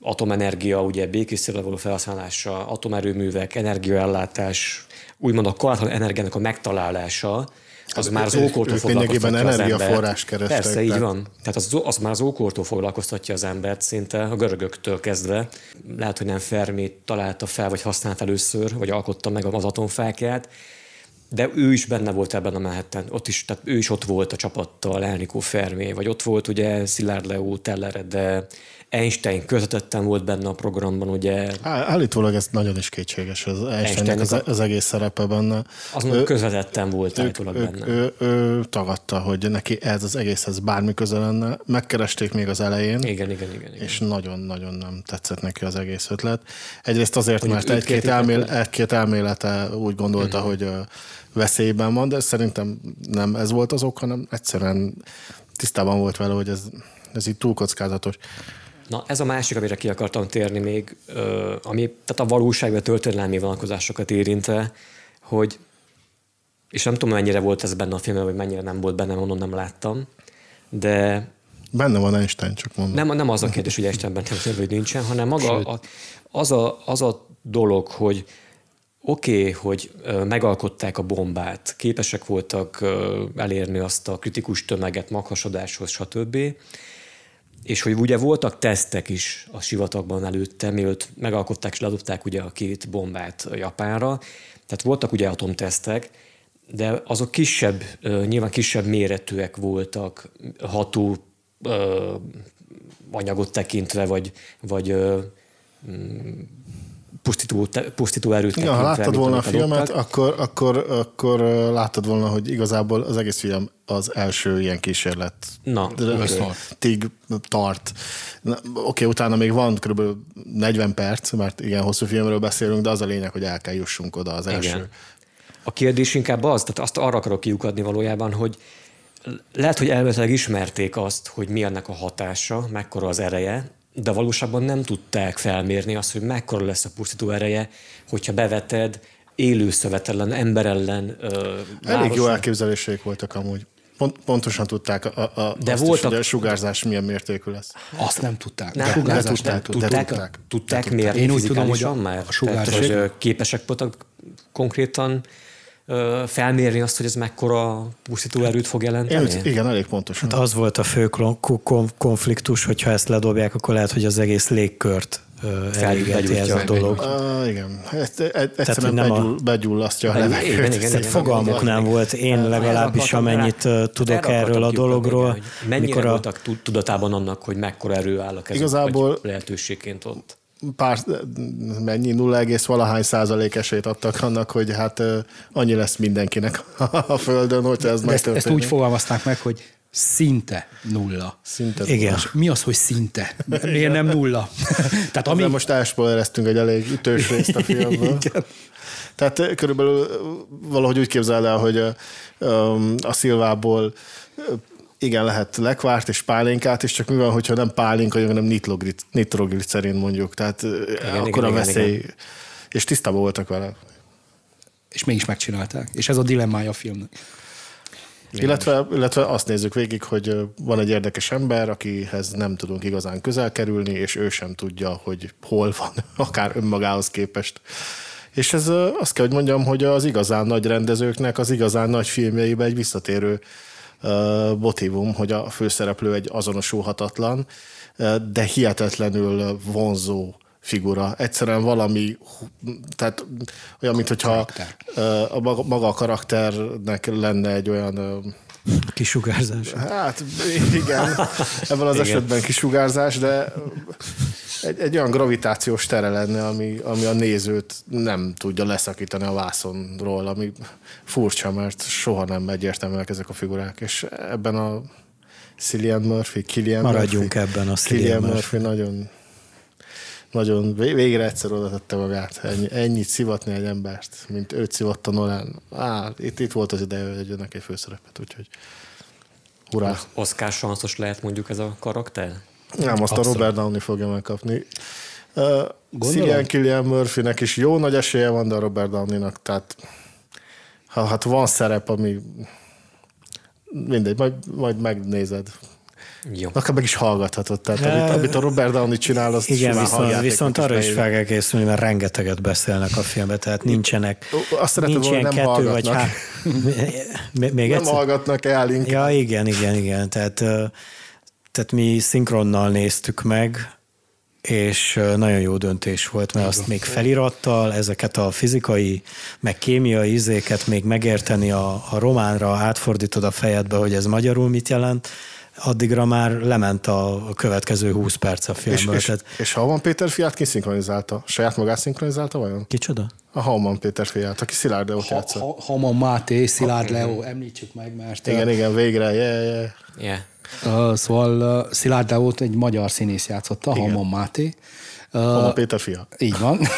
atomenergia, ugye békészszerre való felhasználása, atomerőművek, energiaellátás, úgymond a korlátlan energiának a megtalálása, az hát már az ókortól foglalkoztatja az embert. kerestek. Persze, így van. Tehát az, az már az ókortól foglalkoztatja az embert szinte, a görögöktől kezdve. Lehet, hogy nem Fermi találta fel, vagy használt először, vagy alkotta meg az atomfákját, de ő is benne volt ebben a mehetten. Ott is, tehát ő is ott volt a csapattal, Elnikó Fermi, vagy ott volt ugye Szilárd Leó, Tellere, de Einstein közvetetten volt benne a programban, ugye. Állítólag ez nagyon is kétséges, az Einsteinnek az, az egész szerepe benne. Az ő, közvetetten volt állítólag ő, benne. Ő, ő, ő tagadta, hogy neki ez az egészhez bármi köze lenne. Megkeresték még az elején. Igen, igen, igen. igen. És nagyon-nagyon nem tetszett neki az egész ötlet. Egyrészt azért, mert egy-két, elmél, egy-két elmélete úgy gondolta, uh-huh. hogy veszélyben van, de szerintem nem ez volt az ok, hanem egyszerűen tisztában volt vele, hogy ez, ez így túl kockázatos. Na, ez a másik, amire ki akartam térni még, ami tehát a valóságban történelmi vonalkozásokat érintve, hogy és nem tudom, mennyire volt ez benne a filmben, vagy mennyire nem volt benne, mondom, nem láttam, de Benne van Einstein, csak mondom. Nem, nem az a kérdés, hogy Einstein benne van, vagy nincsen, hanem maga a, az, a, az a dolog, hogy oké, okay, hogy megalkották a bombát, képesek voltak elérni azt a kritikus tömeget maghasadáshoz, stb., és hogy ugye voltak tesztek is a sivatagban előtte, mielőtt megalkották és ledobták ugye a két bombát Japánra, tehát voltak ugye atomtesztek, de azok kisebb, nyilván kisebb méretűek voltak, ható anyagot tekintve, vagy, vagy pusztító, pusztító erőt ja, ha láttad volna a filmet, akkor, akkor, akkor láttad volna, hogy igazából az egész film az első ilyen kísérlet. Na, Tig tart. Oké, okay, utána még van kb. 40 perc, mert igen, hosszú filmről beszélünk, de az a lényeg, hogy el kell jussunk oda az első. Igen. A kérdés inkább az, tehát azt arra akarok kiukadni valójában, hogy lehet, hogy elméletileg ismerték azt, hogy mi ennek a hatása, mekkora az ereje, de valóságban nem tudták felmérni azt, hogy mekkora lesz a pusztító ereje, hogyha beveted élő szövet ellen, ember ellen. Ö, Elég jó elképzeléseik voltak amúgy. Pont, pontosan tudták a, a, de azt voltak, is, hogy a sugárzás milyen mértékű lesz. Azt nem tudták. Nem, de, de tudták, tudták, tudták, tudták, tudták mérni Én úgy tudom, hogy a, már, a sugárzás. Tehát, hogy képesek voltak konkrétan felmérni azt, hogy ez mekkora pusztító erőt fog jelenteni? Én, igen, elég pontosan. Hát az volt a fő konfliktus, hogyha ezt ledobják, akkor lehet, hogy az egész légkört elégeti ez a dolog. Uh, igen, ezt, egyszerűen nem begyull, a... begyullasztja a levegőt. Igen, igen, igen, fogalmuk nem volt. Én legalábbis amennyit tudok erről a dologról. Mennyire mikor a... voltak tudatában annak, hogy mekkora erő áll a kezük, Igazából lehetőségként ott? Pár, mennyi, 0, valahány százalék esélyt adtak annak, hogy hát annyi lesz mindenkinek [LAUGHS] a Földön, hogyha ez ezt, ezt úgy fogalmazták meg, hogy szinte nulla. Szinte Igen. Nulla. Mi az, hogy szinte? [LAUGHS] Miért nem nulla? [LAUGHS] Tehát ami... Most elspoilereztünk egy elég ütős részt a filmből. Igen. Tehát körülbelül valahogy úgy képzeld el, hogy a, a Szilvából igen, lehet lekvárt és pálinkát is, csak mi van, hogyha nem pálinka, hanem nitroglicerin mondjuk. Tehát igen, akkor igen, a veszély. Igen, igen. És tisztában voltak vele. És mégis megcsinálták. És ez a dilemmája a filmnek. Illetve, illetve azt nézzük végig, hogy van egy érdekes ember, akihez nem tudunk igazán közel kerülni, és ő sem tudja, hogy hol van, [LAUGHS] akár önmagához képest. És ez azt kell, hogy mondjam, hogy az igazán nagy rendezőknek, az igazán nagy filmjeibe egy visszatérő motivum, hogy a főszereplő egy azonosulhatatlan, de hihetetlenül vonzó figura. Egyszerűen valami, tehát olyan, mint hogyha a maga, maga a karakternek lenne egy olyan Kisugárzás. Hát igen, ebben az igen. esetben kisugárzás, de egy, egy olyan gravitációs tere lenne, ami, ami a nézőt nem tudja leszakítani a vászonról, ami furcsa, mert soha nem egyértelműek ezek a figurák, és ebben a Cillian Murphy, Killian Maradjunk Murphy, ebben a Cillian Murphy. Murphy nagyon nagyon, végre egyszer oda tette magát, ennyi, ennyit szivatni egy embert, mint őt szivatta Nolan. Á, itt, itt volt az ideje, hogy adjanak egy főszerepet, úgyhogy hurrá. Oscar sanszos lehet mondjuk ez a karakter? Nem, azt Abszolút. a Robert Downey fogja megkapni. Uh, Cillian Killian Murphynek is jó nagy esélye van, de a Robert Downey-nak, tehát ha hát van szerep, ami mindegy, majd, majd megnézed. Jó. Akár meg is hallgathatod. Tehát amit, amit a Robert Downey csinál, azt Igen, viszont, viszont arra is fel kell készülni, mert rengeteget beszélnek a filmben, tehát nincsenek azt szeretném, nincs nem kettő vagy há... [LAUGHS] Még nem egyszer? hallgatnak el inkább. Ja, igen, igen, igen. Tehát, tehát mi szinkronnal néztük meg, és nagyon jó döntés volt, mert azt még felirattal, ezeket a fizikai, meg kémiai izéket még megérteni a, a románra, átfordítod a fejedbe, hogy ez magyarul mit jelent, addigra már lement a következő 20 perc a És, filmből. és, tehát, és Hauman Péter fiát ki szinkronizálta? Saját magát szinkronizálta vajon? kicsoda? A Hauman Péter fiát, aki Szilárd Leót Ha, játszott. ha, Haman Máté, Szilárd Leó, említsük meg, mert Igen, igen, végre, yeah, yeah. Yeah. Uh, szóval uh, Szilárd Leót egy magyar színész játszotta, Haman Máté. Uh, Hauman Péter fia. Így van. [LAUGHS]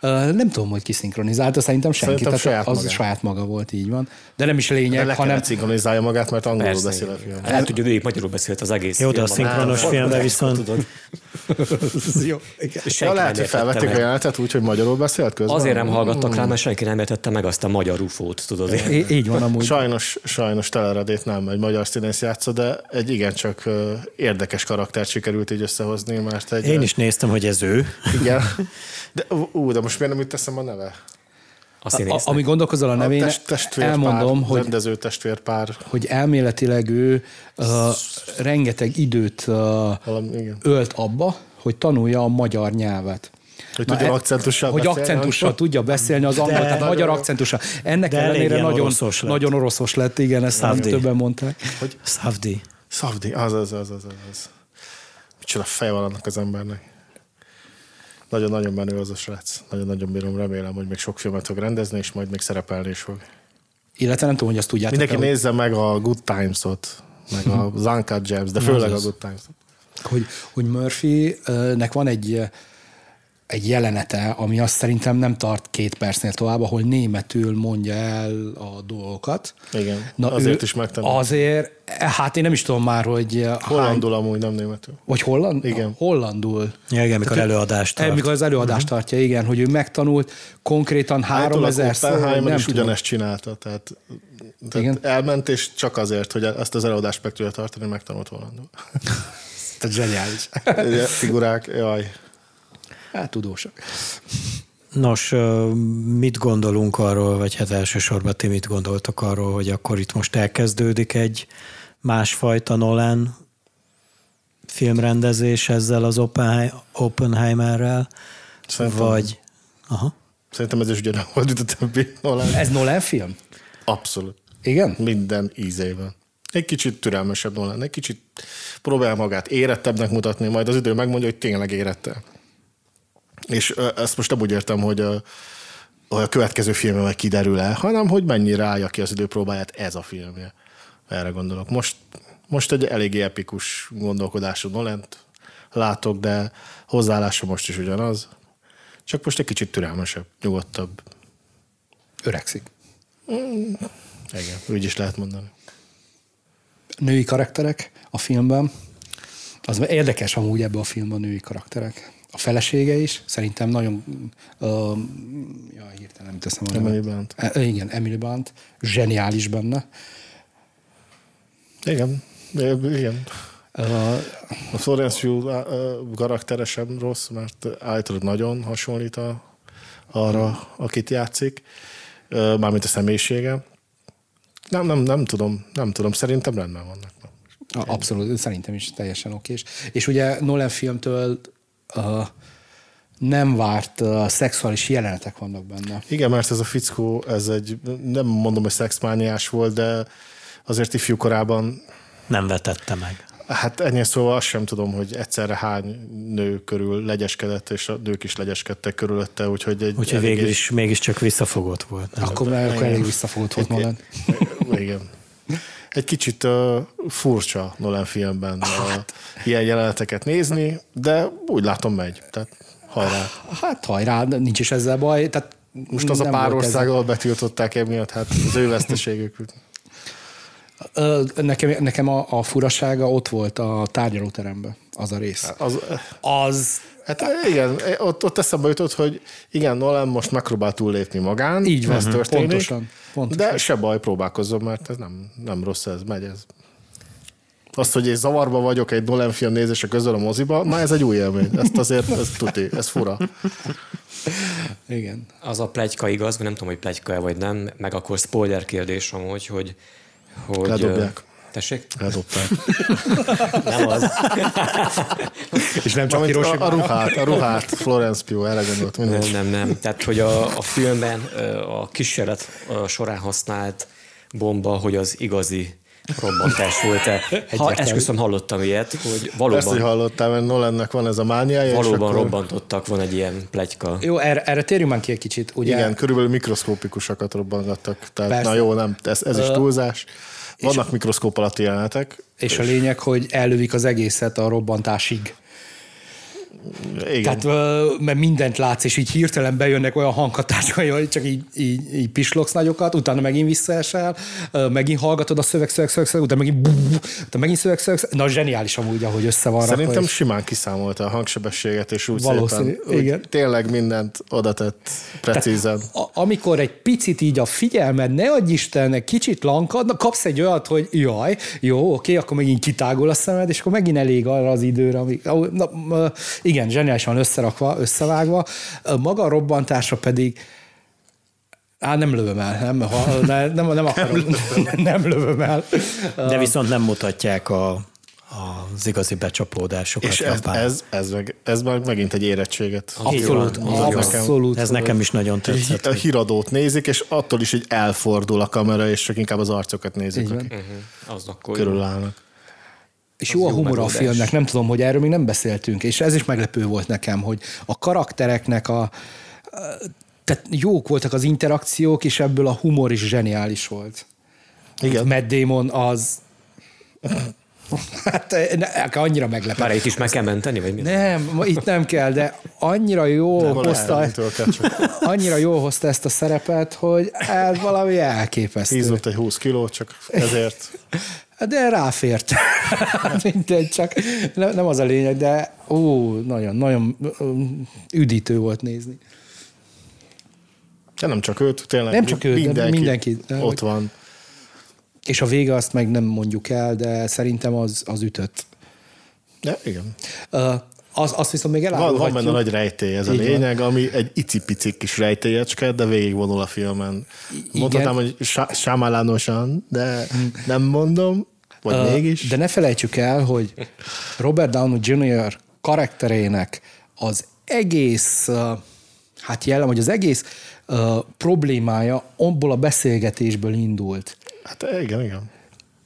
Nem tudom, hogy ki szinkronizálta, szerintem senki. Szerintem tehát saját az maga. saját maga volt, így van. De nem is De lényeg, le hanem szinkronizálja magát, mert angolul Persze. beszél a film. Lehet, hogy ő végig magyarul beszélt az egész Jó, de a szinkronos filmben viszont- Tudod, jó. Ja, lehet, hogy felvették a jelenetet úgy, hogy magyarul beszélt közben. Azért nem hallgattak rá, mert senki nem értette meg azt a magyar ufót, tudod. Így van amúgy. Sajnos, sajnos teleredét nem egy magyar színész játszott, de egy igencsak érdekes karaktert sikerült így összehozni, mert egy... Én is néztem, hogy ez ő. Igen. [LAUGHS] De, ú, de most miért nem jut eszembe a neve? A A, színésznek. ami gondolkozol a nevén, a test, testvérpár, elmondom, hogy, rendező testvérpár. hogy elméletileg ő uh, rengeteg időt uh, Valami, igen. ölt abba, hogy tanulja a magyar nyelvet. Hogy Na, tudjon e- akcentussal Hogy beszélni, akcentussal akkor- tudja beszélni az angol, tehát magyar nagyon- akcentussal. Ennek de ellenére nagyon, oroszos lett. nagyon oroszos lett, igen, ezt nem Szavdi. többen mondták. Szavdi. Szavdi, az, az, az, az, az. Micsoda fej van annak az embernek. Nagyon-nagyon menő az a srác. Nagyon-nagyon bírom, remélem, hogy még sok filmet fog rendezni, és majd még szerepelni is fog. Illetve nem tudom, hogy azt tudjátok Mindenki nézze meg a Good Times-ot, meg a Zankat Jams, de főleg a Good Times-ot. hogy, hogy Murphy-nek van egy egy jelenete, ami azt szerintem nem tart két percnél tovább, ahol németül mondja el a dolgokat. Igen, azért is megtanult. Azért, hát én nem is tudom már, hogy hány, Hollandul amúgy, nem németül. vagy holland? Igen. Hollandul. Ja, igen, mikor előadást tart. Amikor az előadást tartja, igen, hogy ő megtanult konkrétan három ezer szó, Oppenheimer nem is tudom. ugyanezt csinálta, tehát, tehát Igen. elment, és csak azért, hogy ezt az előadást meg tudja tartani, megtanult hollandul. [LAUGHS] Tehát zseniális. [LAUGHS] Figurák, jaj. Hát tudósak. Nos, mit gondolunk arról, vagy hát elsősorban ti mit gondoltok arról, hogy akkor itt most elkezdődik egy másfajta Nolan filmrendezés ezzel az Oppenhei- Oppenheimerrel, Szerintem, vagy... Aha. Szerintem ez is mint a többi Nolan. Ez Nolan film? Abszolút. Igen? Minden ízében. Egy kicsit türelmesebb Nolan, egy kicsit próbál magát érettebbnek mutatni, majd az idő megmondja, hogy tényleg érette. És ezt most nem úgy értem, hogy a, a következő filmje meg kiderül el, hanem hogy mennyire állja ki az időpróbáját ez a filmje. Erre gondolok. Most, most egy eléggé epikus gondolkodású Nolent látok, de hozzáállása most is ugyanaz. Csak most egy kicsit türelmesebb, nyugodtabb. Öregszik. Igen, úgy is lehet mondani. Női karakterek a filmben. Az érdekes amúgy ebben a filmben a női karakterek. A felesége is, szerintem nagyon... Uh, ja, hirtelen nem teszem Emily. Blunt. E, igen, Emily Blunt. Zseniális benne. Igen, igen. Uh, A Florence Pugh ö, karaktere sem rossz, mert állítólag nagyon hasonlít a, arra, akit játszik, Ö, mármint a személyisége. Nem, nem, nem tudom, nem tudom, szerintem rendben vannak. abszolút, szerintem is teljesen okés. És ugye Nolan filmtől uh, nem várt uh, szexuális jelenetek vannak benne. Igen, mert ez a fickó, ez egy, nem mondom, hogy szexmániás volt, de azért ifjú korában, Nem vetette meg. hát ennyi szóval azt sem tudom, hogy egyszerre hány nő körül legyeskedett, és a nők is legyeskedtek körülötte, úgyhogy egy Úgyhogy végül is mégiscsak visszafogott volt. Nem? Akkor, akkor elég visszafogott volt Nolan. Igen. Egy kicsit uh, furcsa Nolan filmben uh, ilyen jeleneteket nézni, de úgy látom megy. Tehát hajrá. Hát hajrá, nincs is ezzel baj. Tehát Most az a pár volt ország, ahol betiltották emiatt, hát az ő veszteségük. Nekem, nekem a, a furasága ott volt a tárgyalóteremben, az a rész. Az, Az hát igen, ott, ott eszembe jutott, hogy igen, Nolan most megpróbál túllépni magán. Így van, ez történik, pontosan, pontosan. De se baj, próbálkozzon, mert ez nem, nem rossz, ez megy. Ez. Azt, hogy én zavarba vagyok egy Nolan film nézése közül a moziba, na ez egy új élmény. Ezt azért, ez tuti, ez fura. igen. Az a plegyka igaz, vagy nem tudom, hogy plegyka vagy nem, meg akkor spoiler kérdés amúgy, hogy... hogy Ledobják. Tessék? Eldobták. [LAUGHS] Nem az. [LAUGHS] És nem csak Amit a, a Hiroshima. ruhát, a ruhát, [LAUGHS] Florence Pugh, erre gondolt Nem, mindegy. nem, nem. Tehát, hogy a, a filmben a kísérlet során használt bomba, hogy az igazi robbantás volt-e. Ha, esküszöm, hallottam ilyet, hogy valóban... Persze, hogy hallottál, mert Nolannek van ez a mániája. Valóban akkor... robbantottak, van egy ilyen plegyka. Jó, erre, erre térjünk már ki egy kicsit. Ugye? Igen, körülbelül mikroszkópikusakat robbangattak. Tehát, Persze. na jó, nem, ez, ez is túlzás. Vannak mikroszkóp alatti jelenetek. És, és a lényeg, hogy ellövik az egészet a robbantásig. Igen. Tehát, mert mindent látsz, és így hirtelen bejönnek olyan hanghatások, hogy csak így, így, így pislogsz nagyokat, utána megint visszaesel, megint hallgatod a szöveg, szöveg, szöveg, szöveg utána megint, utána megint szöveg, szöveg, szöveg. Na, zseniális amúgy, ahogy össze van Szerintem és... simán kiszámolta a hangsebességet, és úgy Valószínű, szépen, igen. Úgy tényleg mindent oda tett precízen. Tehát, a, amikor egy picit így a figyelmed, ne adj Istennek, kicsit lankad, kapsz egy olyat, hogy jaj, jó, oké, akkor megint kitágul a szemed, és akkor megint elég arra az időre, amíg, na, igen, zseniálisan összerakva, összevágva, maga a robbantása pedig Á, nem lövöm el, nem, ha, nem, nem, nem [LAUGHS] akarom, nem, [LAUGHS] nem lövöm el. De viszont nem mutatják a, az igazi becsapódásokat. És ez, ez, ez, meg, ez meg megint egy érettséget. Abszolút, abszolút. Nekem, ez nekem is nagyon tetszett. A híradót nézik, és attól is, hogy elfordul a kamera, és csak inkább az arcokat nézik, akik uh-huh. az akkor körülállnak. És jó a humor a filmnek, nem tudom, hogy erről még nem beszéltünk, és ez is meglepő volt nekem, hogy a karaktereknek a tehát jók voltak az interakciók, és ebből a humor is zseniális volt. Igen. Matt Damon az [LAUGHS] Hát ne, annyira meglepő. Már itt is meg kell menteni, vagy mi? Nem, itt nem kell, de annyira jó nem, hozta, annyira jó hozta ezt a szerepet, hogy ez valami elképesztő. Hízott egy 20 kilót, csak ezért. De ráfért. [LAUGHS] Mindegy, csak nem, nem az a lényeg, de ó, nagyon, nagyon üdítő volt nézni. De nem csak őt, tényleg nem csak őt, mindenki, mindenki ott van. És a vége azt meg nem mondjuk el, de szerintem az, az ütött. De igen. Uh, az, azt viszont még elárulhatjuk. Van, van benne nagy rejtély, ez Így a lényeg, van. ami egy icipici kis rejtélyecske, de végigvonul a filmen. Mondhatnám, hogy sámálánosan, de nem mondom, vagy uh, mégis. De ne felejtsük el, hogy Robert Downey Jr. karakterének az egész, hát jellem, hogy az egész uh, problémája abból a beszélgetésből indult. Hát igen, igen.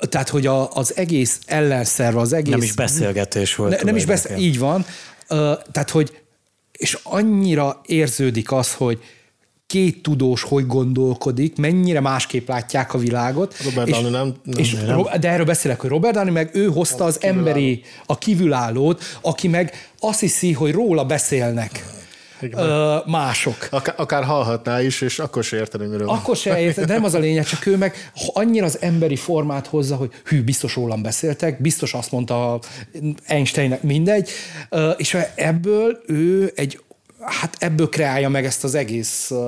Tehát, hogy a, az egész ellenszerv, az egész... Nem is beszélgetés volt. Ne, nem is beszél, így van. Tehát, hogy és annyira érződik az, hogy két tudós hogy gondolkodik, mennyire másképp látják a világot. Robert és, Downey nem, nem, és, nem. De erről beszélek, hogy Robert Downey meg ő hozta az, az emberi, a kívülállót, aki meg azt hiszi, hogy róla beszélnek ö, mások. Akár, akár hallhatná is, és akkor se érteni, miről Akkor se érteni, nem az a lényeg, csak ő meg annyira az emberi formát hozza, hogy hű, biztos rólam beszéltek, biztos azt mondta Einsteinnek, mindegy, és ebből ő egy hát ebből kreálja meg ezt az egész... Uh,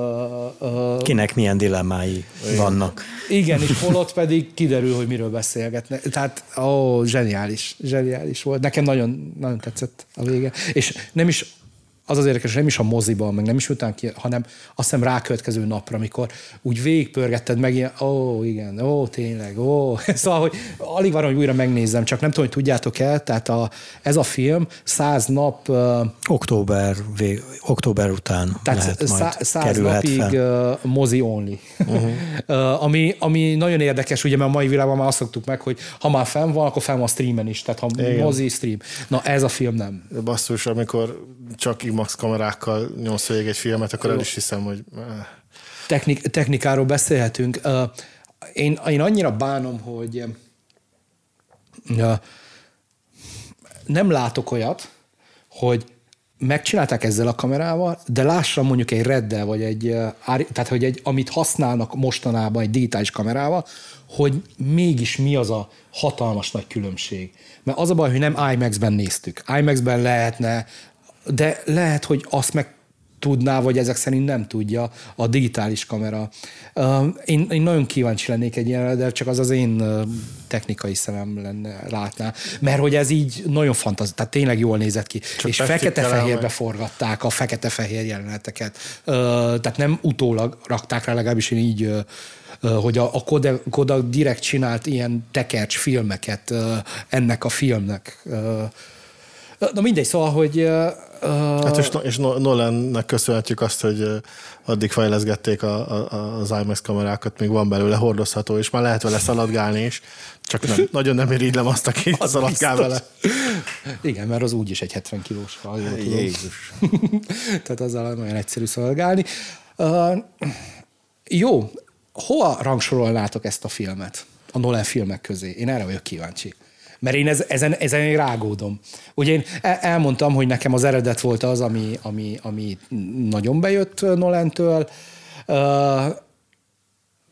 uh, Kinek milyen dilemmái igen. vannak. Igen, és [LAUGHS] holott pedig kiderül, hogy miről beszélgetnek. Tehát, ó, zseniális, zseniális volt. Nekem nagyon, nagyon tetszett a vége. És nem is az az érdekes, nem is a moziban, meg nem is után ki, hanem azt hiszem rákövetkező napra, amikor úgy végigpörgetted meg ilyen, ó, igen, ó, tényleg, ó. [LAUGHS] Szóval, hogy alig van, hogy újra megnézzem, csak nem tudom, hogy tudjátok el, tehát a, ez a film száz nap... Október, vég, október után tehát lehet szá, majd száz napig uh, mozi only. Uh-huh. [LAUGHS] uh, ami, ami nagyon érdekes, ugye, mert a mai világban már azt szoktuk meg, hogy ha már fenn van, akkor fenn van a streamen is, tehát ha igen. mozi, stream. Na, ez a film nem. Basszus, amikor csak IMAX kamerákkal nyomsz végig egy filmet, akkor Jó. el is hiszem, hogy... Eh. Technik, technikáról beszélhetünk. Én, én annyira bánom, hogy nem látok olyat, hogy megcsinálták ezzel a kamerával, de lássam mondjuk egy reddel, vagy egy, tehát hogy egy, amit használnak mostanában egy digitális kamerával, hogy mégis mi az a hatalmas nagy különbség. Mert az a baj, hogy nem IMAX-ben néztük. IMAX-ben lehetne de lehet, hogy azt meg tudná, vagy ezek szerint nem tudja a digitális kamera. Én, én nagyon kíváncsi lennék egy ilyenre, de csak az az én technikai szemem lenne, látná. Mert hogy ez így nagyon fantaz, tehát tényleg jól nézett ki. Csak és fekete-fehérbe forgatták a fekete-fehér jeleneteket. Tehát nem utólag rakták rá, legalábbis én így hogy a, a Kodak, Kodak direkt csinált ilyen tekercs filmeket ennek a filmnek Na mindegy, szóval, hogy... Uh, Hát és, és Nolannek köszönhetjük azt, hogy addig fejleszgették a, a, az IMAX kamerákat, még van belőle hordozható, és már lehet vele szaladgálni is, csak nem, [LAUGHS] nagyon nem irigylem azt, aki az szaladgál vele. Igen, mert az úgyis egy 70 kilós fal. Jézus. [LAUGHS] Tehát azzal nagyon egyszerű szaladgálni. Uh, jó, hova rangsorolnátok ezt a filmet? A Nolan filmek közé? Én erre vagyok kíváncsi. Mert én ezen, ezen én rágódom. Ugye én elmondtam, hogy nekem az eredet volt az, ami, ami, ami nagyon bejött Nolentől,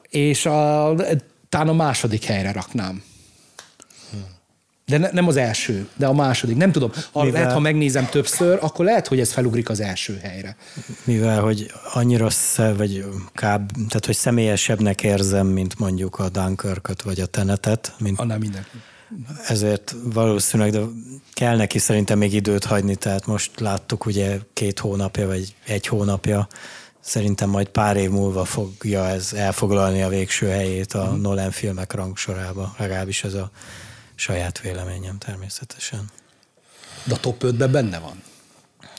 és a, talán a második helyre raknám. De ne, nem az első, de a második. Nem tudom. Ha, Mivel... lehet, ha megnézem többször, akkor lehet, hogy ez felugrik az első helyre. Mivel, hogy annyira sze, vagy kább, tehát hogy személyesebbnek érzem, mint mondjuk a Dunkirköt, vagy a Tenetet. Mint... Annál mindenki ezért valószínűleg, de kell neki szerintem még időt hagyni, tehát most láttuk ugye két hónapja, vagy egy hónapja, szerintem majd pár év múlva fogja ez elfoglalni a végső helyét a mm. Nolan filmek rangsorába, legalábbis ez a saját véleményem természetesen. De a top 5-ben benne van?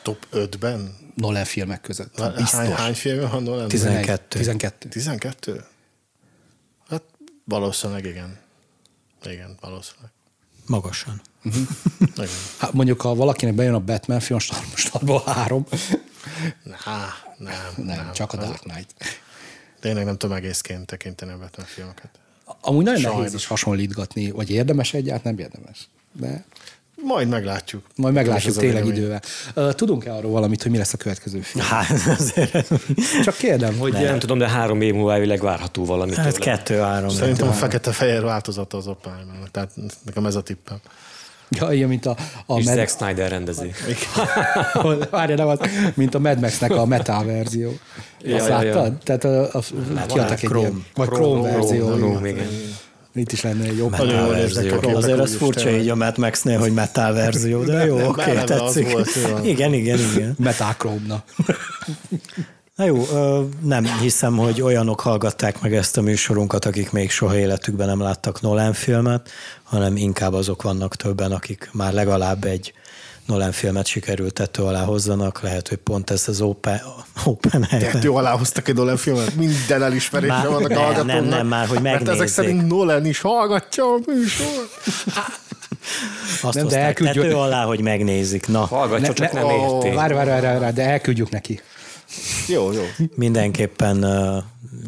Top 5-ben? Nolan filmek között. Biztos. Hány, hány film van Nolan? 12. 12. 12? Hát valószínűleg igen. Igen, valószínűleg. Magasan. Uh-huh. [LAUGHS] hát mondjuk, ha valakinek bejön a Batman film, most abból három. Nah, nem, nem, nem, csak a Dark Knight. Tényleg nem tudom egészként tekinteni a Batman filmeket. Amúgy nagyon Sajnos. nehéz is hasonlítgatni, vagy érdemes egyáltalán, nem érdemes. De majd meglátjuk. Majd meglátjuk tényleg idővel. Tudunk-e arról valamit, hogy mi lesz a következő film? Hát, azért... Csak kérdem, hogy... Nem, nem tudom, de három év múlva elvileg várható valami. Hát kettő-három. Szerintem a fekete-fehér változata az Oppenheimer. Tehát nekem ez a tippem. Ja, ilyen, mint a... a És Mad... Zack Snyder rendezi. [LAUGHS] Várja, nem az, mint a Mad Max-nek a metal verzió. Ja, Azt ja, láttad? Ja. Tehát a, a, a kiadtak egy ilyen, vagy Chrome, Chrome verzió. Chrome, Chrome, igen. Itt is lenne egy jobb. Nagyon jól érzek. Azért az furcsa így a Mad Max-nél, hogy metal verzió, de jó, oké, okay, tetszik. Volt, igen, igen, igen. Metachrome-na. [LAUGHS] Na jó, nem hiszem, hogy olyanok hallgatták meg ezt a műsorunkat, akik még soha életükben nem láttak Nolan filmet, hanem inkább azok vannak többen, akik már legalább egy Nolan filmet sikerült tető alá hozzanak, lehet, hogy pont ez az Open, open Tető alá hoztak egy Nolan filmet, minden elismerésre vannak a hallgatóknak. Nem, nem, már, hogy megnézzék. Mert ezek szerint Nolan is hallgatja a műsor. Azt nem, de elküldjük. tető alá, hogy megnézik. Na. Hallgatja, ne, csak ne, nem érti. Várj, várj, várj, várj, de elküldjük neki. Jó, jó. Mindenképpen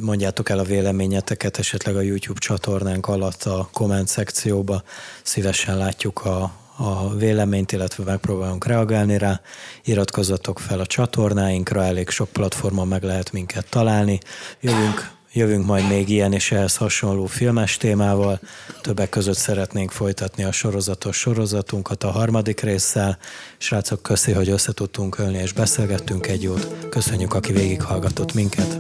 mondjátok el a véleményeteket esetleg a YouTube csatornánk alatt a komment szekcióba. Szívesen látjuk a, a véleményt, illetve megpróbálunk reagálni rá. Iratkozzatok fel a csatornáinkra, elég sok platformon meg lehet minket találni. Jövünk, jövünk majd még ilyen és ehhez hasonló filmes témával. Többek között szeretnénk folytatni a sorozatos sorozatunkat a harmadik résszel. Srácok, köszi, hogy össze tudtunk ölni és beszélgettünk egy jót. Köszönjük, aki végighallgatott minket.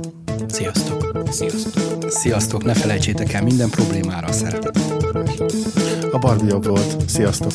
Sziasztok! Sziasztok! Sziasztok! Ne felejtsétek el minden problémára a szeretetet. A Barbie jobb volt. Sziasztok!